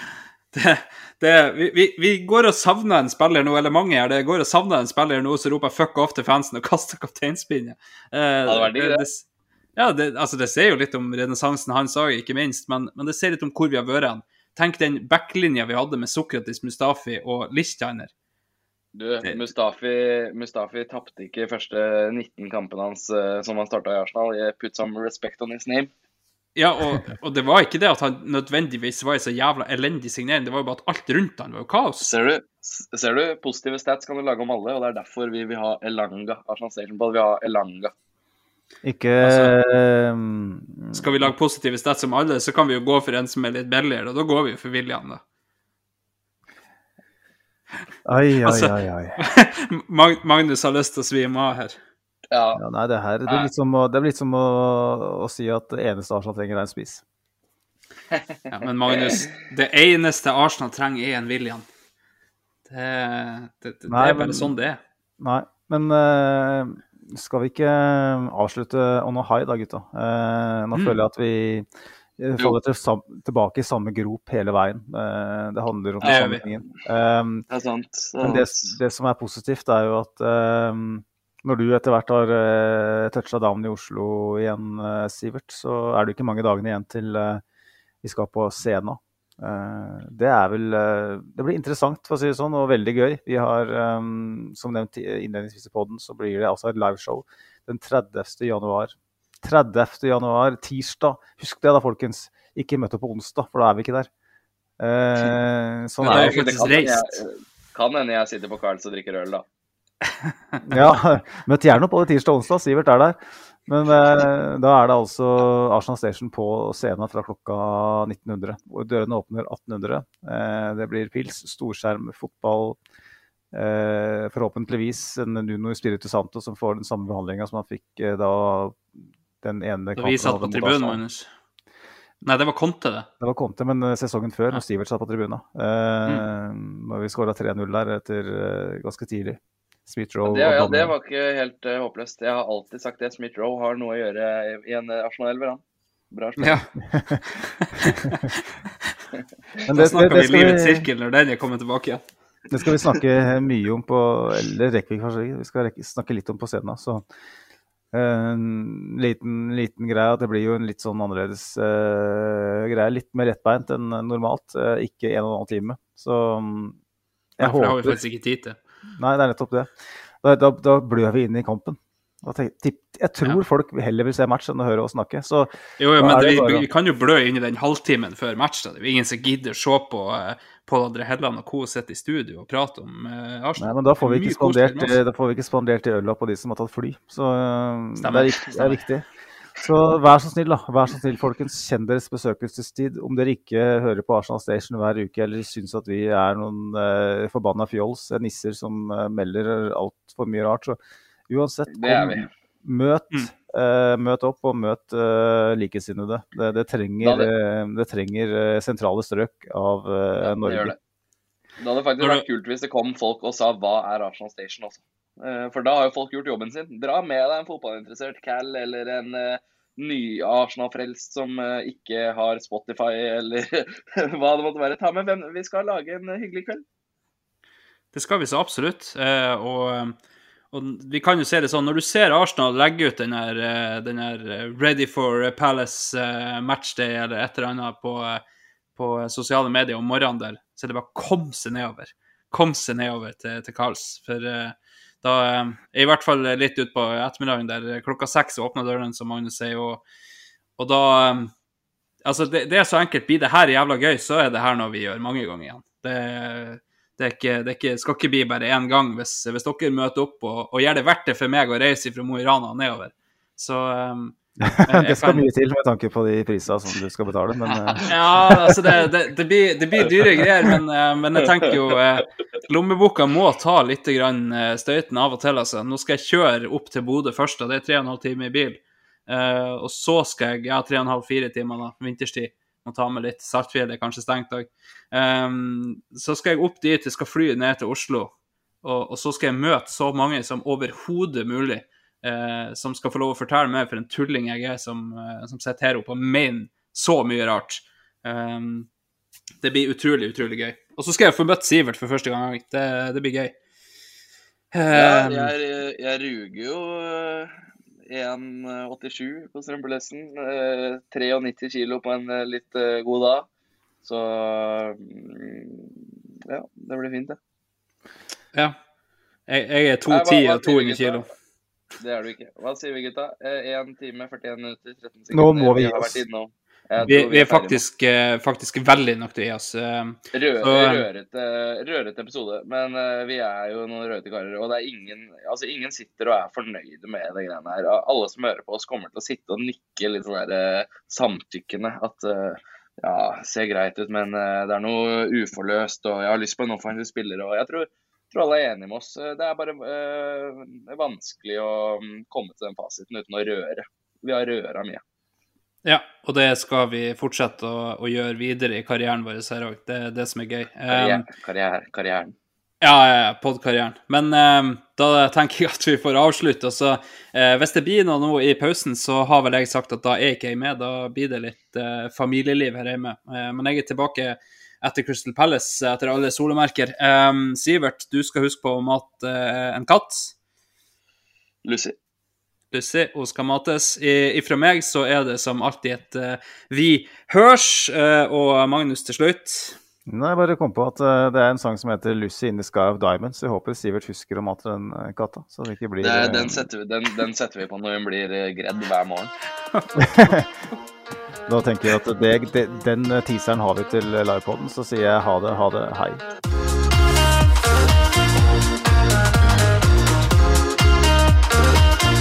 Det, det, vi, vi, vi går og savner en spiller nå, eller mange her, det går og savner en spiller nå som roper 'fuck off' til fansen og [LAUGHS] kaster kapteinspinnet. Eh, vært det. ja, det, altså det sier jo litt om renessansen hans òg, ikke minst, men, men det sier litt om hvor vi har vært hen. Tenk den backlinja vi hadde med Sokratis, Mustafi og Lichtsteiner. Du, Mustafi, Mustafi tapte ikke første 19 kampene hans eh, som han starta i Arsenal. I put some respect on his name. Ja, og, og det var ikke det at han nødvendigvis var i så jævla elendig signering, det var jo bare at alt rundt han var jo kaos. Ser du, ser du, positive stats kan du lage om alle, og det er derfor vi vil ha Elanga. Arsenal Station Ball vil ha Elanga. Ikke altså, Skal vi lage positive stats om alle, så kan vi jo gå for en som er litt billigere, og da går vi jo for William, da. Oi, oi, Altså- oi. oi. [LAUGHS] Magnus har lyst til å svime av her. Ja, Ja, nei, det her det er litt som, å, det er litt som å, å si at det eneste Arsenal trenger, er en spiss. [LAUGHS] Ja, men Magnus, det eneste Arsenal trenger, er en William. Det, det, det, det Nei, er bare men- sånn det er. Nei, men uh, skal vi ikke avslutte on a high da, gutta? Uh, nå Mm. føler jeg at vi eh, faller til, tilbake i samme grop hele veien. Eh, det handler om Det samme sammenhengen. Um, det er sant. Men det, det som er positivt, er jo at eh, når du etter hvert har uh, toucha down i Oslo igjen, eh, Sivert, så er det ikke mange dagene igjen til eh, vi skal på scenen. Eh, det er vel eh, Det blir interessant, for å si det sånn, og veldig gøy. Vi har, eh, som nevnt innledningsvis i poden, så blir det altså et liveshow den 30. januar. 30. januar, tirsdag. Husk det da, folkens. Ikke møt opp på onsdag, for da er vi ikke der. Eh, sånn er det kan hende jeg- jeg sitter på Carls og drikker øl, da. [LAUGHS] Ja, møt gjerne opp både tirsdag og onsdag. Sivert er der. Men eh, da er det altså Arsenal Station på scenen fra klokka 1900. hvor dørene åpner 1800. Eh, det blir pils, storskjerm, fotball. Eh, forhåpentligvis en Nuno Spiritu Santo som får den samme behandlinga som han fikk eh, da den ene Da vi satt på tribunen, Magnus. Nei, det var Conte, det. Det var Conte, men eh, sesongen før, Ja. når Sivert satt på tribunen. Eh, mm. vi skåra 3-0 der etter eh, ganske tidlig. Smith Rowe Det, ja, det var ikke helt uh, håpløst. Jeg har alltid sagt det. Smith Rowe har noe å gjøre i- en uh, Arsenal-elver, han. Bra spill. Ja, [LAUGHS] Men Da det, det, snakker det, vi livets sirkel når den er kommet tilbake igjen. det skal vi snakke mye om på Eller rekker vi kanskje ikke. Vi skal rekke, snakke litt om på scenen. Så eh, en liten, liten greie at det blir jo en litt sånn annerledes uh, greie. Litt mer lettbeint enn normalt. Uh, ikke en og en halv time. Så um, jeg Nei, for det har vi faktisk ikke tid til. Nei, det er nettopp det. Da, da, da blør vi inn i kampen. Tenk, jeg tror Ja. folk heller vil se match enn å høre oss snakke. Så Jo, jo, men det vi, vi kan jo blø inn i den halvtimen før match. da. Det er ingen som gidder å se på uh, Pål André Helland og co. sitter i studio og prate om uh, Arsenal. Nei, men da får vi ikke spandert, oss. da får vi ikke spandert de øla på de som har tatt fly. Så øh, det er, viktig, det er viktig. Så vær så snill, da. Vær så snill, folkens. Kjenn deres besøkelsestid. Om dere ikke hører på Arsenal Station hver uke eller syns at vi er noen uh, forbanna fjols, eh, nisser som uh, melder altfor mye rart, så uansett, er møt. Mm. Eh, møt opp og møt eh, likesinnede. Det, det trenger, det- eh, det trenger sentrale strøk av Ja, Norge. det. Det hadde faktisk vært kult hvis det kom folk og sa hva er Arsenal Station også. Eh, For da har jo folk gjort jobben sin. Dra med deg en fotballinteressert Cal eller en uh, ny Arsenal-frelst som ikke har Spotify eller [LAUGHS] hva det måtte være. Ta med hvem. Vi skal lage en hyggelig kveld. Det skal vi så absolutt. Eh, og, og vi kan jo se det sånn, når du ser Arsenal legge ut den her, eh, eh, Ready for Palace eh, matchday eller et eller annet på, på sosiale medier om morgenen der, så er det bare å komme seg nedover. Kom seg nedover til, til Karls. For da er i hvert fall litt utpå ettermiddagen der klokka seks åpner dørene, som Magnus sier, og, og da Altså, det, det er så enkelt. Blir det her jævla gøy, så er det her noe vi gjør mange ganger igjen. Det, det, ikke, det ikke, skal ikke bli bare én gang hvis, hvis dere møter opp og, og gjør det verdt det for meg å reise fra Mo i Rana og nedover. Så um, [LAUGHS] det skal mye til med tanke på de prisene som du skal betale, men eh, [LAUGHS] Ja, altså, det, det, det, blir, det blir dyre greier, men, eh, men jeg tenker jo eh, Lommeboka må ta litt støyten av og til, altså. Nå skal jeg kjøre opp til Bodø først, og det er tre og timer i bil. Og så skal jeg Ja, en halv, fire timer, da. Vinterstid. Må ta med litt. Saltfjell er kanskje stengt òg. så skal jeg opp dit, jeg skal fly ned til Oslo. Og, og så skal jeg møte så mange som overhodet mulig. Uh, som skal få lov å fortelle meg for en tulling jeg er, som, uh, som sitter her oppe og mener så mye rart. Um, det blir utrolig, utrolig gøy. Og så skal jeg få møtt Sivert for første gang. Det, det blir gøy. Ja, Um, jeg, jeg ruger jo eh, 1,87 på strømpelesten. eh, 93 kilo på en eh, litt eh, god dag. Så mm, ja, det blir fint, det. ja. Jeg, jeg er 210 og sier 200 kilo. Det er du ikke. Hva sier vi, gutta? 1 time, 41 minutter, 13 sekunder. Nå må vi gi oss. Vi, vi er faktisk, eh, faktisk veldig å gi oss. Um, Rø Så- rørete, rørete episode, men eh, vi er jo noen røde karer. Og det er ingen, altså ingen sitter og er fornøyde med det greiene her. Alle som hører på oss, kommer til å sitte og nikke litt sånn der, eh, samtykkende. At eh, ja, ser greit ut, men eh, det er noe uforløst, og jeg har lyst på en offensiv spiller. Og jeg tror, tror alle er enige med oss. Det er bare øh, vanskelig å mm, komme til den fasiten uten å røre. Vi har røra mye. Ja, og det skal vi fortsette å, å gjøre videre i karrieren vår her òg. Det er det som er gøy. Um, Karriere, karriere, karrieren. Ja, podkarrieren. Men eh, da tenker jeg at vi får avslutte. Og så, eh, hvis det blir noe nå i pausen, så har vel jeg sagt at da er ikke jeg med. Da blir det litt eh, familieliv her hjemme. Eh, men jeg er tilbake etter Crystal Palace, etter alle solemerker. Eh, Sivert, du skal huske på å mate eh, en katt. Lucy. Lucy, hun skal mates. I, ifra meg så er det som alltid et uh, vi hørs. Uh, og Magnus til slutt. Nei, jeg bare kom på at uh, det er en sang som heter 'Lucy in the Sky of Diamonds'. Jeg håper Sivert husker å mate den katta. Så det ikke blir Det, den, setter vi, den, den setter vi på når hun blir gredd hver morgen. [LAUGHS] Da tenker jeg at det, det, den teaseren har vi til livepoden. Så sier jeg ha det, ha det, hei.